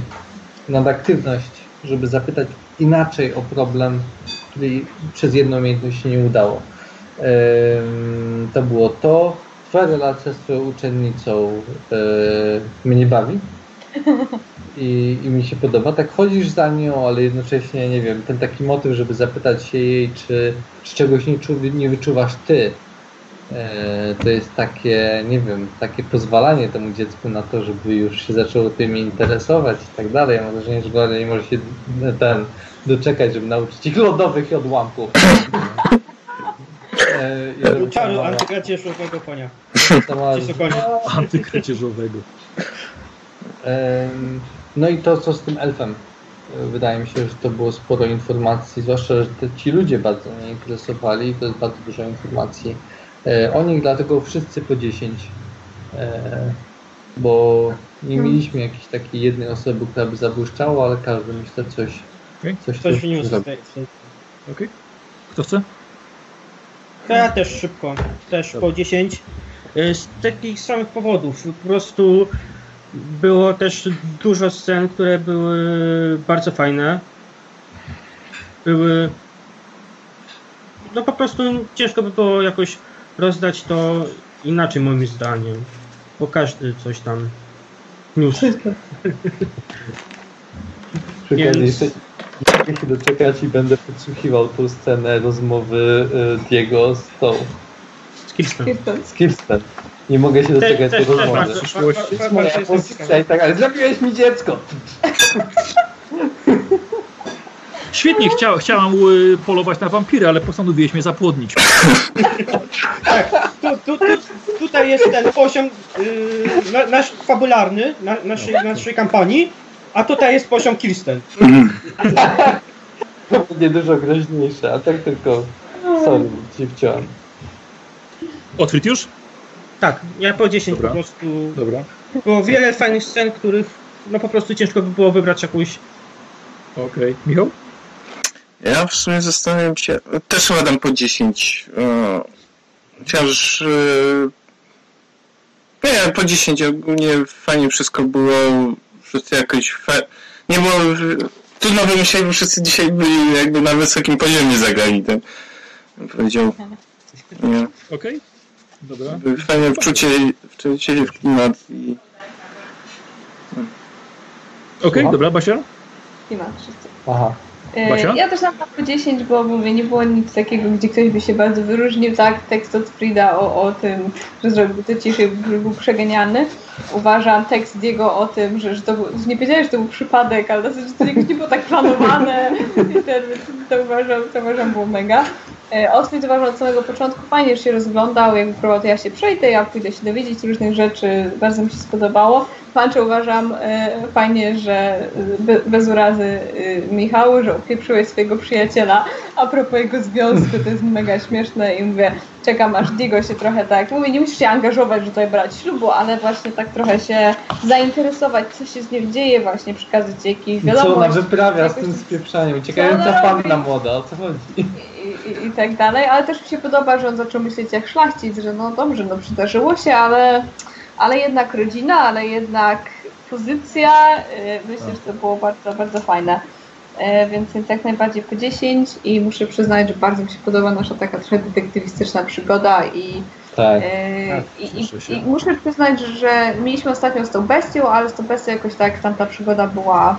nadaktywność, żeby zapytać inaczej o problem, który przez jedną umiejętność się nie udało. Ym, to było to. Twoja relacja z twoją uczennicą y, mnie bawi. I, I mi się podoba. Tak chodzisz za nią, ale jednocześnie, nie wiem, ten taki motyw, żeby zapytać się jej, czy, czy czegoś nie, czu, nie wyczuwasz ty, E, to jest takie, nie wiem, takie pozwalanie temu dziecku na to, żeby już się zaczęło tym interesować i tak dalej. Mam wrażenie, że nie może się ten doczekać, żeby nauczyć ich lodowych odłamków. E, Czaru antykradzieżowego konia. Antykradzieżowego. Em, No i to, co z tym elfem. E, Wydaje mi się, że to było sporo informacji, zwłaszcza, że te, ci ludzie bardzo mnie interesowali i to jest bardzo dużo informacji e, o nich, dlatego wszyscy po 10. E, bo nie mieliśmy jakiejś takiej jednej osoby, która by zabłyszczała, ale każdy myślę coś, Okej. coś, Coś wniósł Okej. Kto chce? To ja też szybko, też po 10. Y, Z takich samych powodów. Po prostu było też dużo scen, które były bardzo fajne. Były. No po prostu ciężko by było jakoś rozdać to inaczej moim zdaniem. Bo każdy coś tam niósł. Więc- jeszcze nie mogę się doczekać i będę podsłuchiwał tą scenę rozmowy y, Diego z tą, Z Kirsten. Kirsten. z Kirsten. Nie mogę się doczekać tej rozmowy. bardzo, przyszłości. moja pozycja i tak, ale zabiłeś mi dziecko! Świetnie, chcia, chciałam y, polować na wampiry, ale postanowiłeś mnie zapłodnić. Tu, tu, tu, tutaj jest ten poziom yy, na, nasz fabularny na, naszej, naszej kampanii, a tutaj jest poziom Kirsten. To będzie dużo groźniejsze, a tak tylko sorry, ci wciąłem. Otwit już? Tak, ja po 10 Dobra. po prostu. Dobra. Było wiele fajnych scen, których no po prostu ciężko by było wybrać jakąś. Okej. Michał? Ja w sumie zastanawiam się, też chyba dam po 10. e, Chociaż e, nie, po 10 ogólnie fajnie wszystko było, wszyscy jakoś fe... nie było, trudno wymyśleć, bo wszyscy dzisiaj byli jakby na wysokim poziomie zagrali ten, bym powiedział, Okej. Dobra. fajne wczucie, wczucie się w klimat i Okej, Słucham? dobra, Basia? Ma wszyscy. Aha. E, Basia? Ja też dam po 10, bo mówię, nie było nic takiego, gdzie ktoś by się bardzo wyróżnił. Tak, tekst od Frida o, o tym, że zrobił to ciszej, był przegeniany. Uważam tekst Diego o tym, że, że to był, nie powiedziałem, że to był przypadek, ale dosyć, że to jakoś nie było tak planowane. I to, uważam, to uważam było mega. E, Outfit uważam od samego początku fajnie, się rozglądał, jakby próbował, ja się przejdę, ja pójdę się dowiedzieć różnych rzeczy, bardzo mi się spodobało. Punch uważam e, fajnie, że e, be, bez urazy Michału, że upieprzyłeś swojego przyjaciela a propos jego związku, to jest mega śmieszne i mówię, czekam aż Diego się trochę tak, mówię, nie musisz się angażować, że tutaj brać ślubu, ale właśnie tak trochę się zainteresować, co się z nim dzieje, właśnie przekazać jakiś I co ona wiadomość wyprawia z tym spieprzaniem? Co Uciekająca ona panna młoda, o co chodzi? i, i, i tak dalej, ale też mi się podoba, że on zaczął myśleć jak szlachcic, że no dobrze, no przydarzyło się, ale, ale jednak rodzina, ale jednak pozycja, y, myślę, że to było bardzo, bardzo fajne. E, Więc, więc jak najbardziej po 10 i muszę przyznać, że bardzo mi się podoba nasza taka trochę detektywistyczna przygoda i, Tak. e, Tak, i, i, się. i muszę przyznać, że mieliśmy ostatnio z tą bestią, ale z tą bestią jakoś tak tamta przygoda była,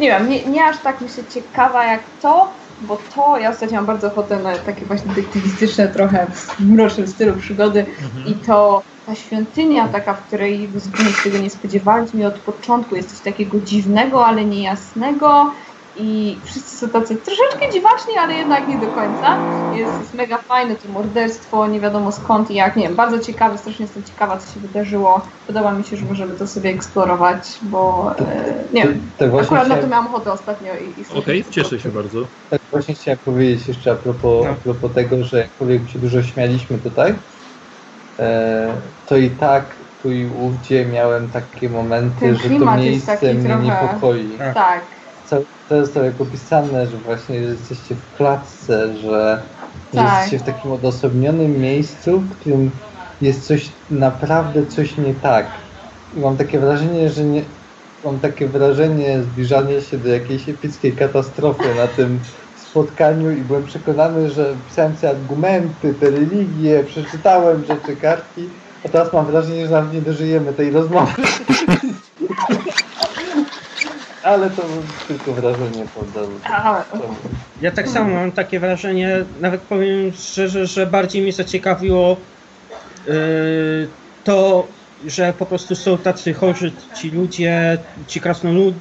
nie wiem, nie, nie aż tak myślę ciekawa jak to, bo to ja ostatnio mam bardzo ochotę na takie właśnie detektywistyczne, trochę w mrocznym stylu przygody i to ta świątynia taka, w której zupełnie się tego nie spodziewaliśmy od początku, jest coś takiego dziwnego, ale niejasnego i wszyscy są tacy troszeczkę dziwaczni, ale jednak nie do końca. Jest, jest mega fajne to morderstwo, nie wiadomo skąd i jak, nie wiem, bardzo ciekawe, strasznie jestem ciekawa, co się wydarzyło. Podoba mi się, że możemy to sobie eksplorować, bo e, nie wiem, Tak akurat na to chciałem, miałam ochotę ostatnio i, i Okej, się cieszę się bardzo. tak właśnie chciałem powiedzieć jeszcze a propos, No. a propos tego, że jakkolwiek się dużo śmialiśmy tutaj, e, to i tak tu i ówdzie miałem takie momenty, Ten że to miejsce mnie trochę- niepokoi. Tak. Tak, To jest to jak opisane, że właśnie jesteście w klatce, że, że Tak. jesteście w takim odosobnionym miejscu, w którym jest coś, naprawdę coś nie tak. I mam takie wrażenie, że nie, mam takie wrażenie zbliżania się do jakiejś epickiej katastrofy na tym spotkaniu i byłem przekonany, że pisałem sobie argumenty, te religie, przeczytałem rzeczy, kartki, a teraz mam wrażenie, że nawet nie dożyjemy tej rozmowy. Ale to tylko wrażenie? A, Ja tak samo mam takie wrażenie, nawet powiem szczerze, że bardziej mnie zaciekawiło yy, to, że po prostu są tacy chorzy ci ludzie, ci krasnolud,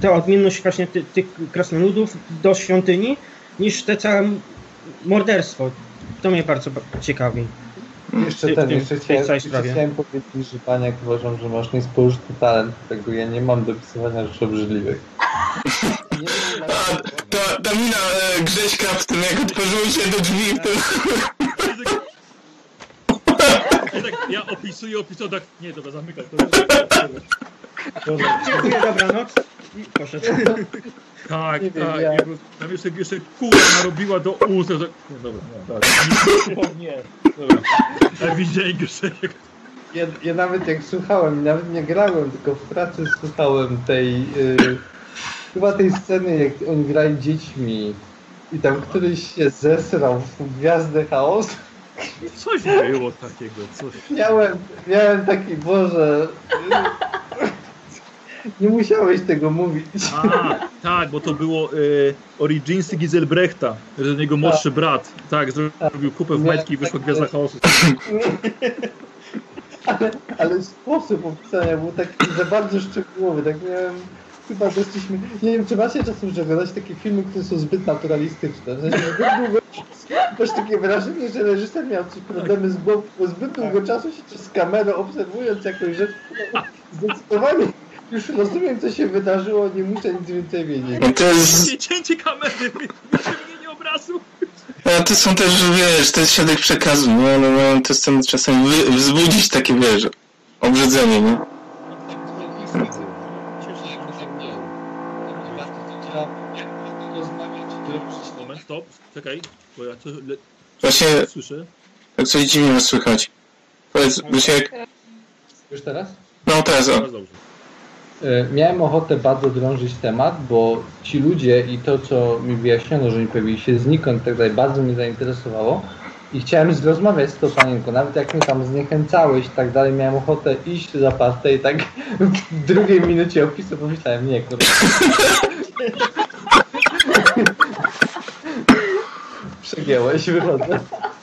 ta odmienność właśnie ty, tych krasnoludów do świątyni, niż te całe morderstwo. To mnie bardzo ba- ciekawi. Jeszcze w ten, tym- jeszcze w chciałem, całej jeszcze sprawie. chciałem powiedzieć, że Paniak uważam, że masz niespożyty talent, tego ja nie mam do pisywania rzeczy obrzydliwych. Wiem, A, ta, ta mina e, Grześka w tym, jak otworzyły się do drzwi, to... Ja, tak, ja opisuję, opisuję, tak, nie, dobra, zamykaj. To Dziękuję, dobranoc. I poszedł. tak, Nie wiem, tak, ja- ja... tam jeszcze, jeszcze kula narobiła do ust, tak, nie, dobra, nie, dobra, nie, nie, dobra. Ewidentnie Grzesiek. Ja, ja nawet jak słuchałem, nawet nie grałem, tylko w pracy słuchałem tej, y, chyba tej sceny, jak oni grali dziećmi i tam któryś się zesrał w Gwiazdę Chaosu. Coś było takiego, coś. Miałem, miałem taki, Boże, nie musiałeś tego mówić. A, tak, bo to było y, Originsy Giselbrechta, że jego młodszy brat, tak, zrobił kupę w majtki i wyszła Gwiazda Chaosu. Ale, ale sposób opisania był taki za bardzo szczegółowy, tak miałem, chyba doszliśmy, nie wiem, czy macie czasem, że takie filmy, które są zbyt naturalistyczne, w sensie masz takie wrażenie, że reżyser miał coś problemy z głową, bo zbyt długo czasu się z kamerą obserwując jakąś rzecz, zdecydowanie już rozumiem, co się wydarzyło, nie muszę nic więcej wiedzieć. No to jest... Nie cięcie kamery, wyciągnięcie obrazu. A to są też, wiesz, to jest środek przekazu, nie? No, no to chcemy czasem wy, wzbudzić takie, wiesz, obrzydzenie, nie? Moment, stop, czekaj, bo ja coś le- Właśnie, słyszę. tak coś dziwnie słychać. Powiedz, Grzesiek, Już teraz? no teraz, o. Teraz dobrze. E, Miałem ochotę bardzo drążyć temat, bo ci ludzie i to, co mi wyjaśniono, że oni pojawili się znikąd i tak dalej, bardzo mnie zainteresowało. I chciałem rozmawiać z tą panienką, nawet jak mnie tam zniechęcałeś i tak dalej, miałem ochotę iść za pastę i tak w drugiej minucie opisu pomyślałem, nie, kurde. wygięłeś, wychodzę.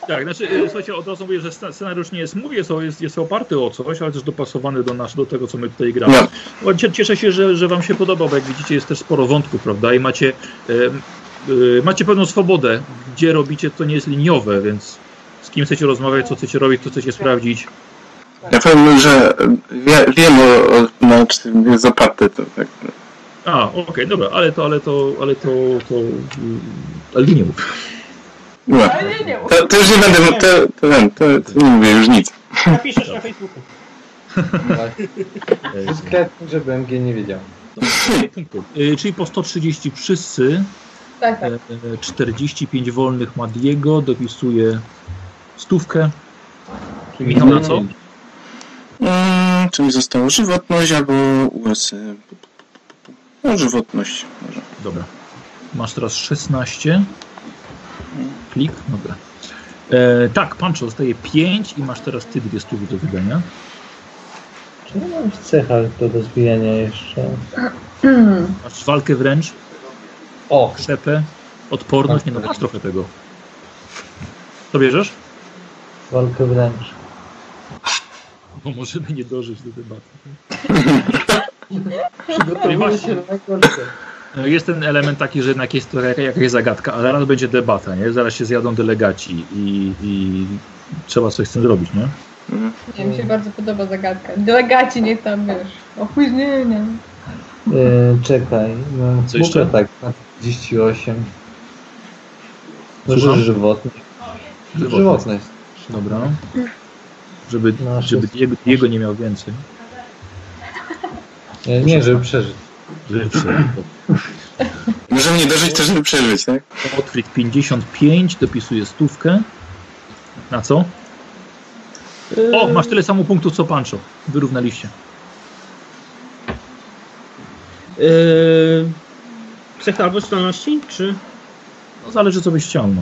Tak, znaczy, e, słuchajcie, od razu mówię, że sce- scenariusz nie jest mój, jest, jest, jest oparty o coś, ale też dopasowany do, nas, do tego, co my tutaj gramy. No. No, cie- Cieszę się, że, że Wam się podoba, bo jak widzicie, jest też sporo wątków, prawda? I macie, e, e, macie pewną swobodę, gdzie robicie, to nie jest liniowe, więc z kim chcecie rozmawiać, co chcecie robić, co chcecie sprawdzić. Ja powiem, że wie, wiem o, o na czym jest oparte to tak. A, okej, dobra, ale to, ale to, ale to, to, ale nie mów. No. Ale nie, nie. To, to już nie będę, to, to, to, to nie mówię już nic. Napiszesz na Facebooku. Dyskretnie, żeby MG nie wiedział. E, Czyli po 130 wszyscy, Tak, tak. e, e, 45 wolnych ma Diego, dopisuje stówkę. Michał na co? Mm, co mi zostało? Żywotność albo USy. No, żywotność może. Dobra. Masz teraz 16. Klik, dobra. E, tak, Pancho dostaje 5 i masz teraz ty dwie stówy do wydania. Czy nie mam w cechach do rozwijania jeszcze? Masz walkę wręcz, O, krzepę, odporność, nie no masz trochę tego. To bierzesz? walkę wręcz. Bo możemy nie dożyć do debaty. Przygotowuję się na najgorsze. E, Jest ten element taki, że jednak jest to jaka- jakaś zagadka, a zaraz będzie debata, nie? Zaraz się zjadą delegaci i, i trzeba coś z tym zrobić, nie? Nie, mi się bardzo podoba zagadka. Delegaci niech tam, wiesz, opóźnienia. Yy, czekaj, no, Co jeszcze? tak, na 38. Może Słucham? żywotność. Żywotność. Żywotność. Dobra. Żeby, No, żeby szóstka. Diego, Diego nie miał więcej. Nie, nie, żeby przeżyć. Możemy nie dożyć też, żeby przeżyć, tak? Otwrit 55, dopisuje stówkę. Na co? O, masz tyle samo punktów co Pancho. Wyrównaliście. Yy, cechy albo zdolności, czy... No zależy co byś chciał, no.